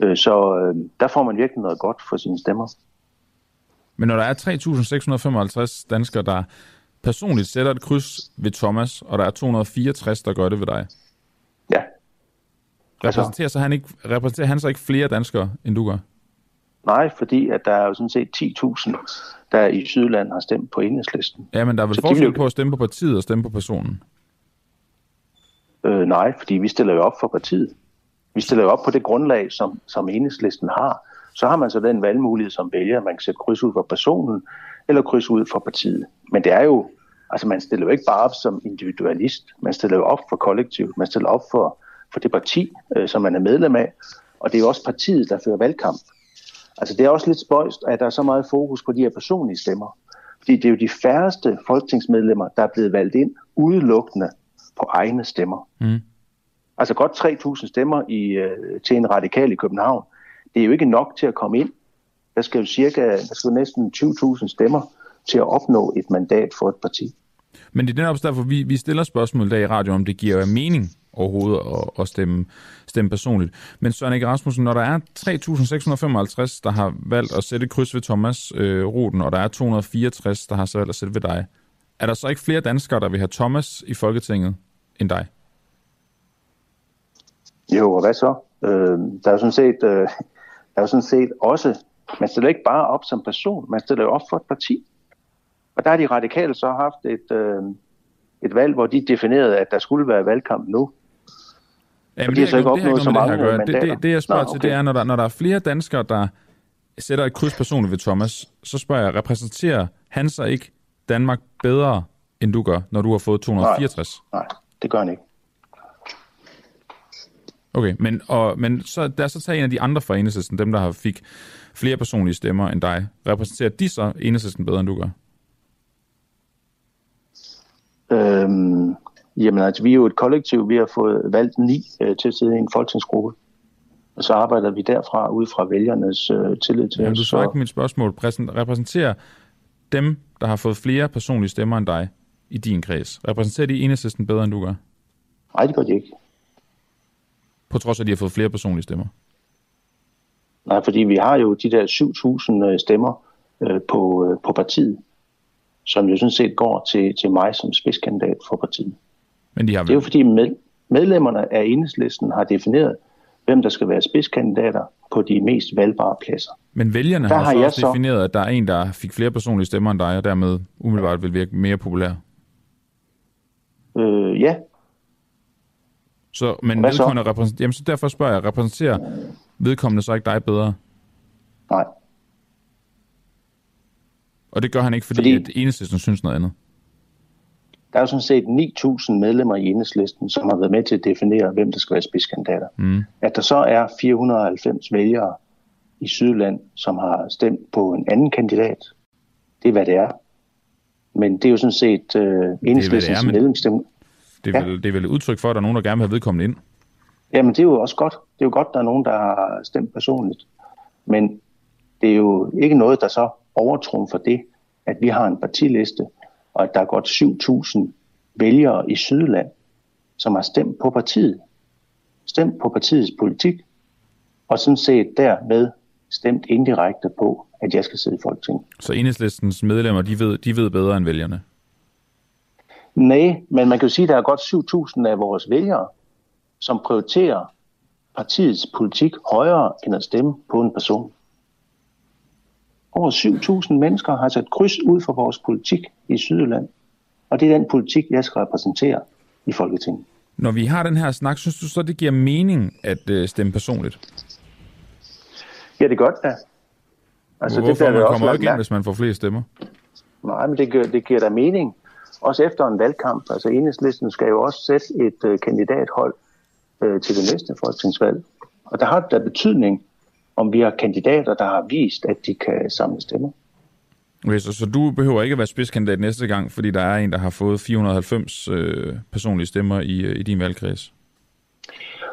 Øh, så øh, der får man virkelig noget godt for sine stemmer. Men når der er 3.655 danskere, der personligt sætter et kryds ved Thomas, og der er 264, der gør det ved dig. Ja. Repræsenterer, så han ikke, repræsenterer han så ikke flere danskere, end du gør? Nej, fordi at der er jo sådan set 10.000, der i Sydland har stemt på enhedslisten. Ja, men der er vel så forskel de... på at stemme på partiet og stemme på personen? Øh, nej, fordi vi stiller jo op for partiet. Vi stiller jo op på det grundlag, som, som enhedslisten har. Så har man så den valgmulighed som vælger, man kan sætte kryds ud for personen, eller kryds ud for partiet. Men det er jo, altså man stiller jo ikke bare op som individualist, man stiller jo op for kollektivt, man stiller op for, for det parti, øh, som man er medlem af, og det er jo også partiet, der fører valgkamp. Altså det er også lidt spøjst, at der er så meget fokus på de her personlige stemmer. Fordi det er jo de færreste folketingsmedlemmer, der er blevet valgt ind udelukkende på egne stemmer. Mm. Altså godt 3.000 stemmer i, øh, til en radikal i København. Det er jo ikke nok til at komme ind. Der skal jo cirka der skal jo næsten 20.000 stemmer til at opnå et mandat for et parti. Men det er netop derfor, vi, vi stiller spørgsmål der i radio, om det giver mening overhovedet at, at stemme, stemme personligt. Men Søren Ege Rasmussen, når der er 3.655, der har valgt at sætte kryds ved Thomas øh, Ruten, og der er 264, der har så valgt at sætte ved dig, er der så ikke flere danskere, der vil have Thomas i Folketinget end dig? Jo, og hvad så? Øh, der er jo sådan set, øh, der er jo sådan set også, man stiller ikke bare op som person, man stiller jo op for et parti. Og der har de radikale så haft et, øh, et valg, hvor de definerede, at der skulle være valgkamp nu. Ja, men de har så ikke opnået så mange det, det, det, det, jeg spørger Nå, okay. til, det er, når der, når der er flere danskere, der sætter et kryds personligt ved Thomas, så spørger jeg, repræsenterer han så ikke Danmark bedre, end du gør, når du har fået 264? Nej, nej det gør han ikke. Okay, men, og, men så, der er så taget en af de andre fra enhedslisten, dem der har fik flere personlige stemmer end dig. Repræsenterer de så enhedslisten bedre, end du gør? Øhm, jamen altså, vi er jo et kollektiv. Vi har fået valgt ni øh, til at sidde i en folketingsgruppe. Og så arbejder vi derfra ud fra vælgernes øh, tillid til Jamen, du svarer ikke mit spørgsmål. Repræsenterer dem, der har fået flere personlige stemmer end dig i din kreds, repræsenterer de enhedslisten bedre, end du gør? Nej, det gør de ikke. På trods af, at de har fået flere personlige stemmer? Nej, fordi vi har jo de der 7.000 øh, stemmer øh, på, øh, på partiet som jo sådan set går til, til mig som spidskandidat for partiet. Men de har vel... Det er jo fordi med, medlemmerne af enhedslisten har defineret, hvem der skal være spidskandidater på de mest valgbare pladser. Men vælgerne der har, har så også så... defineret, at der er en, der fik flere personlige stemmer end dig, og dermed umiddelbart vil virke mere populær. Øh, ja. Så, men vedkommende så? Repræsenter... Jamen, så derfor spørger jeg, repræsenterer vedkommende så ikke dig bedre? Nej. Og det gør han ikke, fordi, fordi at enhedslisten synes noget andet? Der er jo sådan set 9.000 medlemmer i enhedslisten, som har været med til at definere, hvem der skal være spidskandidater. Mm. At der så er 490 vælgere i Sydland, som har stemt på en anden kandidat, det er, hvad det er. Men det er jo sådan set uh, enhedslistens medlemsstemme. Det er, vel, ja. det er vel et udtryk for, at der er nogen, der gerne vil have vedkommende ind? Jamen, det er jo også godt. Det er jo godt, der er nogen, der har stemt personligt. Men det er jo ikke noget, der så for det, at vi har en partiliste, og at der er godt 7.000 vælgere i Sydland, som har stemt på partiet. Stemt på partiets politik, og sådan set dermed stemt indirekte på, at jeg skal sidde i Folketinget. Så enhedslistens medlemmer, de ved, de ved bedre end vælgerne? Nej, men man kan jo sige, at der er godt 7.000 af vores vælgere, som prioriterer partiets politik højere end at stemme på en person. Over 7.000 mennesker har sat kryds ud for vores politik i Sydjylland. Og det er den politik, jeg skal repræsentere i Folketinget. Når vi har den her snak, synes du så, det giver mening at øh, stemme personligt? Ja, det er godt, ja. Altså, Hvorfor? det man kommer også ikke ind, hvis man får flere stemmer. Nej, men det, gør, det giver da mening. Også efter en valgkamp. Altså enhedslisten skal jo også sætte et øh, kandidathold øh, til det næste folketingsvalg. Og der har det da betydning, om vi har kandidater, der har vist, at de kan samle stemmer. Okay, så, så du behøver ikke at være spidskandidat næste gang, fordi der er en, der har fået 490 øh, personlige stemmer i, øh, i din valgkreds?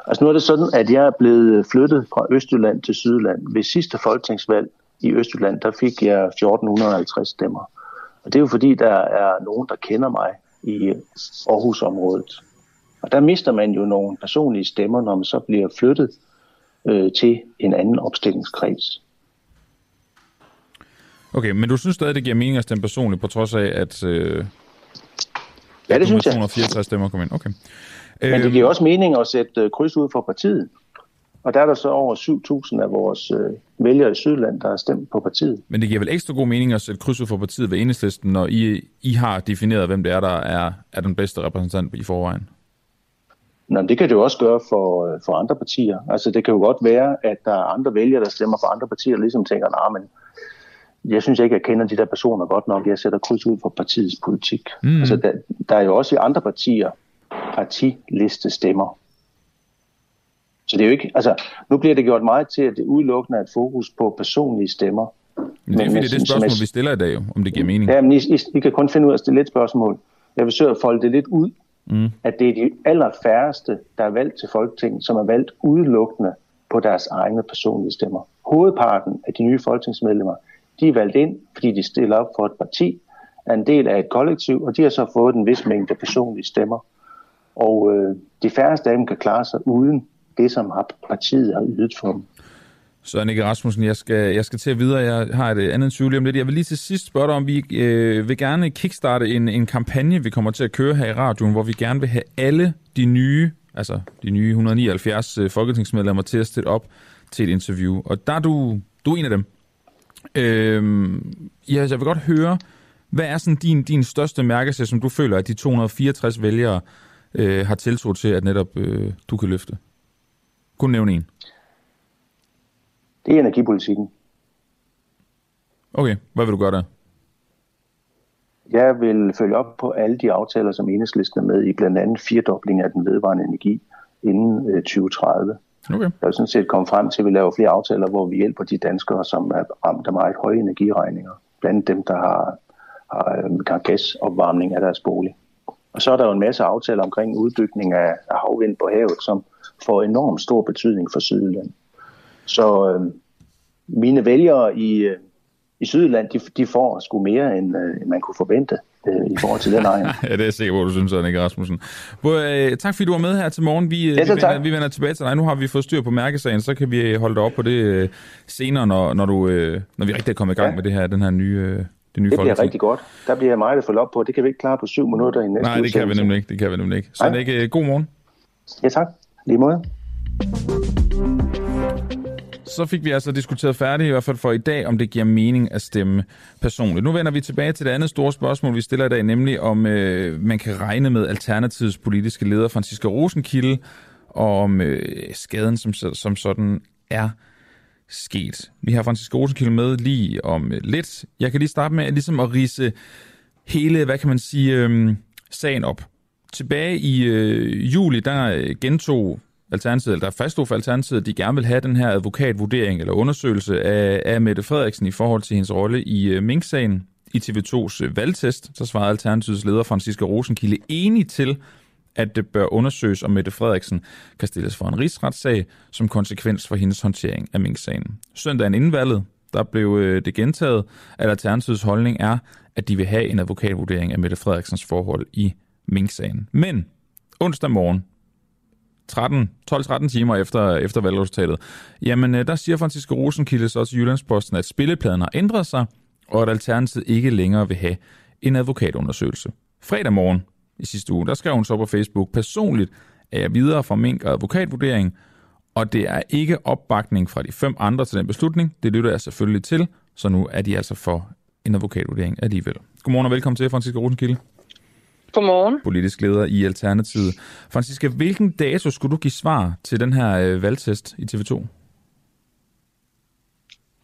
Altså nu er det sådan, at jeg er blevet flyttet fra Østjylland til Sydland. Ved sidste folketingsvalg i Østjylland, der fik jeg 1450 stemmer. Og det er jo fordi, der er nogen, der kender mig i Aarhusområdet. Og der mister man jo nogle personlige stemmer, når man så bliver flyttet øh, til en anden opstillingskreds. Okay, men du synes stadig, det giver mening at stemme personligt, på trods af, at... Øh, ja, det synes jeg. 264 stemmer kom ind. Okay. Men det øhm. giver også mening at sætte øh, kryds ud for partiet. Og der er der så over 7.000 af vores øh, vælgere i Sydland, der har stemt på partiet. Men det giver vel ekstra god mening at sætte kryds ud for partiet ved enhedslisten, når I, I har defineret, hvem det er, der er, er den bedste repræsentant i forvejen? Nå, det kan det jo også gøre for, øh, for andre partier. Altså det kan jo godt være, at der er andre vælgere, der stemmer for andre partier, og ligesom tænker, nej, men jeg synes ikke, jeg kender de der personer godt nok. Jeg sætter kryds ud for partiets politik. Mm. Altså der, der er jo også i andre partier partiliste stemmer. Så det er jo ikke, altså, nu bliver det gjort meget til, at det udelukkende er et fokus på personlige stemmer. Men det er fordi, det er det spørgsmål, vi stiller i dag, jo, om det giver mening. Ja, men I, I, I kan kun finde ud af at stille et spørgsmål. Jeg vil søge at folde det lidt ud, mm. at det er de allerfærreste, der er valgt til Folketinget, som er valgt udelukkende på deres egne personlige stemmer. Hovedparten af de nye folketingsmedlemmer, de er valgt ind, fordi de stiller op for et parti, er en del af et kollektiv, og de har så fået en vis mængde personlige stemmer. Og øh, de færreste af dem kan klare sig uden det, som partiet har ydet for dem. Så Ikke Rasmussen, jeg skal, jeg skal til at videre. Jeg har et øh, andet tvivl om lidt. Jeg vil lige til sidst spørge dig, om vi øh, vil gerne kickstarte en, en kampagne, vi kommer til at køre her i radioen, hvor vi gerne vil have alle de nye, altså de nye 179 øh, folketingsmedlemmer til at stille op til et interview. Og der er du, du er en af dem. Øh, ja, jeg vil godt høre, hvad er sådan din, din største mærkesag, som du føler, at de 264 vælgere øh, har tiltro til, at netop øh, du kan løfte? Kun nævne en. Det er energipolitikken. Okay, hvad vil du gøre der? Jeg vil følge op på alle de aftaler, som enhedslisten er med i, blandt andet firedobling af den vedvarende energi inden øh, 2030. Okay. Jeg vil sådan set komme frem til, at vi laver flere aftaler, hvor vi hjælper de danskere, som er ramt af meget høje energiregninger. Blandt dem, der har, har, øh, har gasopvarmning af deres bolig. Og så er der jo en masse aftaler omkring udbygning af, af havvind på havet, som får enormt stor betydning for Sydland. Så øh, mine vælgere i, øh, i Sydland, de, de får sgu mere, end øh, man kunne forvente øh, i forhold til den egen. ja, det er sikkert, hvor du synes, Annika Rasmussen. Både, øh, tak fordi du var med her til morgen. Vi, øh, ja, vi, vender, vi vender tilbage til dig. Nu har vi fået styr på mærkesagen, så kan vi holde dig op på det øh, senere, når, når, du, øh, når vi rigtig er kommet i gang ja. med det her, den her nye... Øh, det nye det bliver rigtig godt. Der bliver meget at følge op på. Det kan vi ikke klare på syv minutter i næste Nej, det kan vi nemlig ikke. Det kan vi nemlig ikke. Så det ikke øh, god morgen. Ja, tak. Lige måde. Så fik vi altså diskuteret færdigt, i hvert fald for i dag, om det giver mening at stemme personligt. Nu vender vi tilbage til det andet store spørgsmål, vi stiller i dag, nemlig om øh, man kan regne med Alternativets politiske leder, Franziska Rosenkilde, og om øh, skaden som, som sådan er sket. Vi har Franziska Rosenkilde med lige om øh, lidt. Jeg kan lige starte med ligesom at rise hele, hvad kan man sige, øh, sagen op. Tilbage i øh, juli, der øh, gentog Alternativet, eller der faststod for Alternativet, at de gerne vil have den her advokatvurdering eller undersøgelse af, af Mette Frederiksen i forhold til hendes rolle i øh, Mink-sagen. I TV2's øh, valgtest, så svarede Alternativets leder Franziska Rosenkilde enig til, at det bør undersøges, om Mette Frederiksen kan stilles for en rigsretssag som konsekvens for hendes håndtering af Mink-sagen. Søndagen inden valget, der blev øh, det gentaget, at Alternativets holdning er, at de vil have en advokatvurdering af Mette Frederiksens forhold i Mink-sagen. Men onsdag morgen, 13, 12-13 timer efter, efter valgresultatet, jamen øh, der siger Francisco Rosenkilde så til Jyllandsposten, at spillepladen har ændret sig, og at Alternativet ikke længere vil have en advokatundersøgelse. Fredag morgen i sidste uge, der skrev hun så på Facebook, personligt er videre fra Mink og advokatvurdering, og det er ikke opbakning fra de fem andre til den beslutning. Det lytter jeg selvfølgelig til, så nu er de altså for en advokatvurdering alligevel. Godmorgen og velkommen til, Francisco Rosenkilde. Godmorgen. Politisk leder i Alternativet. Franziska, hvilken dato skulle du give svar til den her øh, valgtest i TV2? Åh,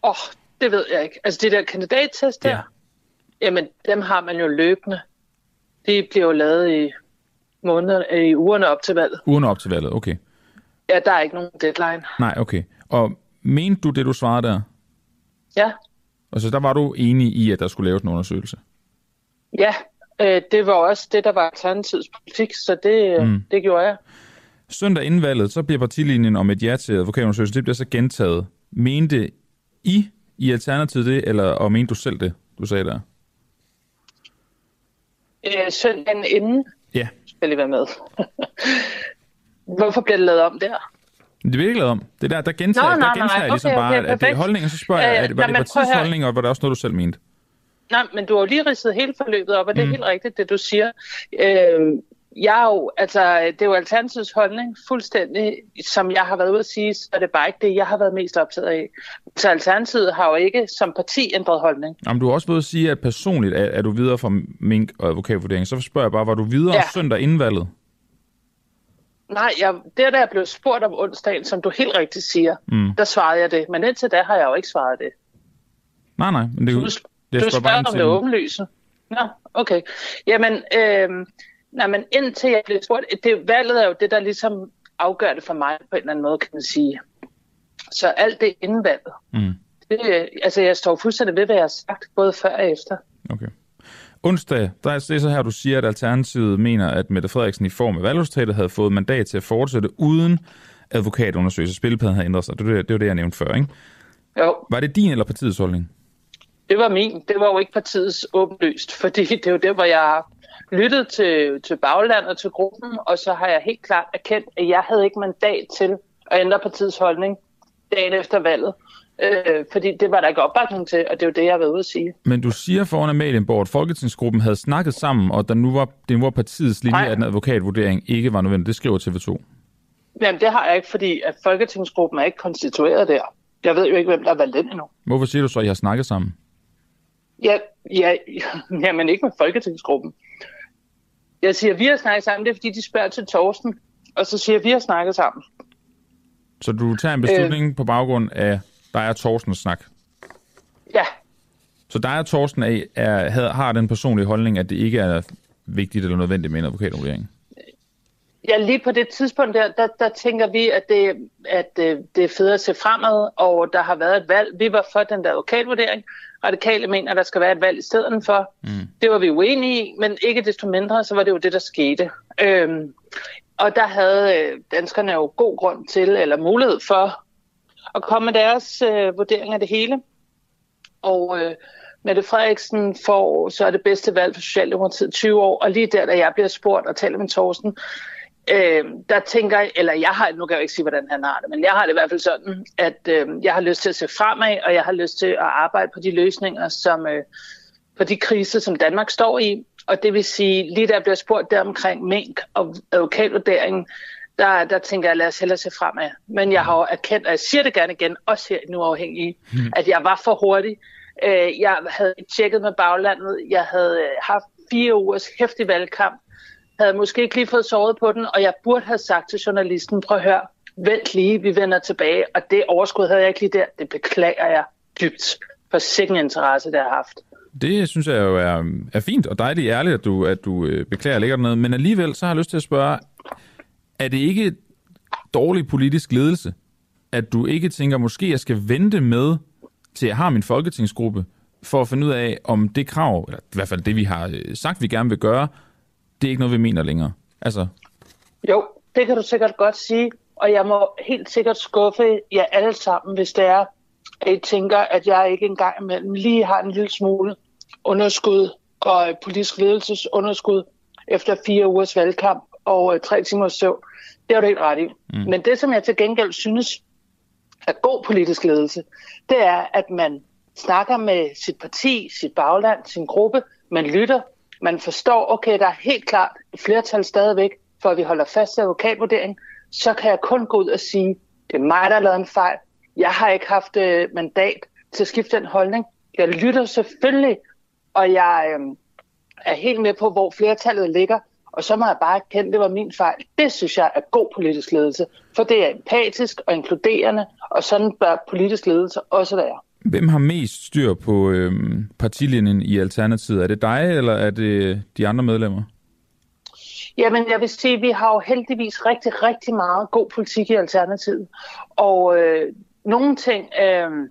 oh, det ved jeg ikke. Altså, de der kandidattest der, ja. jamen, dem har man jo løbende. De bliver jo lavet i måneder, i ugerne op til valget. Ugerne op til valget, okay. Ja, der er ikke nogen deadline. Nej, okay. Og mente du det, du svarede der? Ja. Og så der var du enig i, at der skulle laves en undersøgelse? Ja, øh, det var også det, der var Alternativets politik, så det, øh, mm. det gjorde jeg. Søndag inden valget, så bliver partilinjen om et ja til advokatundersøgelse, det bliver så gentaget. Mente I i Alternativet det, eller og mente du selv det, du sagde der? Øh, søndagen inden? Ja. Skal lige være med. Hvorfor bliver det lavet om der? Det bliver ikke lavet om. Det der, der gentager, Nå, nej, der gentager nej. ligesom Okay, bare, okay, at det er perfekt. holdningen, så spørger jeg, Øh, at, var nej, det prøv partiets holdning, og var det også noget, du selv mente? Nej, men du har jo lige ridset hele forløbet op, og det er Mm. helt rigtigt, det du siger. Øh, jeg er jo, altså, det er jo Alternativets holdning, fuldstændig, som jeg har været ude at sige, så er det bare ikke det, jeg har været mest optaget af. Så Alternativet har jo ikke som parti ændret holdning. Jamen, du har også ved at sige, at personligt er, er du videre fra Mink og advokatvurdering. Så spørger jeg bare, var du videre Ja. søndag inden valget? Nej, jeg, det der jeg blev spurgt om onsdagen, som du helt rigtigt siger, Mm. der svarede jeg det. Men indtil da har jeg jo ikke svaret det. Nej, nej. Men det, Du, det, du spørger om det åbenlyse. Nå, okay. Jamen, øh, nej, men indtil jeg blev spurgt, det, valget er jo det, der ligesom afgør det for mig på en eller anden måde, kan man sige. Så alt det inden valget. Mm. Det, øh, altså, jeg står fuldstændig ved, hvad jeg har sagt, både før og efter. Okay. Onsdag, der er det så her, du siger, at Alternativet mener, at Mette Frederiksen i form af valgresultatet havde fået mandat til at fortsætte uden advokatundersøgelse. Spilpladen havde ændret sig. Det var det, det, var det jeg nævnte før, ikke? Jo, Var det din eller partiets holdning? Det var min. Det var jo ikke partiets åbenlyst, fordi det er jo det, hvor jeg har lyttet til, til baglandet til gruppen, og så har jeg helt klart erkendt, at jeg havde ikke mandat til at ændre partiets holdning dagen efter valget. Øh, fordi det var der ikke opbakning til, og det er jo det, jeg har været ude at sige. Men du siger foran Amalienborg, at Folketingsgruppen havde snakket sammen, og der nu var, det nu var partiets linje, Nej. at en advokatvurdering ikke var nødvendig. Det skriver TV2. Jamen, det har jeg ikke, fordi at Folketingsgruppen er ikke konstitueret der. Jeg ved jo ikke, hvem der er valgt ind endnu. Hvorfor siger du så, at I har snakket sammen? Ja, ja, jamen ikke med Folketingsgruppen. Jeg siger, vi har snakket sammen, det er fordi, de spørger til Torsten, og så siger vi har snakket sammen. Så du tager en beslutning øh. på baggrund af, der er Torstens snak. Ja, Så der er Torsten af, er, havde- har den personlige holdning, at det ikke er vigtigt eller nødvendigt med en advokatvurdering. Ja lige på det tidspunkt der, der, der tænker vi, at, det, at øh, det er fedt at se fremad, og der har været et valg. Vi var for den der advokatvurdering. Radikale mener, at der skal være et valg i stedet for. Mm. Det var vi uenige i, men ikke desto mindre, så var det jo det, der skete. Øhm, og der havde øh, danskerne jo god grund til, eller mulighed for, at komme med deres øh, vurdering af det hele. Og øh, Mette Frederiksen får så er det bedste valg for Socialdemokratiet 20 år, og lige der, da jeg bliver spurgt og taler med Torsten, øh, der tænker jeg, eller jeg har, nu kan jeg jo ikke sige, hvordan han har det, men jeg har det i hvert fald sådan, at øh, jeg har lyst til at se fremad, og jeg har lyst til at arbejde på de løsninger, som øh, på de kriser, som Danmark står i. Og det vil sige, lige da jeg bliver spurgt der omkring mink og advokatvurderingen, der, der tænker jeg, lad os hellere se fremad. Men jeg har jo erkendt, og jeg siger det gerne igen, også her i Nu Afhængige, at jeg var for hurtig. Øh, Jeg havde tjekket med baglandet. Jeg havde øh, haft fire ugers hæftig valgkamp. Havde måske ikke lige fået sovet på den, og jeg burde have sagt til journalisten, prøv at høre, vent lige, vi vender tilbage. Og det overskud havde jeg ikke lige der. Det beklager jeg dybt for sikken interesse, det har haft. Det synes jeg jo er, er fint og dejligt ærligt, at du, at du øh, beklager lækkert noget. Men alligevel så har jeg lyst til at spørge, er det ikke dårlig politisk ledelse, at du ikke tænker, måske jeg skal vente med, til jeg har min folketingsgruppe, for at finde ud af, om det krav, eller i hvert fald det, vi har øh, sagt, vi gerne vil gøre, det er ikke noget, vi mener længere. Altså, Jo, det kan du sikkert godt sige, og jeg må helt sikkert skuffe jer alle sammen, hvis det er, at I tænker, at jeg ikke engang imellem lige har en lille smule underskud og øh, politisk ledelsesunderskud efter fire ugers valgkamp og øh, tre timers søvn. Det er du helt ret i. Mm. Men det, som jeg til gengæld synes er god politisk ledelse, det er, at man snakker med sit parti, sit bagland, sin gruppe, man lytter, man forstår, okay, der er helt klart et flertal stadigvæk for at vi holder fast i advokatvurdering, så kan jeg kun gå ud og sige, det er mig, der har lavet en fejl. Jeg har ikke haft øh, mandat til at skifte den holdning. Jeg lytter selvfølgelig, og jeg øh, er helt med på, hvor flertallet ligger. Og så må jeg bare erkende, at det var min fejl. Det synes jeg er god politisk ledelse, for det er empatisk og inkluderende, og sådan bør politisk ledelse også være. Hvem har mest styr på øhm, partilinjen i Alternativet? Er det dig, eller er det de andre medlemmer? Jamen, jeg vil sige, at vi har jo heldigvis rigtig, rigtig meget god politik i Alternativet. Og øh, nogle ting øh,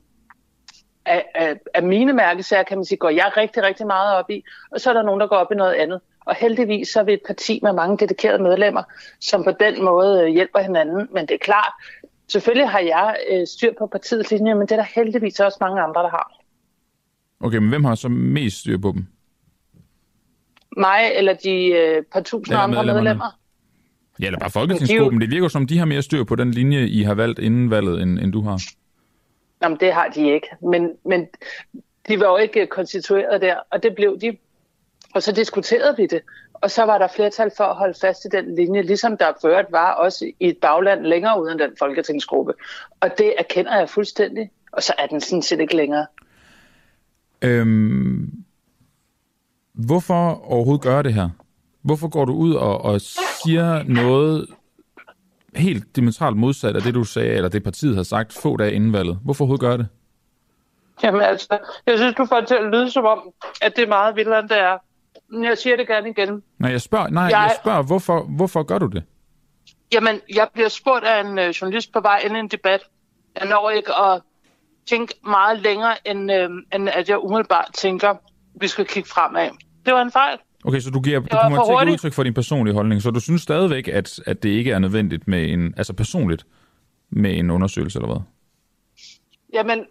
af, af, af mine mærkesager, kan man sige, går jeg rigtig, rigtig meget op i. Og så er der nogen, der går op i noget andet. Og heldigvis så er vi et parti med mange dedikerede medlemmer, som på den måde øh, hjælper hinanden. Men det er klart, selvfølgelig har jeg øh, styr på partiets linje, men det er der heldigvis også mange andre, der har. Okay, men hvem har så mest styr på dem? Mig eller de øh, par tusind andre medlemmer? Ja, eller bare Folketingsgruppen. Det virker som, de har mere styr på den linje, I har valgt inden valget, end, end du har. Jamen, det har de ikke. Men, men de var jo ikke konstitueret der, og det blev de. Og så diskuterede vi det. Og så var der flertal for at holde fast i den linje, ligesom der ført var også i et bagland længere uden den folketingsgruppe. Og det erkender jeg fuldstændig. Og så er den sådan set ikke længere. Øhm, hvorfor overhovedet gøre det her? Hvorfor går du ud og, og siger noget helt diametralt modsat af det, du sagde, eller det partiet har sagt få dage inden valget? Hvorfor overhovedet gøre det? Jamen altså, jeg synes, du får det til at lyde som om, at det er meget vildere, end det er. Jeg siger det gerne igen. Nej, jeg spørger, nej, jeg... jeg spørger hvorfor, hvorfor gør du det? Jamen, jeg bliver spurgt af en øh, journalist på vej ind i en debat. Jeg når ikke at tænke meget længere, end, øh, end at jeg umiddelbart tænker, vi skal kigge fremad. Det var en fejl. Okay, så du, giver, du kommer til at give udtryk for din personlige holdning, så du synes stadigvæk, at, at det ikke er nødvendigt med en, altså personligt, med en undersøgelse, eller hvad? Jamen,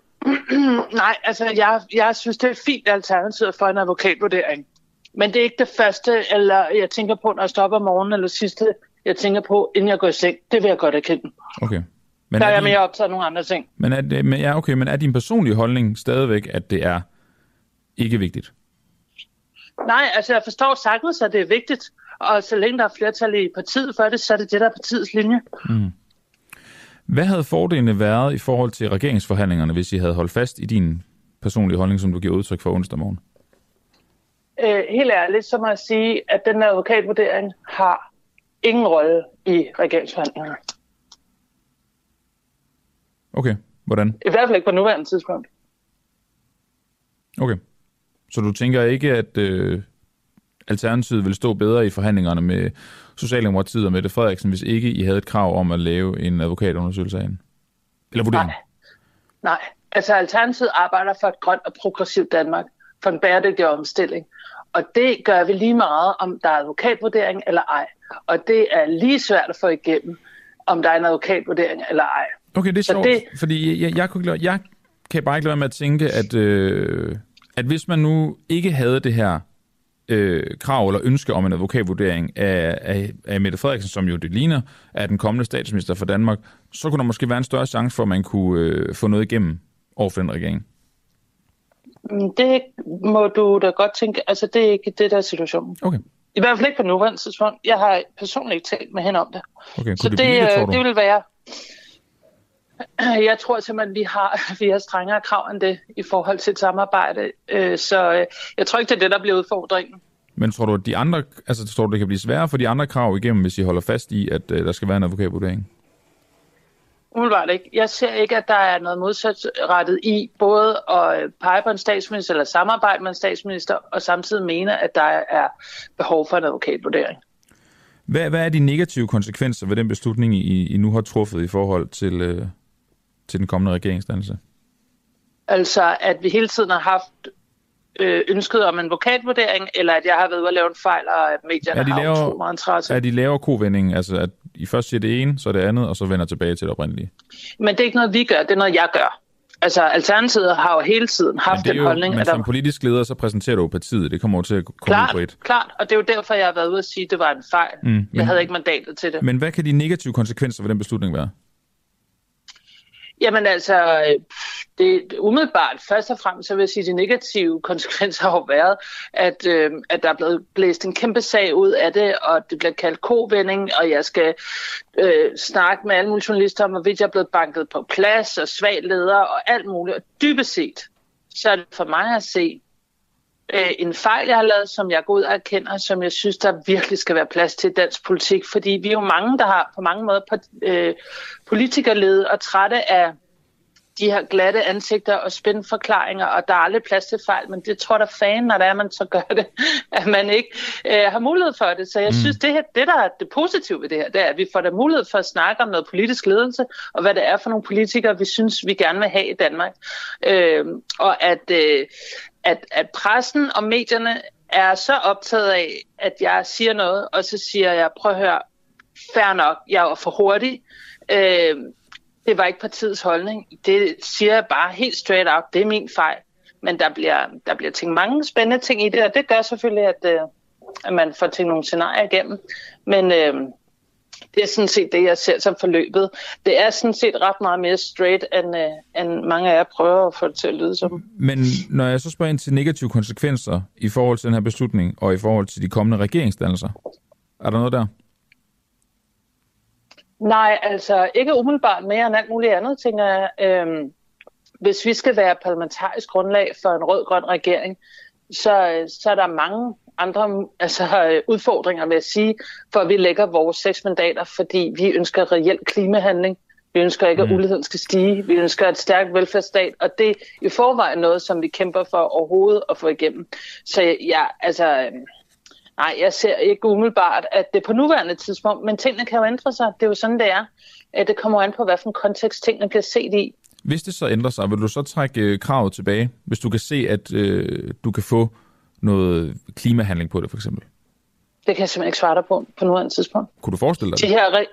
nej, altså jeg, jeg synes, det er fint alternativ for en advokatvurdering. Men det er ikke det første, eller jeg tænker på, når jeg stopper om morgenen, eller sidste, jeg tænker på, inden jeg går i seng. Det vil jeg godt erkende. Okay. Men der er, er jeg mere optaget af nogle andre ting. Men er, det, men, ja, okay, men er din personlige holdning stadigvæk, at det er ikke vigtigt? Nej, altså jeg forstår sagtens, at det er vigtigt. Og så længe der er flertal i partiet for det, så er det det, der er partiets linje. Mm. Hvad havde fordelene været i forhold til regeringsforhandlingerne, hvis I havde holdt fast i din personlige holdning, som du giver udtryk for onsdag morgen? Øh, helt ærligt, så må jeg sige, at den advokatvurdering har ingen rolle i regeringsforhandlingerne. Okay, hvordan? I hvert fald ikke på nuværende tidspunkt. Okay. Så du tænker ikke, at øh, Alternativet vil stå bedre i forhandlingerne med Socialdemokratiet og Mette Frederiksen, hvis ikke I havde et krav om at lave en advokatundersøgelse af hende? Eller vurdering? Nej. Nej. Altså Alternativet arbejder for et grønt og progressivt Danmark, for en bæredygtig omstilling. Og det gør vi lige meget, om der er advokatvurdering eller ej. Og det er lige svært at få igennem, om der er en advokatvurdering eller ej. Okay, det er sjovt, det... fordi jeg, jeg, jeg, jeg kan bare ikke lade være med at tænke, at, øh, at hvis man nu ikke havde det her øh, krav eller ønske om en advokatvurdering af, af, af Mette Frederiksen, som jo det ligner, er den kommende statsminister for Danmark, så kunne der måske være en større chance for, at man kunne øh, få noget igennem over for den regering. Mm, det må du da godt tænke. Altså, det er ikke det, der er situationen. Okay. I hvert fald ikke på nuværende tidspunkt. Jeg har personligt ikke talt med hende om det. Okay, så det, det, det, det vil være... Jeg tror simpelthen, vi har, vi har strengere krav end det i forhold til et samarbejde. Øh, så øh, jeg tror ikke, det er det, der bliver udfordringen. Men tror du, at de andre, altså, tror du, det kan blive sværere for de andre krav igennem, hvis I holder fast i, at øh, der skal være en advokatvurdering? Umiddelbart ikke. Jeg ser ikke, at der er noget modsatrettet i både at pege på en statsminister eller samarbejde med en statsminister, og samtidig mene, at der er behov for en advokatvurdering. Hvad, hvad er de negative konsekvenser ved den beslutning, I, I nu har truffet i forhold til, øh, til den kommende regeringsdannelse? Altså, at vi hele tiden har haft øh, ønsket om en advokatvurdering, eller at jeg har været ude at lave en fejl, og at medierne er de har laver, meget interesse. Er de laver kovending, altså at I først siger det ene, så det andet, og så vender tilbage til det oprindelige? Men det er ikke noget, vi gør, det er noget, jeg gør. Altså, Alternativet har jo hele tiden haft den jo, holdning. Men at der... som politisk leder, så præsenterer du partiet. Det kommer jo til at komme klart, på et. Klart, og det er jo derfor, jeg har været ude at sige, at det var en fejl. Mm, men, jeg havde ikke mandatet til det. Men hvad kan de negative konsekvenser ved den beslutning være? Jamen altså, det umiddelbart, først og fremmest, så vil jeg sige, at de negative konsekvenser har været, at, øh, at der er blevet blæst en kæmpe sag ud af det, og det bliver kaldt kovending, og jeg skal øh, snakke med alle mulige journalister om, hvorvidt jeg er blevet banket på plads, og svag leder, og alt muligt. Og dybest set, så er det for mig at se øh, en fejl, jeg har lavet, som jeg går ud og erkender, som jeg synes, der virkelig skal være plads til dansk politik, fordi vi er jo mange, der har på mange måder øh, politikerlede og trætte af de her glatte ansigter og spændende forklaringer, og der er aldrig plads til fejl, men det tror der fan, når det er, man så gør det, at man ikke øh, har mulighed for det. Så jeg mm. synes, det, her, det der er det positive ved det her, det er, at vi får der mulighed for at snakke om noget politisk ledelse, og hvad det er for nogle politikere, vi synes, vi gerne vil have i Danmark. Øh, og at, øh, at, at pressen og medierne er så optaget af, at jeg siger noget, og så siger jeg, prøv at høre, fair nok, jeg var for hurtig. Øh, det var ikke partiets holdning. Det siger jeg bare helt straight out. Det er min fejl. Men der bliver, der bliver tænkt mange spændende ting i det, og det gør selvfølgelig, at, øh, at man får tænkt nogle scenarier igennem. Men øh, det er sådan set det, jeg ser som forløbet. Det er sådan set ret meget mere straight, end, øh, end mange af jer prøver at få det til at lyde som. Men når jeg så spørger ind til negative konsekvenser i forhold til den her beslutning, og i forhold til de kommende regeringsdannelser, er der noget der? Nej, altså ikke umiddelbart mere end alt muligt andet, tænker jeg. Øhm, hvis vi skal være parlamentarisk grundlag for en rød-grøn regering, så, så er der mange andre altså, udfordringer med at sige, for at vi lægger vores seks mandater, fordi vi ønsker reelt klimahandling. Vi ønsker ikke, at mm. uligheden skal stige. Vi ønsker et stærkt velfærdsstat, og det er i forvejen noget, som vi kæmper for overhovedet at få igennem. Så ja, altså, øhm, Nej, jeg ser ikke umiddelbart, at det på nuværende tidspunkt, men tingene kan jo ændre sig. Det er jo sådan, det er. Det kommer an på, hvad for en kontekst tingene bliver set i. Hvis det så ændrer sig, vil du så trække øh, kravet tilbage, hvis du kan se, at øh, du kan få noget klimahandling på det, for eksempel? Det kan jeg simpelthen ikke svare dig på, på nuværende tidspunkt. Kunne du forestille dig det? De her,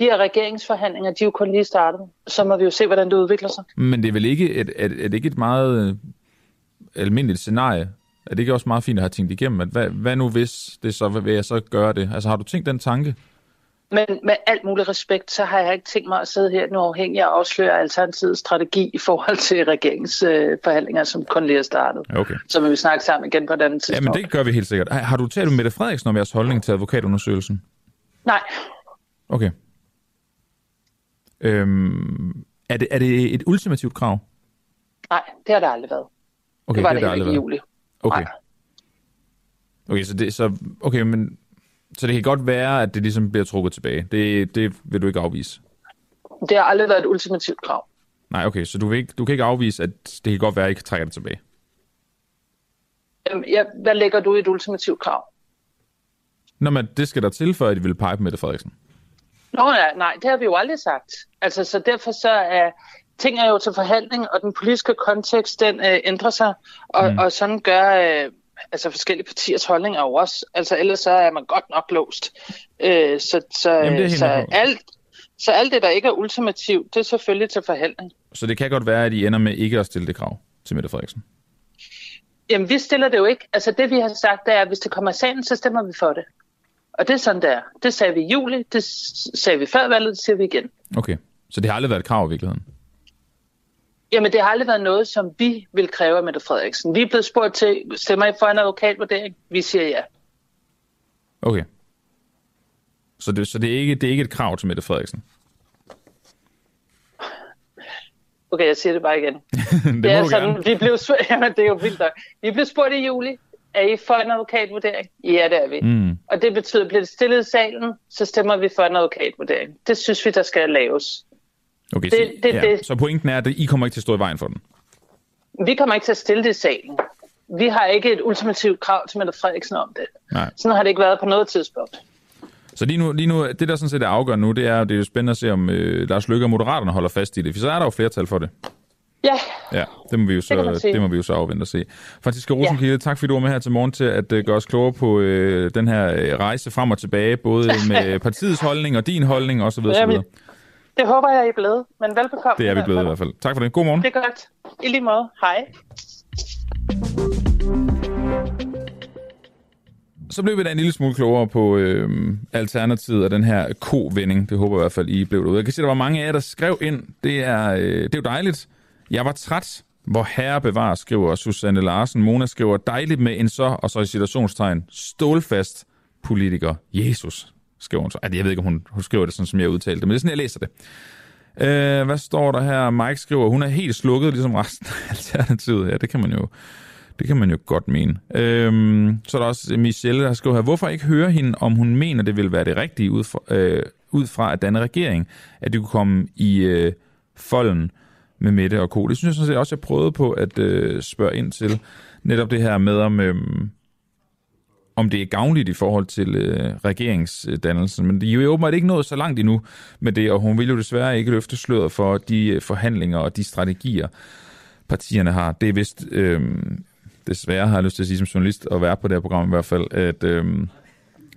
de her regeringsforhandlinger, de er jo kun lige startet. Så må vi jo se, hvordan det udvikler sig. Men det er vel ikke et, et, et, ikke et meget øh, almindeligt scenarie, er det ikke også meget fint at have tænkt igennem, at hvad, hvad nu hvis det så, vil jeg så gøre det? Altså har du tænkt den tanke? Men med alt mulig respekt, så har jeg ikke tænkt mig at sidde her nu afhængig og afsløre Alternativets strategi i forhold til regeringsforhandlinger, øh, som kun lige er startet. Okay. Så vil vi snakke sammen igen på et andet tidspunkt. Ja, men det gør vi helt sikkert. Har du talt med Mette Frederiksen om jeres holdning til advokatundersøgelsen? Nej. Okay. Øhm, er, det, er det et ultimativt krav? Nej, det har det aldrig været. Okay, det var det, det, det ikke i juli. Okay. Nej. Okay, så det, så, okay, men, så det kan godt være, at det ligesom bliver trukket tilbage. Det, det vil du ikke afvise? Det har aldrig været et ultimativt krav. Nej, okay, så du, vil ikke, du kan ikke afvise, at det kan godt være, at I kan trække det tilbage? Øhm, ja, hvad lægger du i et ultimativt krav? Nå, men det skal der til, for at I vil pege på Mette Frederiksen. Nå ja, nej, det har vi jo aldrig sagt. Altså, så derfor så er ting er jo til forhandling, og den politiske kontekst, den øh, ændrer sig, og, mm. og sådan gør øh, altså forskellige partiers holdninger jo også. Altså ellers så er man godt nok låst. Øh, så, så, Jamen, så, alt, så alt det, der ikke er ultimativt, det er selvfølgelig til forhandling. Så det kan godt være, at I ender med ikke at stille det krav til Mette Frederiksen? Jamen, vi stiller det jo ikke. Altså det, vi har sagt, det er, at hvis det kommer i sagen, så stemmer vi for det. Og det er sådan, det er. Det sagde vi i juli, det sagde vi før valget, det siger vi igen. Okay, så det har aldrig været et krav i virkeligheden? Jamen, det har aldrig været noget, som vi vil kræve af Mette Frederiksen. Vi er blevet spurgt til, stemmer I for en advokatvurdering? Vi siger ja. Okay. Så det, så det, er, ikke, det er ikke et krav til Mette Frederiksen? Okay, jeg siger det bare igen. det, det er sådan, vi blev spurgt, jamen, det er jo vildt nok. Vi blev spurgt i juli, er I for en advokatvurdering? Ja, det er vi. Mm. Og det betyder, at bliver det stillet i salen, så stemmer vi for en advokatvurdering. Det synes vi, der skal laves. Okay, det, så, det, ja. det. så pointen er, at I kommer ikke til at stå i vejen for den? Vi kommer ikke til at stille det i salen. Vi har ikke et ultimativt krav til Mette Frederiksen om det. Nej. Sådan har det ikke været på noget tidspunkt. Så lige nu, lige nu det der sådan set er afgørende nu, det er, det er jo spændende at se, om øh, Lars Løkke og Moderaterne holder fast i det, for så er der jo flertal for det. Ja. Ja, det må vi jo så, det, det må vi jo så afvente og se. Franziska Rosenkilde, ja. tak fordi du var med her til morgen til at uh, gøre os klogere på uh, den her uh, rejse frem og tilbage, både med partiets holdning og din holdning osv. Ja, det håber jeg, I er blevet, men velbekomme. Det er vi blevet i hvert fald. Tak for det. God morgen. Det er godt. I lige måde. Hej. Så blev vi da en lille smule klogere på øh, alternativet af den her kovending. Det håber jeg i hvert fald, I blev derude. Jeg kan se, at der var mange af jer, der skrev ind. Det er, øh, det er jo dejligt. Jeg var træt, hvor herre bevarer, skriver Susanne Larsen. Mona skriver, dejligt med en så, og så i situationstegn, stålfast politiker. Jesus, skriver hun så. Altså, jeg ved ikke, om hun, hun skriver det sådan, som jeg udtalte det, men det er sådan, jeg læser det. Øh, hvad står der her? Mike skriver, hun er helt slukket, ligesom resten af Alternativet. Ja, det kan man jo, det kan man jo godt mene. Øhm, så er der også Michelle, der skriver her, hvorfor ikke høre hende, om hun mener, det vil være det rigtige ud fra, øh, ud fra at danne regering, at det kunne komme i øh, folden med Mette og Co. Det synes jeg sådan set også, jeg prøvede på at øh, spørge ind til. Netop det her med, om, øh, om det er gavnligt i forhold til øh, regeringsdannelsen. Men de er jo åbenbart ikke nået så langt endnu med det, og hun vil jo desværre ikke løfte sløret for de øh, forhandlinger og de strategier, partierne har. Det er vist, øh, desværre har jeg lyst til at sige som journalist, at være på det her program i hvert fald, at øh,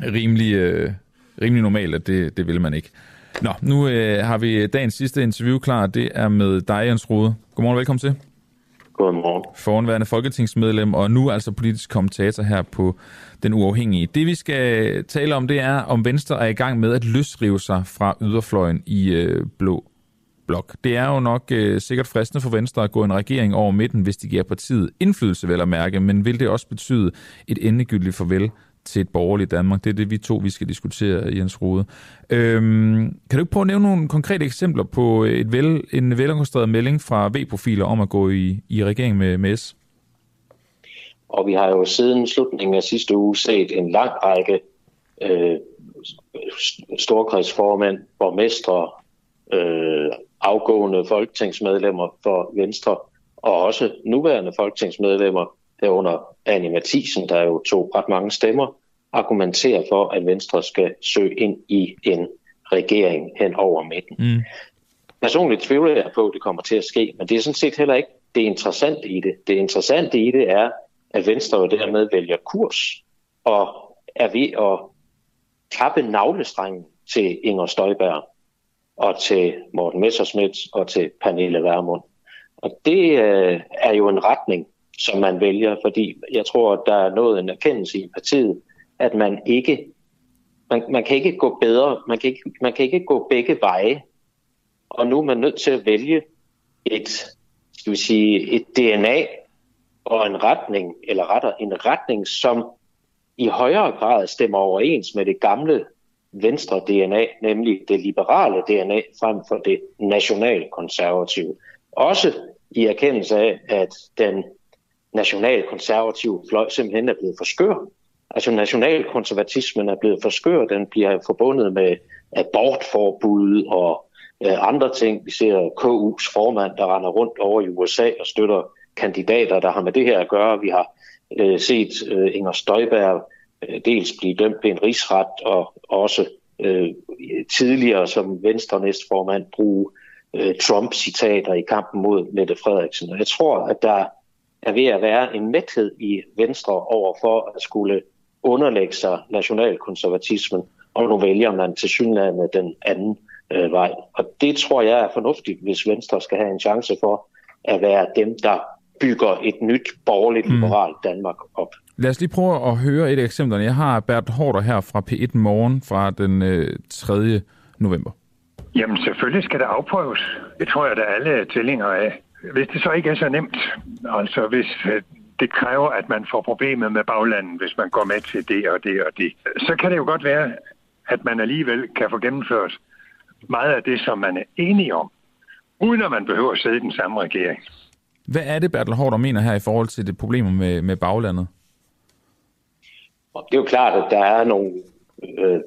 rimelig, øh, rimelig normalt, at det, det vil man ikke. Nå, nu øh, har vi dagens sidste interview klar. Det er med dig, Jens Rode. Godmorgen og velkommen til. Godmorgen. Foranværende folketingsmedlem, og nu altså politisk kommentator her på Den Uafhængige. Det vi skal tale om, det er, om Venstre er i gang med at løsrive sig fra yderfløjen i øh, Blå Blok. Det er jo nok øh, sikkert fristende for Venstre at gå en regering over midten, hvis de giver partiet indflydelse, vel at mærke, men vil det også betyde et endegyldigt farvel til et borgerligt Danmark. Det er det, vi to vi skal diskutere, Jens Rode. Øhm, kan du ikke prøve at nævne nogle konkrete eksempler på øh, et vel, en velorkestreret melding fra V-profiler om at gå i, i regering med, med S? Og vi har jo siden slutningen af sidste uge set en lang række øh, storkredsformænd, borgmestre, øh, afgående folketingsmedlemmer for Venstre, og også nuværende folketingsmedlemmer herunder Annie Mathisen, der jo tog ret mange stemmer, argumenterer for, at Venstre skal søge ind i en regering hen over midten. Mm. Personligt tvivler jeg på, at det kommer til at ske, men det er sådan set heller ikke det interessante i det. Det interessante i det er, at Venstre jo dermed vælger kurs og er ved at kappe navlestrengen til Inger Støjberg og til Morten Messerschmidt og til Pernille Vermund. Og det øh, er jo en retning, som man vælger, fordi jeg tror, at der er nået en erkendelse i partiet, at man ikke man, man kan ikke gå bedre, man kan ikke, man kan ikke gå begge veje. Og nu er man nødt til at vælge et, skal vi sige, et DNA og en retning, eller retter en retning, som i højere grad stemmer overens med det gamle venstre DNA, nemlig det liberale DNA frem for det nationalkonservative. Også i erkendelse af, at den nationalkonservative fløj simpelthen er blevet for skør. Altså nationalkonservatismen er blevet for skør, den bliver forbundet med abortforbud og øh, andre ting. Vi ser KU's formand, der render rundt over i USA og støtter kandidater, der har med det her at gøre. Vi har øh, set øh, Inger Støjberg øh, dels blive dømt ved en rigsret, og også øh, tidligere som Venstre næstformand bruge øh, Trump-citater i kampen mod Mette Frederiksen. Og jeg tror, at der er ved at være en mæthed i Venstre over for at skulle underlægge sig nationalkonservatismen, og nu vælger man til synligheden den anden øh, vej. Og det tror jeg er fornuftigt, hvis Venstre skal have en chance for at være dem, der bygger et nyt borgerligt mm. liberalt Danmark op. Lad os lige prøve at høre et eksempel. Jeg har Bert Hårder her fra P1 Morgen fra den øh, 3. november. Jamen selvfølgelig skal det afprøves. Det tror jeg, der alle tællinger af. Hvis det så ikke er så nemt, altså hvis øh, det kræver, at man får problemer med baglandet, hvis man går med til det og det og det, så kan det jo godt være, at man alligevel kan få gennemført meget af det, som man er enige om, uden at man behøver at sidde i den samme regering. Hvad er det, Bertel Hård mener her i forhold til det problemer med, med baglandet? Det er jo klart, at der er nogle øh,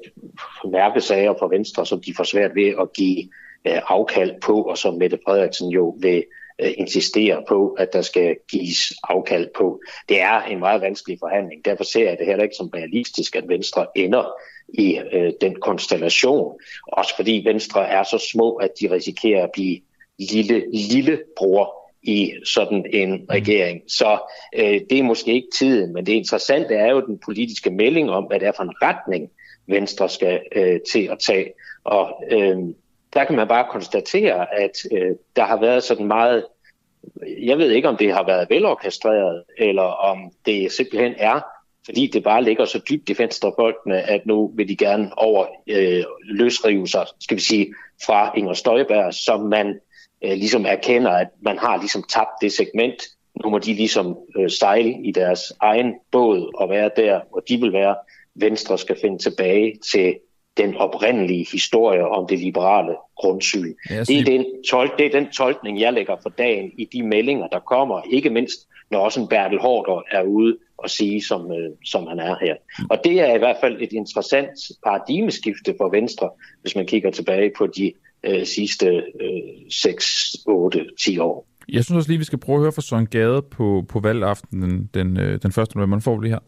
mærkesager for Venstre, som de får svært ved at give øh, afkald på, og som Mette Frederiksen jo vil øh, insistere på, at der skal gives afkald på. Det er en meget vanskelig forhandling. Derfor ser jeg det heller ikke som realistisk, at Venstre ender i øh, den konstellation. Også fordi Venstre er så små, at de risikerer at blive lille, lille bror i sådan en regering. Så øh, det er måske ikke tiden, men det interessante er jo den politiske melding om, hvad det er for en retning, Venstre skal øh, til at tage. Og øh, der kan man bare konstatere, at øh, der har været sådan meget, jeg ved ikke om det har været velorkestreret, eller om det simpelthen er, fordi det bare ligger så dybt i venstreboltene, at nu vil de gerne over øh, løsrive sig, skal vi sige, fra Inger Støjberg, som man øh, ligesom erkender, at man har ligesom tabt det segment. Nu må de ligesom øh, sejle i deres egen båd og være der, hvor de vil være. Venstre skal finde tilbage til den oprindelige historie om det liberale grundsyn. Ja, det, er den tol- det er den tolkning, jeg lægger for dagen i de meldinger, der kommer, ikke mindst når også en Bertel Hårder er ude og sige, som, øh, som han er her. Og det er i hvert fald et interessant paradigmeskifte for Venstre, hvis man kigger tilbage på de øh, sidste øh, 6, 8, 10 år. Jeg synes også lige, vi skal prøve at høre fra Søren Gade på, på valgaftenen den, øh, den 1. november. får vi lige her.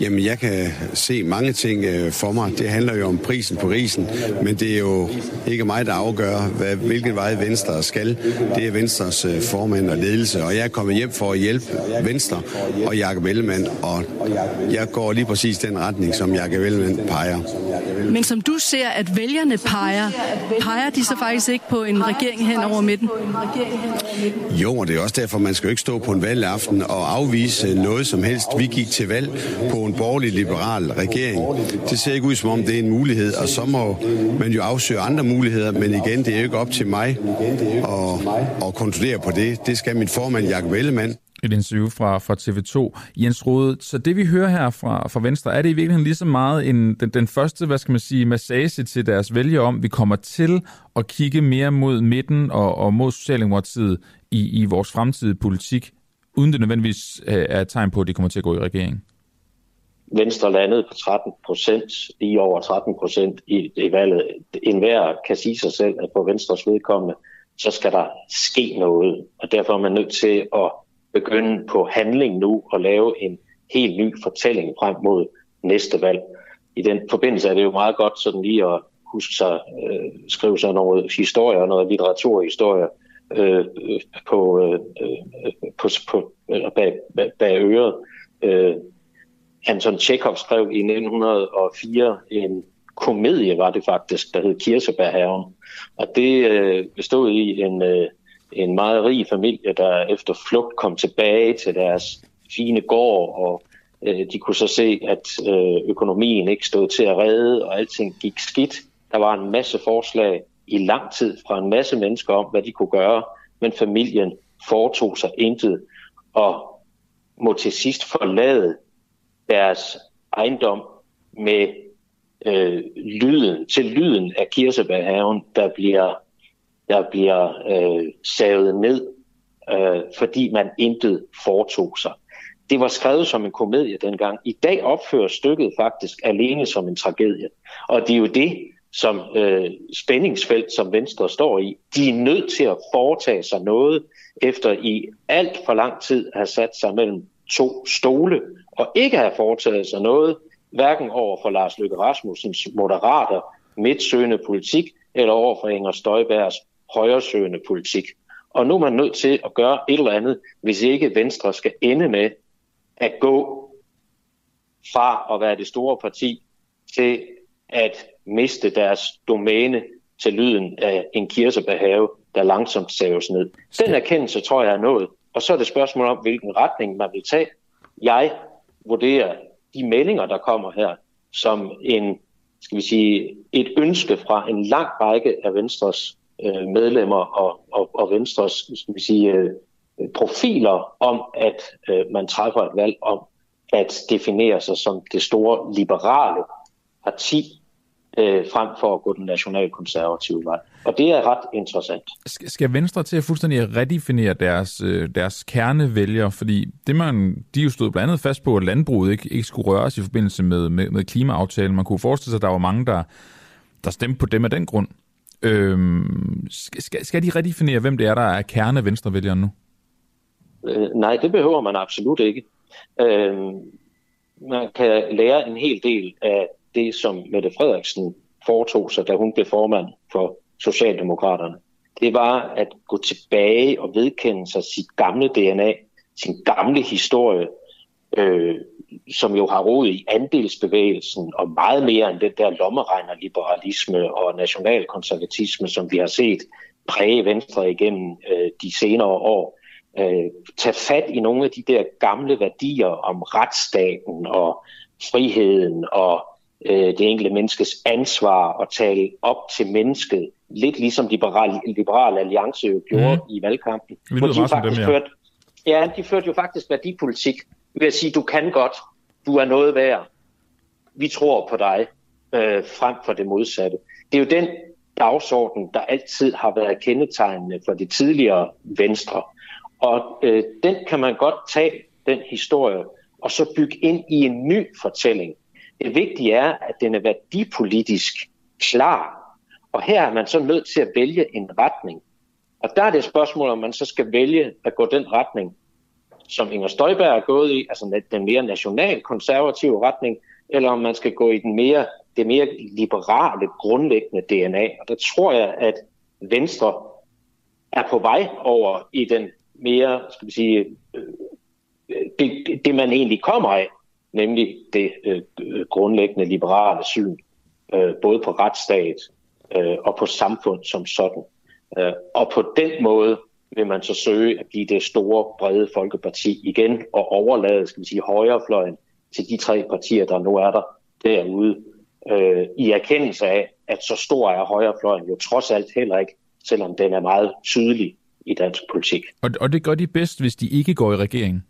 Jamen, jeg kan se mange ting øh, for mig. Det handler jo om prisen på risen, men det er jo ikke mig, der afgør, hvad, hvilken vej Venstre skal. Det er Venstres øh, formand og ledelse, og jeg er kommet hjem for at hjælpe Venstre og Jakob Ellemann, og jeg går lige præcis den retning, som Jakob Ellemann peger. Men som du ser, at vælgerne peger, peger de så faktisk ikke på en regering hen over midten? Jo, og det er også derfor, man skal jo ikke stå på en valgaften og afvise noget som helst. Vi gik til valg på en borgerlig-liberal regering. Det ser ikke ud som om, det er en mulighed, og så må man jo afsøge andre muligheder, men igen, det er jo ikke op til mig at, at kontrollere på det. Det skal min formand, Jakob Ellemann. Et interview fra, fra TV2. Jens Rode, så det vi hører her fra, fra Venstre, er det i virkeligheden lige så meget en, den, den første, hvad skal man sige, massage til deres vælgere om, vi kommer til at kigge mere mod midten og, og mod Socialdemokratiet i, i vores fremtidige politik, uden det nødvendigvis øh, er et tegn på, at de kommer til at gå i regering? Venstre landede på 13 procent, lige over 13 procent i, i valget. En hver kan sige sig selv, at på Venstres vedkommende, så skal der ske noget. Og derfor er man nødt til at begynde på handling nu og lave en helt ny fortælling frem mod næste valg. I den forbindelse er det jo meget godt sådan lige at huske sig, øh, skrive sig noget historie, noget litteraturhistorie øh, på, øh, øh, øh på, på, bag, bag, bag øret. Øh, Anton Chekhov skrev i 1904 en komedie, var det faktisk, der hed Kirsebærhaven. Og det øh, bestod i en, øh, en meget rig familie, der efter flugt kom tilbage til deres fine gård, og øh, de kunne så se, at øh, økonomien ikke stod til at redde, og alting gik skidt. Der var en masse forslag i lang tid fra en masse mennesker om, hvad de kunne gøre, men familien foretog sig intet, og må til sidst forlade deres ejendom med øh, lyden, til lyden af kirsebærhaven, der bliver, der bliver øh, savet ned, øh, fordi man intet foretog sig. Det var skrevet som en komedie dengang. I dag opfører stykket faktisk alene som en tragedie. Og det er jo det, som øh, spændingsfelt, som Venstre står i. De er nødt til at foretage sig noget, efter i alt for lang tid har sat sig mellem to stole, og ikke have foretaget sig noget, hverken over for Lars Løkke Rasmussens moderater, midtsøgende politik, eller over for Inger Støjbergs højresøgende politik. Og nu er man nødt til at gøre et eller andet, hvis ikke Venstre skal ende med at gå fra at være det store parti til at miste deres domæne til lyden af en kirsebærhave, der langsomt saves ned. Den erkendelse tror jeg er nået. Og så er det spørgsmål om, hvilken retning man vil tage. Jeg vurdere de meldinger, der kommer her, som en, skal vi sige, et ønske fra en lang række af Venstres øh, medlemmer og, og, og Venstres skal vi sige, øh, profiler om, at øh, man træffer et valg om at definere sig som det store liberale parti, øh, frem for at gå den nationalkonservative vej. Og det er ret interessant. Skal Venstre til at fuldstændig redefinere deres, øh, deres kernevælger? Fordi det man, de jo stod blandt andet fast på, at landbruget ikke, ikke skulle røres i forbindelse med, med, med klimaaftalen. Man kunne forestille sig, at der var mange, der, der stemte på dem af den grund. Øhm, skal, skal de redefinere, hvem det er, der er kerne venstrevælgere nu? Øh, nej, det behøver man absolut ikke. Øh, man kan lære en hel del af det, som Mette Frederiksen foretog sig, da hun blev formand for Socialdemokraterne. Det var at gå tilbage og vedkende sig sit gamle DNA, sin gamle historie, øh, som jo har rod i andelsbevægelsen og meget mere end den der lommeregnerliberalisme og nationalkonservatisme, som vi har set præge Venstre igennem øh, de senere år. Øh, tag fat i nogle af de der gamle værdier om retsstaten og friheden og øh, det enkelte menneskes ansvar og tale op til mennesket, lidt ligesom Liberal, Liberal Alliance jo gjorde mm. i valgkampen. Vi lyder meget som dem, ja. Førte, ja, de førte jo faktisk værdipolitik ved at sige, du kan godt, du er noget værd, vi tror på dig, øh, frem for det modsatte. Det er jo den dagsorden, der altid har været kendetegnende for det tidligere Venstre. Og øh, den kan man godt tage, den historie, og så bygge ind i en ny fortælling. Det vigtige er, at den er værdipolitisk klar. Og her er man så nødt til at vælge en retning. Og der er det et spørgsmål, om man så skal vælge at gå den retning, som Inger Støjberg er gået i, altså den mere nationalkonservative retning, eller om man skal gå i den mere, det mere liberale, grundlæggende DNA. Og der tror jeg, at Venstre er på vej over i den mere, skal vi sige, øh, øh, det, det man egentlig kommer af, nemlig det øh, øh, grundlæggende liberale syn, øh, både på retsstat øh, og på samfund som sådan. Øh, og på den måde vil man så søge at give det store, brede folkeparti igen og overlade, skal vi sige, højrefløjen til de tre partier, der nu er der derude, øh, i erkendelse af, at så stor er højrefløjen jo trods alt heller ikke, selvom den er meget tydelig i dansk politik. Og, og det gør de bedst, hvis de ikke går i regering?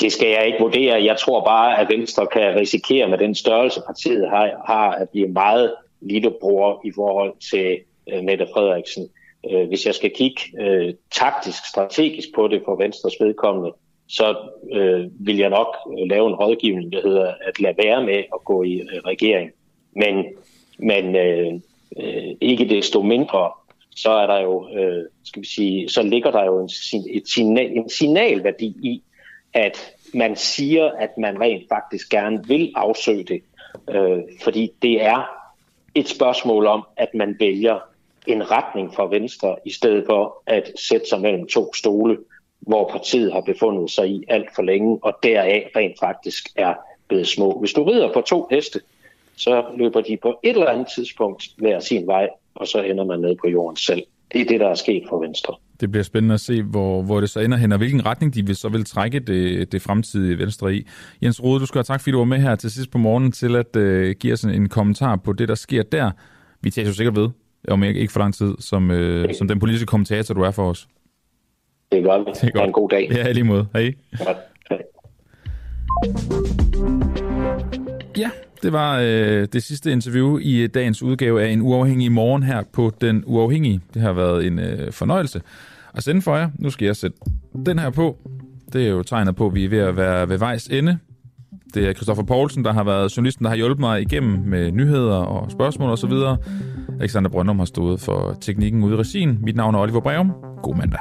Det skal jeg ikke vurdere. Jeg tror bare, at Venstre kan risikere med den størrelse, partiet har, har at blive meget lillebror i forhold til øh, Mette Frederiksen. Øh, hvis jeg skal kigge øh, taktisk, strategisk på det for Venstres vedkommende, så øh, vil jeg nok øh, lave en rådgivning, der hedder at lade være med at gå i øh, regering. Men, men øh, øh, ikke desto mindre, så er der jo, øh, skal vi sige, så ligger der jo en, et signal, en signalværdi i, at man siger, at man rent faktisk gerne vil afsøge det. Øh, fordi det er et spørgsmål om, at man vælger en retning for Venstre, i stedet for at sætte sig mellem to stole, hvor partiet har befundet sig i alt for længe, og deraf rent faktisk er blevet små. Hvis du rider på to heste, så løber de på et eller andet tidspunkt hver sin vej, og så ender man ned på jorden selv. Det er det, der er sket for Venstre. Det bliver spændende at se, hvor, hvor det så ender hen, og hvilken retning de vil, så vil trække det, det fremtidige Venstre i. Jens Rode, du skal have tak, fordi du var med her til sidst på morgenen til at uh, give os en, en kommentar på det, der sker der. Vi tager jo sikkert ved, om ikke, ikke for lang tid, som, uh, som den politiske kommentator, du er for os. Det er godt. Det er godt. Ha en god dag. Ja, lige måde. Hej. Godt. Hej. Ja, det var øh, det sidste interview i øh, dagens udgave af En Uafhængig Morgen her på Den Uafhængige. Det har været en øh, fornøjelse at sende for jer. Nu skal jeg sætte den her på. Det er jo tegnet på, at vi er ved at være ved vejs ende. Det er Christoffer Poulsen, der har været journalisten, der har hjulpet mig igennem med nyheder og spørgsmål osv. Alexander Brøndum har stået for teknikken ude i regien. Mit navn er Oliver Breum. God mandag.